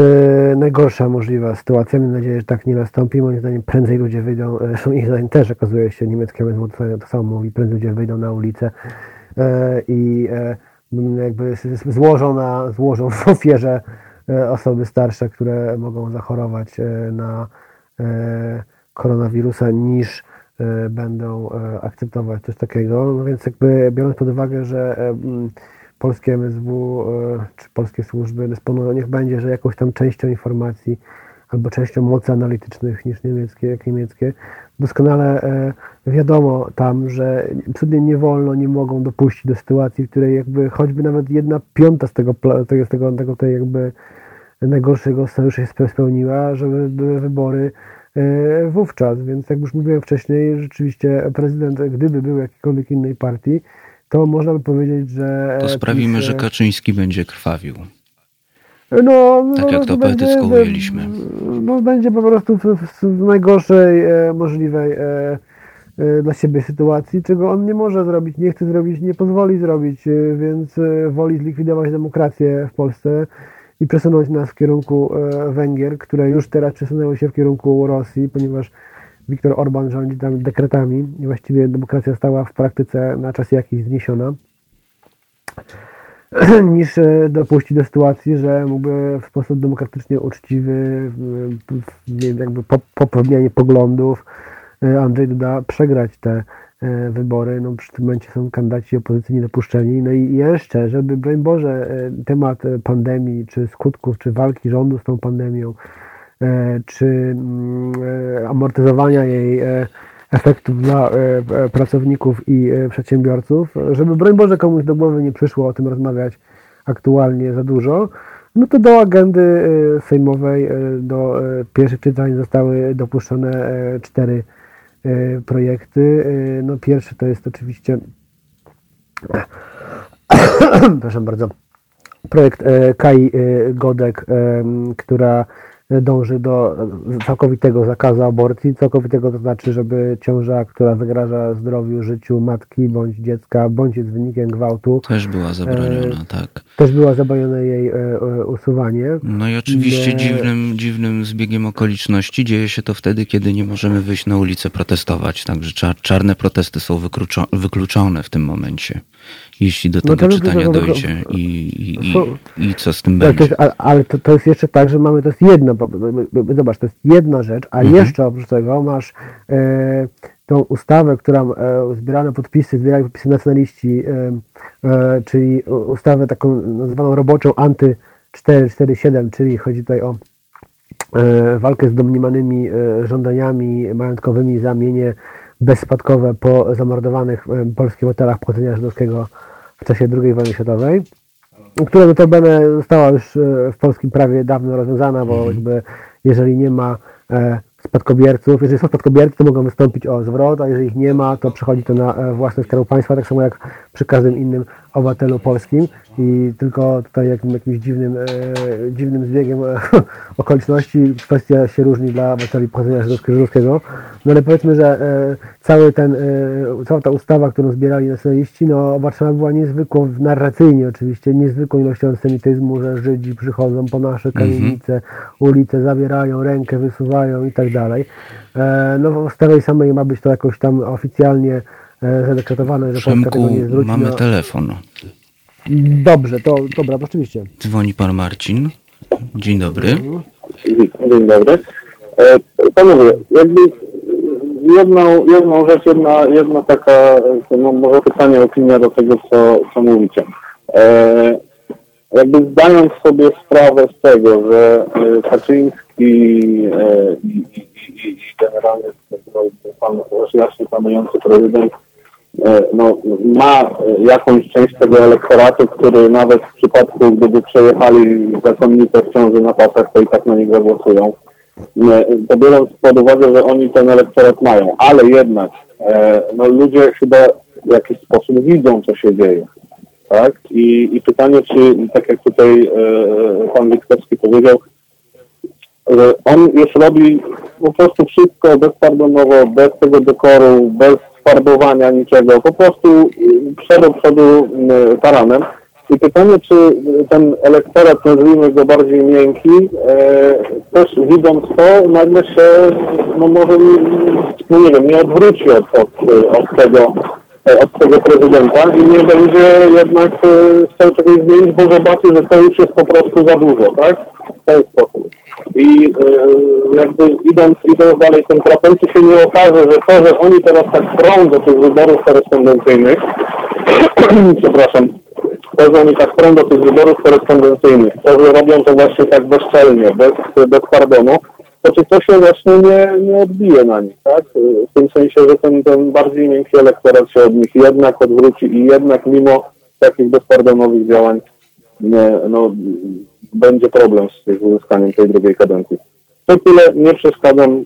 najgorsza możliwa sytuacja. Mam nadzieję, że tak nie nastąpi. Moim zdaniem prędzej ludzie wyjdą, zresztą ich zdaniem też okazuje się, niemieckie MSW to samo mówi, prędzej ludzie wyjdą na ulicę e, i e, jakby złożą, na, złożą w ofierze osoby starsze, które mogą zachorować na koronawirusa, niż będą akceptować coś takiego. No więc jakby biorąc pod uwagę, że polskie MSW e, czy polskie służby dysponują, niech będzie, że jakąś tam częścią informacji albo częścią mocy analitycznych niż niemieckie, jak niemieckie, doskonale e, wiadomo tam, że absolutnie nie wolno, nie mogą dopuścić do sytuacji, w której jakby choćby nawet jedna piąta z tego, z tego, tego tej jakby najgorszego scenariusza się spe- spełniła, żeby były wybory e, wówczas, więc jak już mówiłem wcześniej, rzeczywiście prezydent, gdyby był jakiejkolwiek innej partii, to można by powiedzieć, że... To e, sprawimy, PiS, że Kaczyński będzie krwawił. no, Tak no, jak no, to będzie- poetycko ujęliśmy. No, będzie po prostu w, w, w najgorszej e, możliwej e, e, dla siebie sytuacji, czego on nie może zrobić, nie chce zrobić, nie pozwoli zrobić, e, więc e, woli zlikwidować demokrację w Polsce i przesunąć nas w kierunku Węgier, które już teraz przesunęły się w kierunku Rosji, ponieważ Viktor Orban rządzi tam dekretami i właściwie demokracja została w praktyce na czas jakiś zniesiona niż e, dopuścić do sytuacji, że mógłby w sposób demokratycznie uczciwy, nie wiem, jakby po, po popełnianiu poglądów e, Andrzej Duda przegrać te e, wybory. No, przy tym momencie są kandydaci opozycji niedopuszczeni. No i jeszcze, żeby, broń Boże, temat pandemii, czy skutków, czy walki rządu z tą pandemią, czy mm, e, amortyzowania jej e, efektów dla e, e, pracowników i e, przedsiębiorców, żeby broń Boże komuś do głowy nie przyszło o tym rozmawiać aktualnie za dużo, no to do agendy e, sejmowej, e, do e, pierwszych czytań zostały dopuszczone e, cztery e, projekty. E, No pierwszy to jest oczywiście przepraszam bardzo, projekt e, Kai e, Godek, która dąży do całkowitego zakazu aborcji. Całkowitego to znaczy, żeby ciąża, która zagraża zdrowiu, życiu matki bądź dziecka, bądź jest wynikiem gwałtu, Też była zabroniona, tak. też była zabronione jej e, e, usuwanie. No i oczywiście Nie. dziwnym, dziwnym zbiegiem okoliczności dzieje się to wtedy, kiedy nie możemy wyjść na ulicę protestować. Także czar, czarne protesty są wykluczo, wykluczone w tym momencie, jeśli do No tego to- czytania dojdzie. I, i, i, I co z tym Tak, to będzie? jest, ale to, to jest jeszcze tak, że mamy, to jest jedna, zobacz, to jest jedna rzecz, a jeszcze oprócz tego masz e, tą ustawę, która e, zbierane podpisy, zbierali podpisy nacjonaliści, e, e, czyli ustawę taką nazwaną roboczą anty 447, czyli chodzi tutaj o e, walkę z domniemanymi e, żądaniami majątkowymi za mienie bezspadkowe po zamordowanych polskich hotelach pochodzenia żydowskiego w czasie II wojny światowej która notabene została już e, w polskim prawie dawno rozwiązana, bo jakby jeżeli nie ma e, spadkobierców, jeżeli są spadkobiercy, to mogą wystąpić o zwrot, a jeżeli ich nie ma, to przechodzi to na e, własność Skarbu Państwa, tak samo jak przy każdym innym obywatelu polskim i tylko tutaj jakim, jakimś dziwnym, e, dziwnym zbiegiem e, okoliczności kwestia się różni dla obywateli pochodzenia żydowskiego. No ale powiedzmy, że e, cały ten, e, cała ta ustawa, którą zbierali nacjonaliści, no obarczona była niezwykłą, narracyjnie oczywiście, niezwykłą ilością antysemityzmu, że Żydzi przychodzą po nasze kamienice, ulice, zabierają rękę, wysuwają i tak dalej. E, no w tej samej ma być to jakoś tam oficjalnie zadekretowane, że Polska tego Przemku, nie zwróci. mamy no, telefon. Dobrze, to dobra, oczywiście. Dzwoni pan Marcin. Dzień dobry. Dzień dobry. E, Panowie, jakby jedną, jedną rzecz, jedna, jedna taka, e, no może pytanie, opinia do tego, co, co mówicie. E, jakby zdając sobie sprawę z tego, że e, Kaczyński e, i, i, i, generalnie no, pan jaśnie panujący prezydent e, no, ma e, jakąś część tego elektoratu, który nawet w przypadku, gdyby przejechali zakonnice w ciąży na pasach, to i tak na nich zagłosują. Nie, To biorąc pod uwagę, że oni ten elektorat mają, ale jednak e, no, ludzie chyba w jakiś sposób widzą, co się dzieje. Tak? I, i pytanie, czy tak jak tutaj e, pan Witkowski powiedział, on już robi po prostu wszystko bezpardonowo, bez tego dekoru, bez farbowania niczego, po prostu y, przed do przodu y, taranem I pytanie, czy ten elektorat, nazwijmy go bardziej miękki, e, też widząc to, nagle się, no może, no nie wiem, nie odwróci od, od, od tego od tego prezydenta i nie będzie jednak e, chciał czegoś zmienić, bo zobaczy, że to już jest po prostu za dużo, tak? W ten sposób. I e, jakby idąc, idąc dalej tym tropem, czy się nie okaże, że to, że oni teraz tak prą do tych wyborów korespondencyjnych, przepraszam, to, że oni tak prą do tych wyborów korespondencyjnych, to, że robią to właśnie tak bezczelnie, bez, bez pardonu, to czy to się właśnie nie, nie odbije na nich, tak? W tym sensie, że ten, ten bardziej miękki elektorat się od nich jednak odwróci i jednak mimo takich bezpardonowych działań nie, no, będzie problem z uzyskaniem tej drugiej kadencji. To tyle, nie przeszkadzam,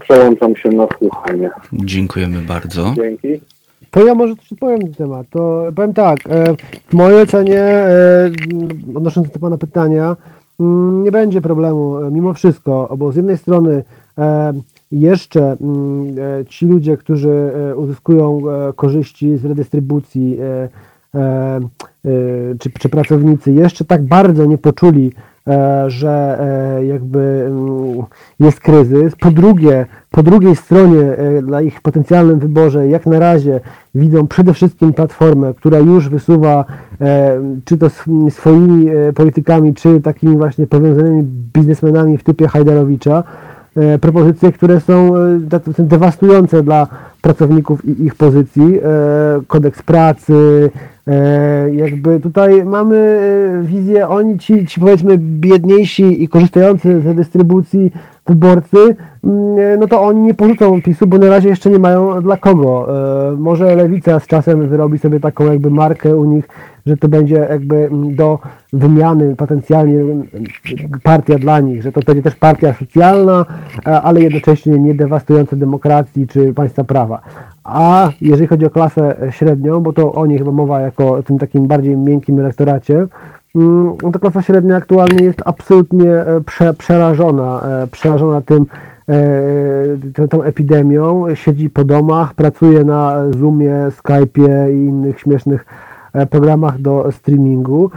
przełączam się na słuchanie. Dziękujemy bardzo. Dzięki. To ja może coś powiem na ten temat. To powiem tak, e, w mojej ocenie, e, odnosząc do Pana pytania, mm, nie będzie problemu e, mimo wszystko, bo z jednej strony jeszcze mm, ci ludzie, którzy uzyskują korzyści z redystrybucji czy, czy pracownicy jeszcze tak bardzo nie poczuli E, że e, jakby mm, jest kryzys. Po drugie, po drugiej stronie e, dla ich potencjalnym wyborze jak na razie widzą przede wszystkim platformę, która już wysuwa czy to swoimi politykami, czy takimi właśnie powiązanymi biznesmenami w typie Hajdarowicza, propozycje, które są dewastujące dla pracowników i ich pozycji, kodeks pracy, E, jakby tutaj mamy e, wizję, oni ci, ci powiedzmy biedniejsi i korzystający z dystrybucji wyborcy, mm, e, no to oni nie porzucą PiSu, bo na razie jeszcze nie mają dla kogo. Może Lewica z czasem wyrobi sobie taką jakby markę u nich, że to będzie jakby do wymiany potencjalnie partia dla nich, że to będzie też partia socjalna, ale jednocześnie nie dewastująca demokracji czy państwa prawa. A jeżeli chodzi o klasę średnią, bo to o niej chyba mowa jako o tym takim bardziej miękkim elektoracie, mm, to klasa średnia aktualnie jest absolutnie e, prze, przerażona, e, przerażona tym, e, tą epidemią, siedzi po domach, pracuje na Zoomie, Skype'ie i innych śmiesznych programach do streamingu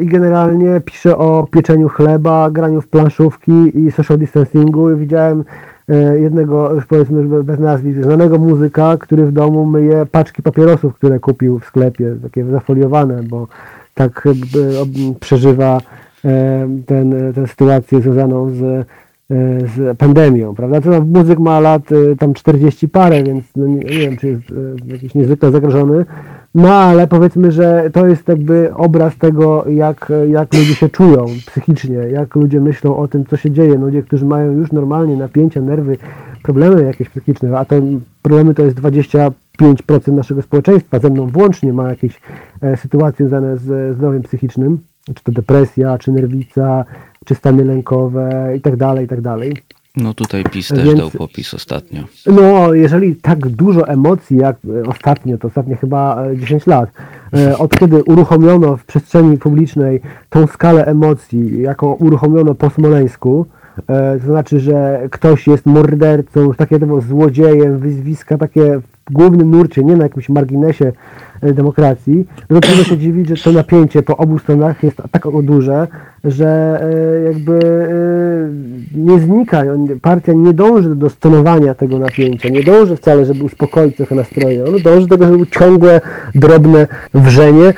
i generalnie pisze o pieczeniu chleba, graniu w planszówki i social distancingu. Widziałem E, jednego, już powiedzmy bez nazwisk, znanego muzyka, który w domu myje paczki papierosów, które kupił w sklepie, takie zafoliowane, bo tak przeżywa e, ten, tę sytuację związaną z, e, z pandemią, prawda? To muzyk ma lat tam 40 parę, więc no nie, nie, wiem, czy jest jakiś niezwykle zagrożony, no ale powiedzmy, że to jest jakby obraz tego, jak, jak ludzie się czują psychicznie, jak ludzie myślą o tym, co się dzieje. Ludzie, którzy mają już normalnie napięcia, nerwy, problemy jakieś psychiczne, a te problemy to jest 25% naszego społeczeństwa, ze mną włącznie ma jakieś e, sytuacje związane z zdrowiem psychicznym, czy to depresja, czy nerwica, czy stany lękowe i tak No tutaj PiS też Więc, dał popis ostatnio. No, jeżeli tak dużo emocji jak e, ostatnio, to ostatnie chyba 10 e, lat, e, od kiedy uruchomiono w przestrzeni publicznej tą skalę emocji, jaką uruchomiono po Smoleńsku, to znaczy, że ktoś jest mordercą, takie złodziejem, wyzwiska takie w głównym nurcie, nie na jakimś marginesie demokracji, no trudno się dziwić, że to napięcie po obu stronach jest tak duże, że e, jakby e, nie znika. Partia nie dąży do stonowania tego napięcia, nie dąży wcale, żeby uspokoić trochę nastroje. On dąży do tego, żeby ciągłe, drobne wrzenie,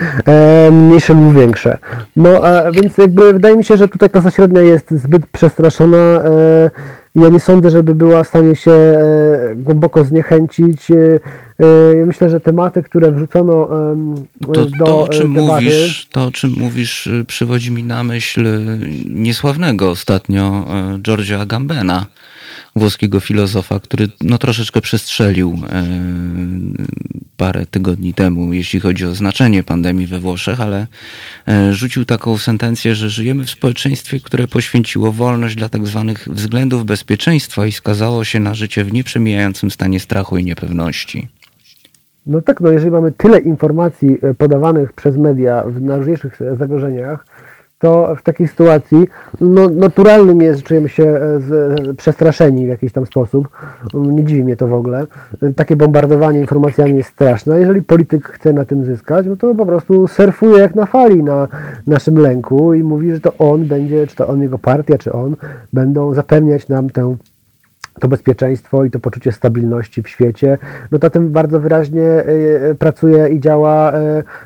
mniejsze lub większe. No, a więc jakby wydaje mi się, że tutaj klasa średnia jest zbyt przestraszona ja nie sądzę, żeby była w stanie się głęboko zniechęcić. Myślę, że tematy, które wrzucono to, do to, o czym mówisz, To, o czym mówisz, przywodzi mi na myśl niesławnego ostatnio Georgia Gambena, włoskiego filozofa, który no, troszeczkę przestrzelił parę tygodni temu, jeśli chodzi o znaczenie pandemii we Włoszech, ale rzucił taką sentencję, że żyjemy w społeczeństwie, które poświęciło wolność dla tak zwanych względów bezpieczeństwa i skazało się na życie w nieprzemijającym stanie strachu i niepewności. No tak, no jeżeli mamy tyle informacji e, podawanych przez media w najróżniejszych zagrożeniach, to w takiej sytuacji no, naturalnym jest, że czujemy się e, z, przestraszeni w jakiś tam sposób. Nie dziwi mnie to w ogóle. Takie bombardowanie informacjami jest straszne. Jeżeli polityk chce na tym zyskać, no to po prostu surfuje jak na fali na naszym lęku i mówi, że to on będzie, czy to on, jego partia, czy on, będą zapewniać nam tę to bezpieczeństwo i to poczucie stabilności w świecie, no to tym bardzo wyraźnie e, e, pracuje i działa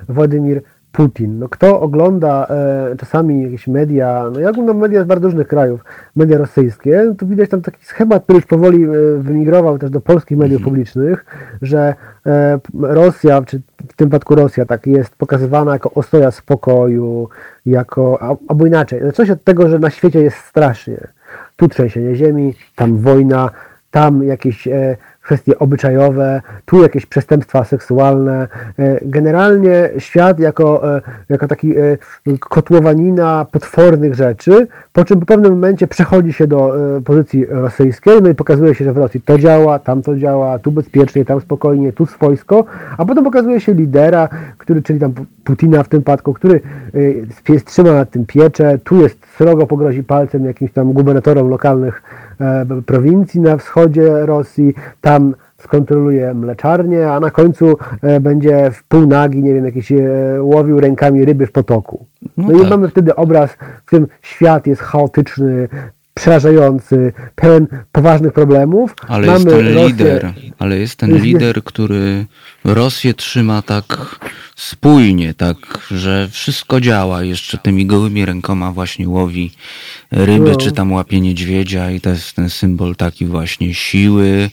Władimir Putin. No, kto ogląda e, czasami jakieś media, no ja oglądam media z bardzo różnych krajów, media rosyjskie, to widać tam taki schemat, który już powoli e, wymigrował też do polskich mediów mhm. publicznych, że e, Rosja, czy w tym wypadku Rosja, tak jest pokazywana jako ostoja spokoju, jako, albo inaczej, coś od tego, że na świecie jest strasznie. Tu trzęsienie ziemi, tam wojna, tam jakieś e, kwestie obyczajowe, tu jakieś przestępstwa seksualne. E, generalnie świat jako, e, jako taki e, kotłowanina potwornych rzeczy, po czym w pewnym momencie przechodzi się do pozycji rosyjskiej, no i pokazuje się, że w Rosji to działa, tam to działa, tu bezpiecznie, tam spokojnie, tu swojsko, a potem pokazuje się lidera, który, czyli tam Putina w tym przypadku, który trzyma nad tym piecze, tu jest srogo pogrozi palcem jakimś tam gubernatorom lokalnych prowincji na wschodzie Rosji, tam skontroluje mleczarnię, a na końcu e, będzie w pół nagi, nie wiem, jakiś e, łowił rękami ryby w potoku. No, no tak. i mamy wtedy obraz, w którym świat jest chaotyczny, przerażający, pełen poważnych problemów. Ale mamy jest Rosję, lider, ale jest ten jest, lider, który Rosję trzyma tak spójnie, tak, że wszystko działa. Jeszcze tymi gołymi rękoma właśnie łowi ryby, no. czy tam łapie niedźwiedzia i to jest ten symbol taki właśnie siły,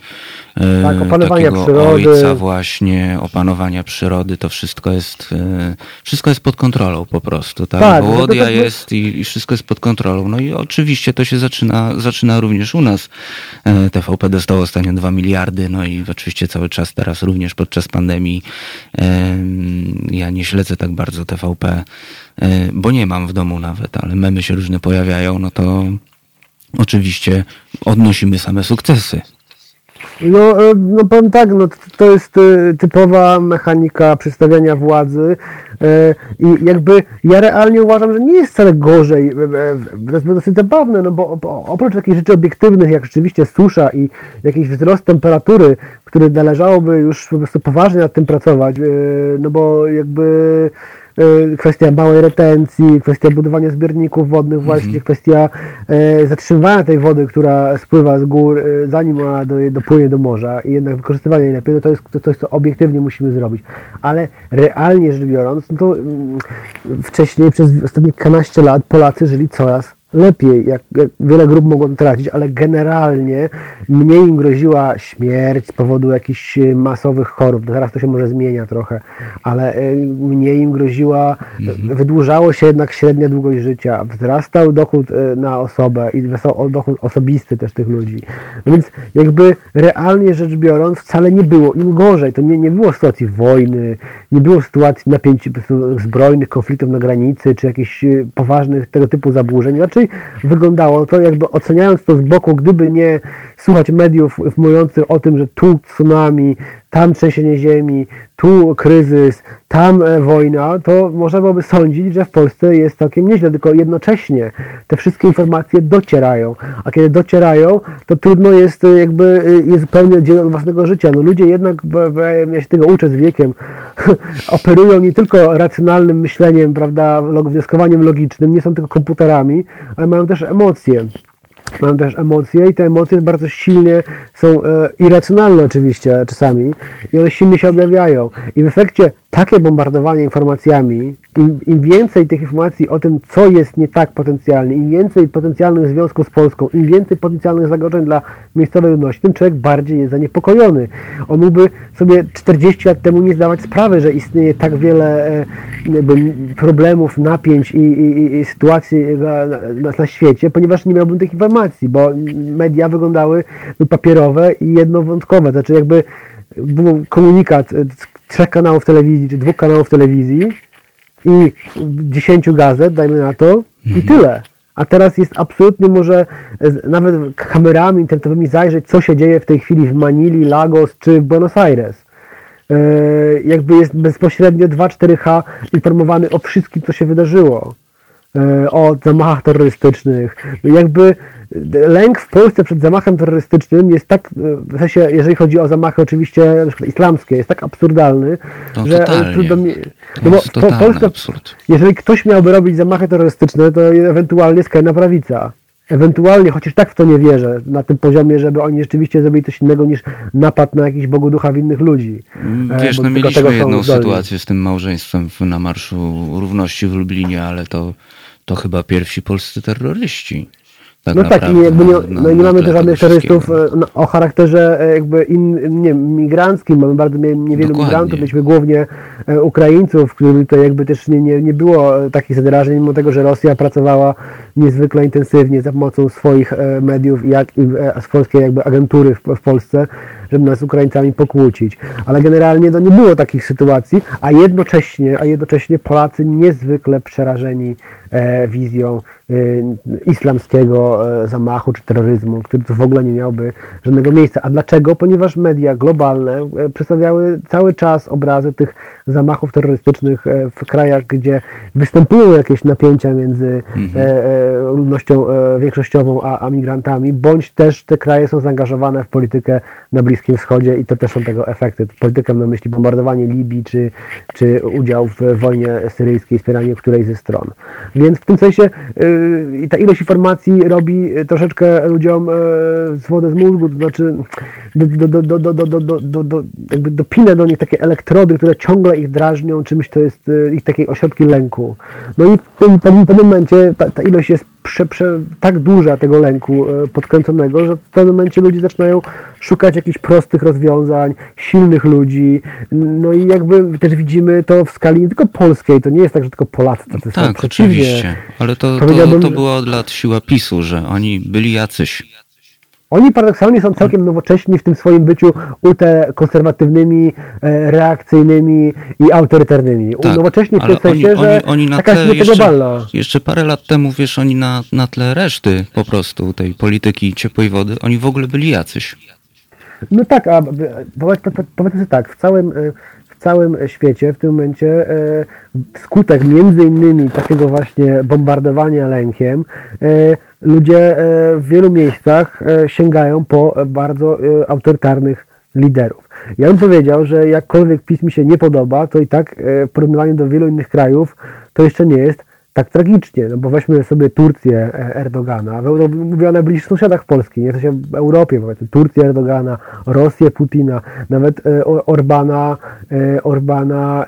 e, tak, opanowania przyrody. ojca właśnie, opanowania przyrody, to wszystko jest e, wszystko jest pod kontrolą po prostu, tak? tak Wołodia tak, jest i, i, wszystko jest pod kontrolą. No i oczywiście to się zaczyna, zaczyna również u nas. E, TVP dostało ostatnio 2 miliardy, no i oczywiście cały czas teraz również podczas pandemii ja nie śledzę tak bardzo TVP, bo nie mam w domu nawet, ale memy się różne pojawiają, no to oczywiście odnosimy same sukcesy. No, e, no powiem tak, no, to jest e, typowa mechanika przedstawiania władzy e, i jakby ja realnie uważam, że nie jest wcale gorzej. To jest dosyć zabawne, no bo oprócz takich rzeczy obiektywnych, jak rzeczywiście susza i jakiś wzrost temperatury, który należałoby już po prostu poważnie nad tym pracować, no bo jakby kwestia małej retencji, kwestia budowania zbiorników wodnych właśnie, mhm. kwestia e, zatrzymywania tej wody, która spływa z gór, e, zanim ona do, dopłynie do morza i jednak wykorzystywania jej lepiej, no to jest to coś, co obiektywnie musimy zrobić. Ale realnie rzecz biorąc, no to mm, wcześniej przez ostatnie 12 lat Polacy żyli coraz lepiej, jak, jak wiele grup mogło tracić, ale generalnie mniej im groziła śmierć z powodu jakichś e, masowych chorób. No teraz to się może zmienia trochę, ale e, mniej im groziła, mhm. wydłużało się jednak średnia długość życia, wzrastał dochód e, na osobę i dochód osobisty też tych ludzi. No więc jakby realnie rzecz biorąc wcale nie było im gorzej. To nie, nie było sytuacji wojny, nie było sytuacji napięć zbrojnych, konfliktów na granicy, czy jakichś poważnych tego typu zaburzeń. Raczej inaczej wyglądało. To jakby oceniając to z boku, gdyby nie słuchać mediów mówiących o tym, że tu tsunami, tam trzęsienie ziemi, tu kryzys, tam e, wojna, to można byłoby sądzić, że w Polsce jest całkiem nieźle, tylko jednocześnie te wszystkie informacje docierają, a kiedy docierają, to trudno jest e, jakby e, je zupełnie dzielą od własnego życia. No ludzie jednak, ja się tego uczę z wiekiem, operują nie tylko racjonalnym myśleniem, prawda, wnioskowaniem logicznym, nie są tylko komputerami, ale mają też emocje mam też emocje i te emocje bardzo silnie są e, irracjonalne oczywiście czasami i one silnie się objawiają. I w efekcie takie bombardowanie informacjami, im, im, więcej tych informacji o tym, co jest nie tak potencjalnie, im więcej potencjalnych związków z Polską, im więcej potencjalnych zagrożeń dla miejscowej ludności, tym człowiek bardziej jest zaniepokojony. On mógłby sobie 40 lat temu nie zdawać sprawy, że istnieje tak wiele e, problemów, napięć i, i, i sytuacji na, na, na, świecie, ponieważ nie miałbym tych informacji, bo media wyglądały papierowe i jednowątkowe. Znaczy jakby był komunikat e, trzech kanałów telewizji, czy dwóch kanałów telewizji i dziesięciu gazet, dajmy na to, i mhm. tyle. A teraz jest absolutnie może nawet kamerami internetowymi zajrzeć, co się dzieje w tej chwili w Manili, Lagos czy Buenos Aires. E, jakby jest bezpośrednio 2-4H informowany o wszystkim, co się wydarzyło. E, o zamachach terrorystycznych. Jakby lęk w Polsce przed zamachem terrorystycznym jest tak, e, w sensie, jeżeli chodzi o zamachy oczywiście na przykład islamskie, jest tak absurdalny, No że totalnie. trudno mi... To No bo totalny Polska, absurd. jeżeli ktoś miałby robić zamachy terrorystyczne, to ewentualnie skrajna prawica. Ewentualnie, chociaż tak w to nie wierzę, na tym poziomie, żeby oni rzeczywiście zrobili coś innego niż napad na jakiś Bogu ducha winnych ludzi. E, Wiesz, no mieliśmy jedną zdolni. sytuację z tym małżeństwem na Marszu Równości w Lublinie, ale to, to chyba pierwsi polscy terroryści. Tak No tak, i naprawdę, jakby nie, no i nie mamy też żadnych terrorystów e, no, o charakterze e, jakby in, nie, migranckim. Mamy bardzo niewielu Dokładnie. migrantów, mieliśmy głównie e, Ukraińców, których to jakby też nie, nie, nie było takich zadrażeń, mimo tego, że Rosja pracowała niezwykle intensywnie za pomocą swoich mediów, jak i e, z polskiej jakby agentury w, w Polsce, żeby nas z Ukraińcami pokłócić. Ale generalnie to nie było takich sytuacji, a jednocześnie, a jednocześnie Polacy niezwykle przerażeni e, wizją e, islamskiego e, zamachu czy terroryzmu, który w ogóle nie miałby żadnego miejsca. A dlaczego? Ponieważ media globalne e, przedstawiały cały czas obrazy tych zamachów terrorystycznych e, w krajach, gdzie występują jakieś napięcia między e, e, ludnością e, większościową a, a migrantami, bądź też te kraje są zaangażowane w politykę na Bliskim Wschodzie i to też są tego efekty. Politykę na myśli bombardowanie Libii, czy, czy udział w wojnie syryjskiej, wspieranie którejś ze stron. Więc w tym sensie yy, ta ilość informacji robi y, troszeczkę ludziom yy, z mózgu, to znaczy do, do, do, do, do, do, do, do, do, jakby dopina do nich takie elektrody, które ciągle ich drażnią, czymś to jest yy, ich takie ośrodki lęku. No i w pewnym- momencie ta, ta ilość jest prze, prze, tak duża tego lęku e, podkręconego, że w pewnym momencie ludzie zaczynają szukać jakichś prostych rozwiązań, silnych ludzi. No i jakby też widzimy to w skali nie tylko polskiej, to nie jest tak, że tylko Polacy tacy. Tak, oczywiście. Ale to, to, to była od lat siła PiSu, że oni byli jacyś. Oni paradoksalnie są całkiem nowocześni w tym swoim byciu ultrakonserwatywnymi, e, reakcyjnymi i autorytarnymi. Tak, Nowocześni w tym sensie, oni, że oni, oni na taka tle jeszcze, jeszcze parę lat temu, wiesz, oni na, na tle reszty po prostu tej polityki ciepłej wody, oni w ogóle byli jacyś. No tak, a powiedzmy sobie tak, w całym, e, w całym świecie w tym momencie e, skutek między innymi takiego właśnie bombardowania lękiem ludzie e, w wielu miejscach e, sięgają po bardzo e, autorytarnych liderów. Ja bym powiedział, że jakkolwiek PiS mi się nie podoba, to i tak w porównaniu do wielu innych krajów to jeszcze nie jest tak tragicznie, no bo weźmy sobie Turcję Erdogana, mówię o najbliższych sąsiadach Polski, nie? To się w Europie, powiedzmy Turcję Erdogana, Rosję Putina, nawet Orbana, Orbana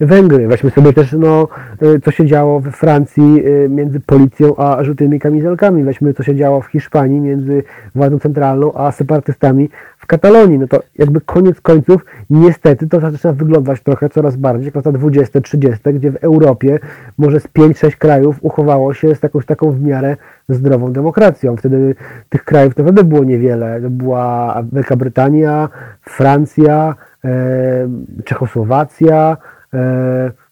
Węgry. Weźmy sobie też, no, e, co się działo we Francji e, między policją a żółtymi kamizelkami. Weźmy, co się działo w Hiszpanii między władzą centralną a separatystami w Katalonii. No to jakby koniec końców, niestety to zaczyna wyglądać trochę coraz bardziej jak lata 20, 30, gdzie w Europie może z 5-6 krajów uchowało się z jakąś taką w miarę zdrową demokracją. Wtedy tych krajów naprawdę było niewiele. To była Wielka Brytania, Francja, e, Czechosłowacja,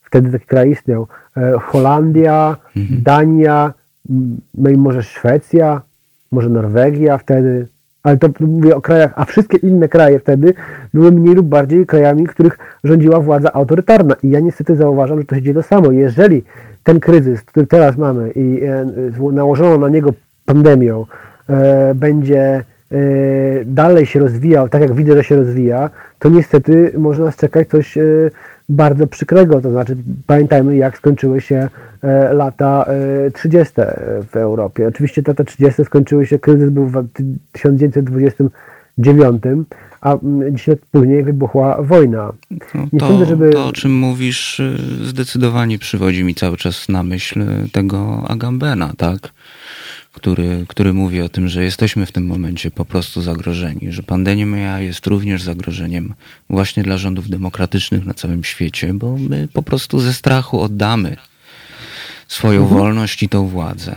wtedy taki kraj istniał, e, Holandia, Dania, m, no i może Szwecja, może Norwegia wtedy, ale to mówię o krajach, a wszystkie inne kraje wtedy były mniej lub bardziej krajami, których rządziła władza autorytarna. I ja niestety zauważam, że to się dzieje to samo. Jeżeli ten kryzys, który teraz mamy i e, nałożono na niego pandemią, e, będzie e, dalej się rozwijał, tak jak widzę, że się rozwija, to niestety może nas czekać coś e, bardzo przykrego. To znaczy, pamiętajmy, jak skończyły się e, lata e, 30. w Europie. Oczywiście lata 30. skończyły się, kryzys był w 1929, a mm, 10 lat później wybuchła wojna. No, Nie to, sądzę, żeby- to, o czym mówisz, y, zdecydowanie przywodzi mi cały czas na myśl tego Agambena, tak? Który, który mówi o tym, że jesteśmy w tym momencie po prostu zagrożeni, że pandemia jest również zagrożeniem właśnie dla rządów demokratycznych na całym świecie, bo my po prostu ze strachu oddamy swoją Mhm. wolność i tą władzę.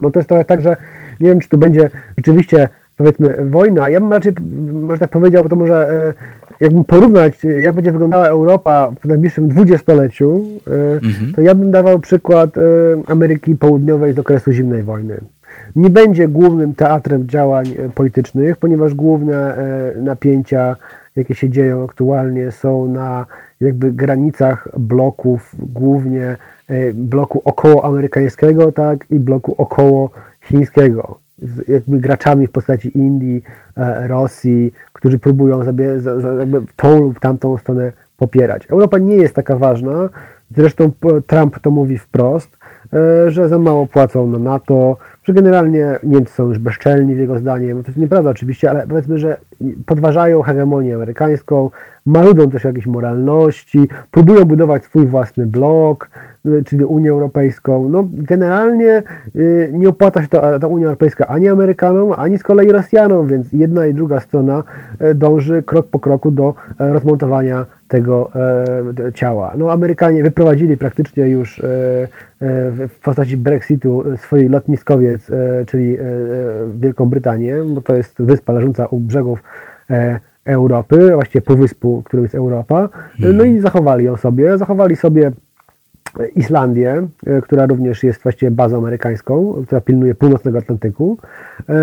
Bo to jest trochę tak, że nie wiem, czy tu będzie rzeczywiście, powiedzmy, wojna. Ja bym raczej, może tak powiedział, to może e, jakbym porównać, e, jak będzie wyglądała Europa w najbliższym dwudziestoleciu, e, to ja bym dawał przykład Ameryki Południowej z okresu zimnej wojny. Nie będzie głównym teatrem działań politycznych, ponieważ główne napięcia, jakie się dzieją aktualnie, są na jakby granicach bloków, głównie bloku około amerykańskiego, tak, i bloku około chińskiego. Jakby graczami w postaci Indii, e, Rosji, którzy próbują sobie jakby tą lub tamtą stronę popierać. Europa nie jest taka ważna, zresztą Trump to mówi wprost, e, że za mało płacą na NATO, że generalnie Niemcy są już bezczelni w jego zdaniem. To jest nieprawda oczywiście, ale powiedzmy, że podważają hegemonię amerykańską, marudzą też jakiejś moralności, próbują budować swój własny blok, czyli Unię Europejską. No, generalnie y, nie opłaca się ta, ta Unia Europejska ani Amerykanom, ani z kolei Rosjanom, więc jedna i druga strona e, dąży krok po kroku do e, rozmontowania tego e, ciała. No, Amerykanie wyprowadzili praktycznie już e, e, w postaci Brexitu swój lotniskowiec, e, czyli e, e, Wielką Brytanię, bo to jest wyspa leżąca u brzegów e, Europy, właściwie półwyspu, którym jest Europa. No i zachowali ją sobie. Zachowali sobie Islandię, e, która również jest właściwie bazą amerykańską, która pilnuje północnego Atlantyku. E,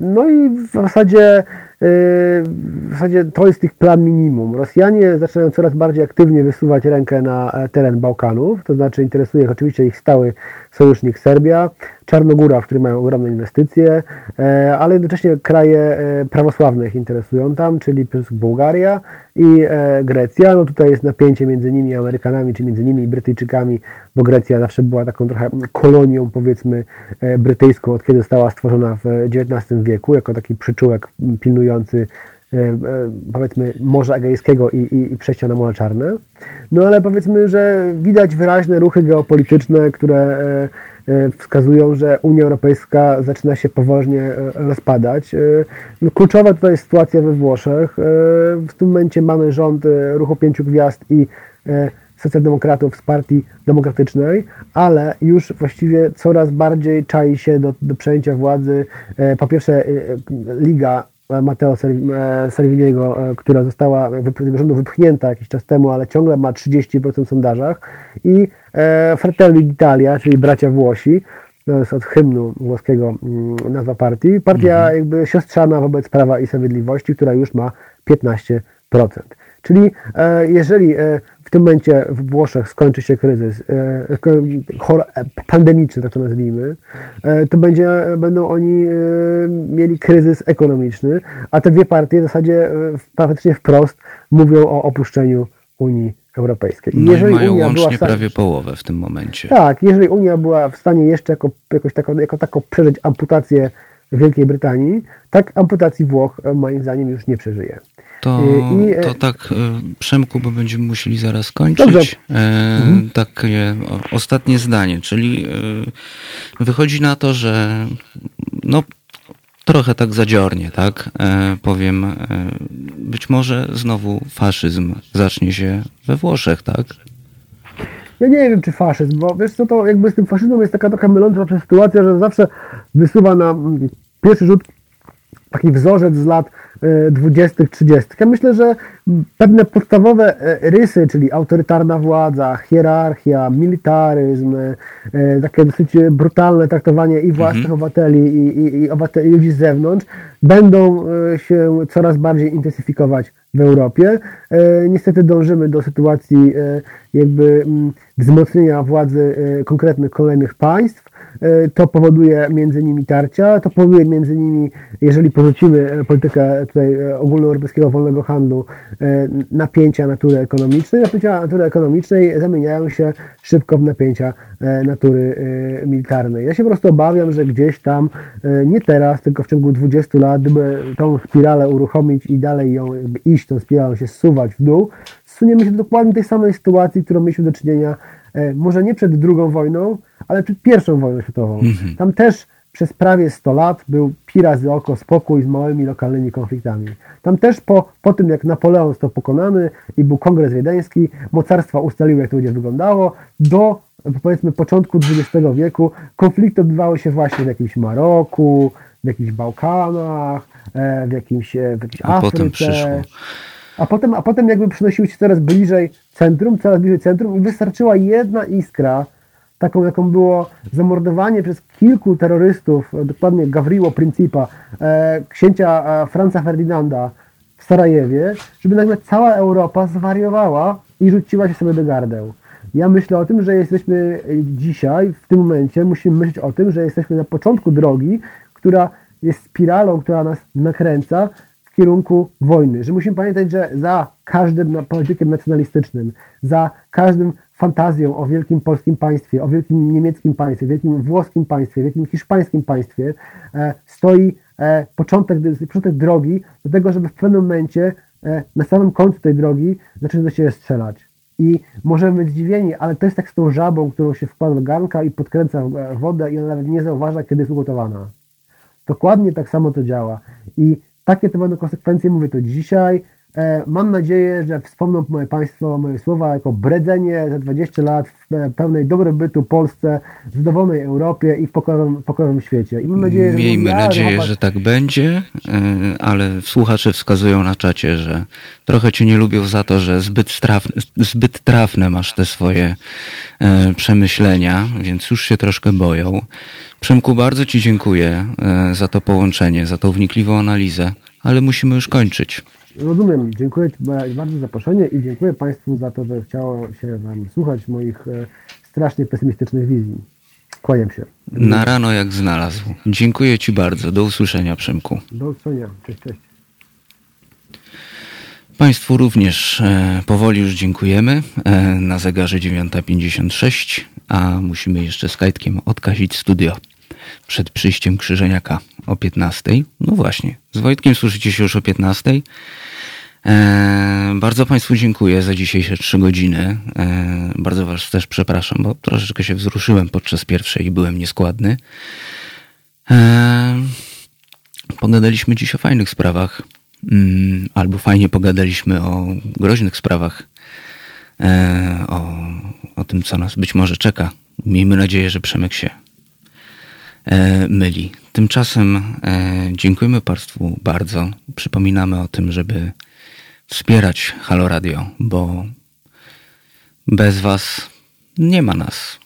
No i w zasadzie, e, w zasadzie to jest ich plan minimum. Rosjanie zaczynają coraz bardziej aktywnie wysuwać rękę na teren Bałkanów, to znaczy interesuje ich oczywiście ich stały sojusznik Serbia, Czarnogóra, w której mają ogromne inwestycje, e, ale jednocześnie kraje e, prawosławne ich interesują tam, czyli Bułgaria i e, Grecja. No tutaj jest napięcie między nimi Amerykanami, czy między nimi Brytyjczykami, bo Grecja zawsze była taką trochę kolonią, powiedzmy, brytyjską, od kiedy została stworzona w XIX wieku, jako taki przyczółek pilnujący powiedzmy Morza Egejskiego i, i, i przejścia na Morze Czarne. No ale powiedzmy, że widać wyraźne ruchy geopolityczne, które e, e, wskazują, że Unia Europejska zaczyna się poważnie e, rozpadać. E, no, Kluczowa tutaj jest sytuacja we Włoszech. E, W tym momencie mamy rząd e, Ruchu Pięciu Gwiazd i e, socjaldemokratów z Partii Demokratycznej, ale już właściwie coraz bardziej czai się do, do przejęcia władzy e, po pierwsze e, e, Liga Matteo Salvi- e, Salviniego, e, która została z rządu wypchnięta jakiś czas temu, ale ciągle ma 30% w sondażach i e, Fratelli d'Italia, czyli bracia Włosi, to jest od hymnu włoskiego mm, nazwa partii. Partia jakby siostrzana wobec Prawa i Sprawiedliwości, która już ma 15%. Czyli e, jeżeli e, w tym momencie w Włoszech skończy się kryzys e, e, pandemiczny, tak to nazwijmy, e, to będzie, będą oni mieli kryzys ekonomiczny, a te dwie partie w zasadzie praktycznie wprost mówią o opuszczeniu Unii Europejskiej. I No i mają Unia była łącznie stanie- prawie połowę w tym momencie. tak, jeżeli Unia była w stanie jeszcze jako, jakoś taką, jako taką przeżyć amputację Wielkiej Brytanii, tak amputacji Włoch e, moim zdaniem już nie przeżyje. To, I, e, to tak, e, Przemku, bo będziemy musieli zaraz kończyć. Dobrze. Mhm. E, Takie o- ostatnie zdanie, czyli e, wychodzi na to, że no, trochę tak zadziornie, tak e, powiem, e, być może znowu faszyzm zacznie się we Włoszech, tak? Ja nie wiem, czy faszyzm, bo wiesz co, to jakby z tym faszyzmem jest taka trochę myląca sytuacja, że zawsze wysuwa na mm, pierwszy rzut taki wzorzec z lat e, 20., 30. Ja myślę, że pewne podstawowe e, rysy, czyli autorytarna władza, hierarchia, militaryzm, e, e, takie dosyć brutalne traktowanie i własnych obywateli, i, i, i obywateli ludzi z zewnątrz, będą e, się coraz bardziej intensyfikować w Europie. E, Niestety dążymy do sytuacji e, jakby mm, wzmocnienia władzy e, konkretnych kolejnych państw. E, To powoduje między nimi tarcia, to powoduje między nimi, jeżeli porzucimy e, politykę tutaj e, ogólnoeuropejskiego wolnego handlu, napięcia natury ekonomicznej. Napięcia natury ekonomicznej zamieniają się szybko w napięcia natury militarnej. Ja się po prostu obawiam, że gdzieś tam, nie teraz, tylko w ciągu 20 lat, gdyby tą spiralę uruchomić i dalej ją iść, tą spiralą się zsuwać w dół, zsuniemy się do dokładnie tej samej sytuacji, którą mieliśmy do czynienia może nie przed drugą wojną, ale przed pierwszą wojną światową. Tam też przez prawie 100 lat był pi razy oko spokój z małymi lokalnymi konfliktami. Tam też po, po tym, jak Napoleon został pokonany i był kongres wiedeński, mocarstwa ustaliły, jak to będzie wyglądało, do powiedzmy początku XX wieku konflikty odbywały się właśnie w jakimś Maroku, w jakichś Bałkanach, e, w jakimś, e, w jakiejś A Afryce. potem przyszło. A potem, a potem jakby przynosiły się coraz bliżej centrum, coraz bliżej centrum i wystarczyła jedna iskra, taką jaką było zamordowanie przez kilku terrorystów, e, dokładnie Gavrilo Principa, e, księcia e, Franza Ferdynanda w Sarajewie, żeby nagle cała Europa zwariowała i rzuciła się sobie do gardeł. Ja myślę o tym, że jesteśmy dzisiaj, w tym momencie, musimy myśleć o tym, że jesteśmy na początku drogi, która jest spiralą, która nas nakręca w kierunku wojny. Że musimy pamiętać, że za każdym politykiem nacjonalistycznym, za każdym fantazją o wielkim polskim państwie, o wielkim niemieckim państwie, wielkim włoskim państwie, wielkim hiszpańskim państwie e, stoi e, początek, początek drogi do tego, żeby w pewnym momencie e, na samym końcu tej drogi zacząć do siebie strzelać. I możemy być zdziwieni, ale to jest tak z tą żabą, którą się wkłada do garnka i podkręca wodę i ona nawet nie zauważa, kiedy jest ugotowana. Dokładnie tak samo to działa. I takie to będą konsekwencje, mówię to dzisiaj, mam nadzieję, że wspomną moje Państwo moje słowa jako bredzenie za 20 lat w pełnej dobrobytu Polsce, w dowolnej Europie i w pokojowym, pokojowym świecie. I mam nadzieję, że Miejmy nadzieję, że tak będzie, e, ale słuchacze wskazują na czacie, że trochę Cię nie lubią za to, że zbyt, trafne, zbyt trafne masz te swoje e, przemyślenia, więc już się troszkę boją. Przemku, bardzo Ci dziękuję za to połączenie, za tą wnikliwą analizę, ale musimy już kończyć. Rozumiem. Dziękuję bardzo za zaproszenie i dziękuję Państwu za to, że chciało się Wam słuchać moich e, strasznie pesymistycznych wizji. Kłaniam się. Na rano jak znalazł. Dziękuję Ci bardzo. Do usłyszenia, Przemku. Do usłyszenia. Cześć, cześć. Państwu również e, powoli już dziękujemy. E, na zegarze 9.56, a musimy jeszcze z Kajtkiem odkazić studio przed przyjściem Krzyżeniaka o 15. No właśnie, z Wojtkiem słyszycie się już o 15. E, bardzo Państwu dziękuję za dzisiejsze trzy godziny. E, bardzo Was też przepraszam, bo troszeczkę się wzruszyłem podczas pierwszej i byłem nieskładny. E, pogadaliśmy dziś o fajnych sprawach, mm, albo fajnie pogadaliśmy o groźnych sprawach, e, o, o tym, co nas być może czeka. Miejmy nadzieję, że Przemek się myli. Tymczasem e, dziękujemy Państwu bardzo. Przypominamy o tym, żeby wspierać Halo Radio, bo bez Was nie ma nas.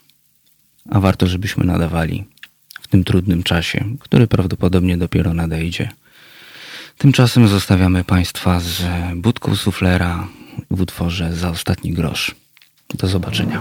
A warto, żebyśmy nadawali w tym trudnym czasie, który prawdopodobnie dopiero nadejdzie. Tymczasem zostawiamy Państwa z budką suflera w utworze za ostatni grosz. Do zobaczenia.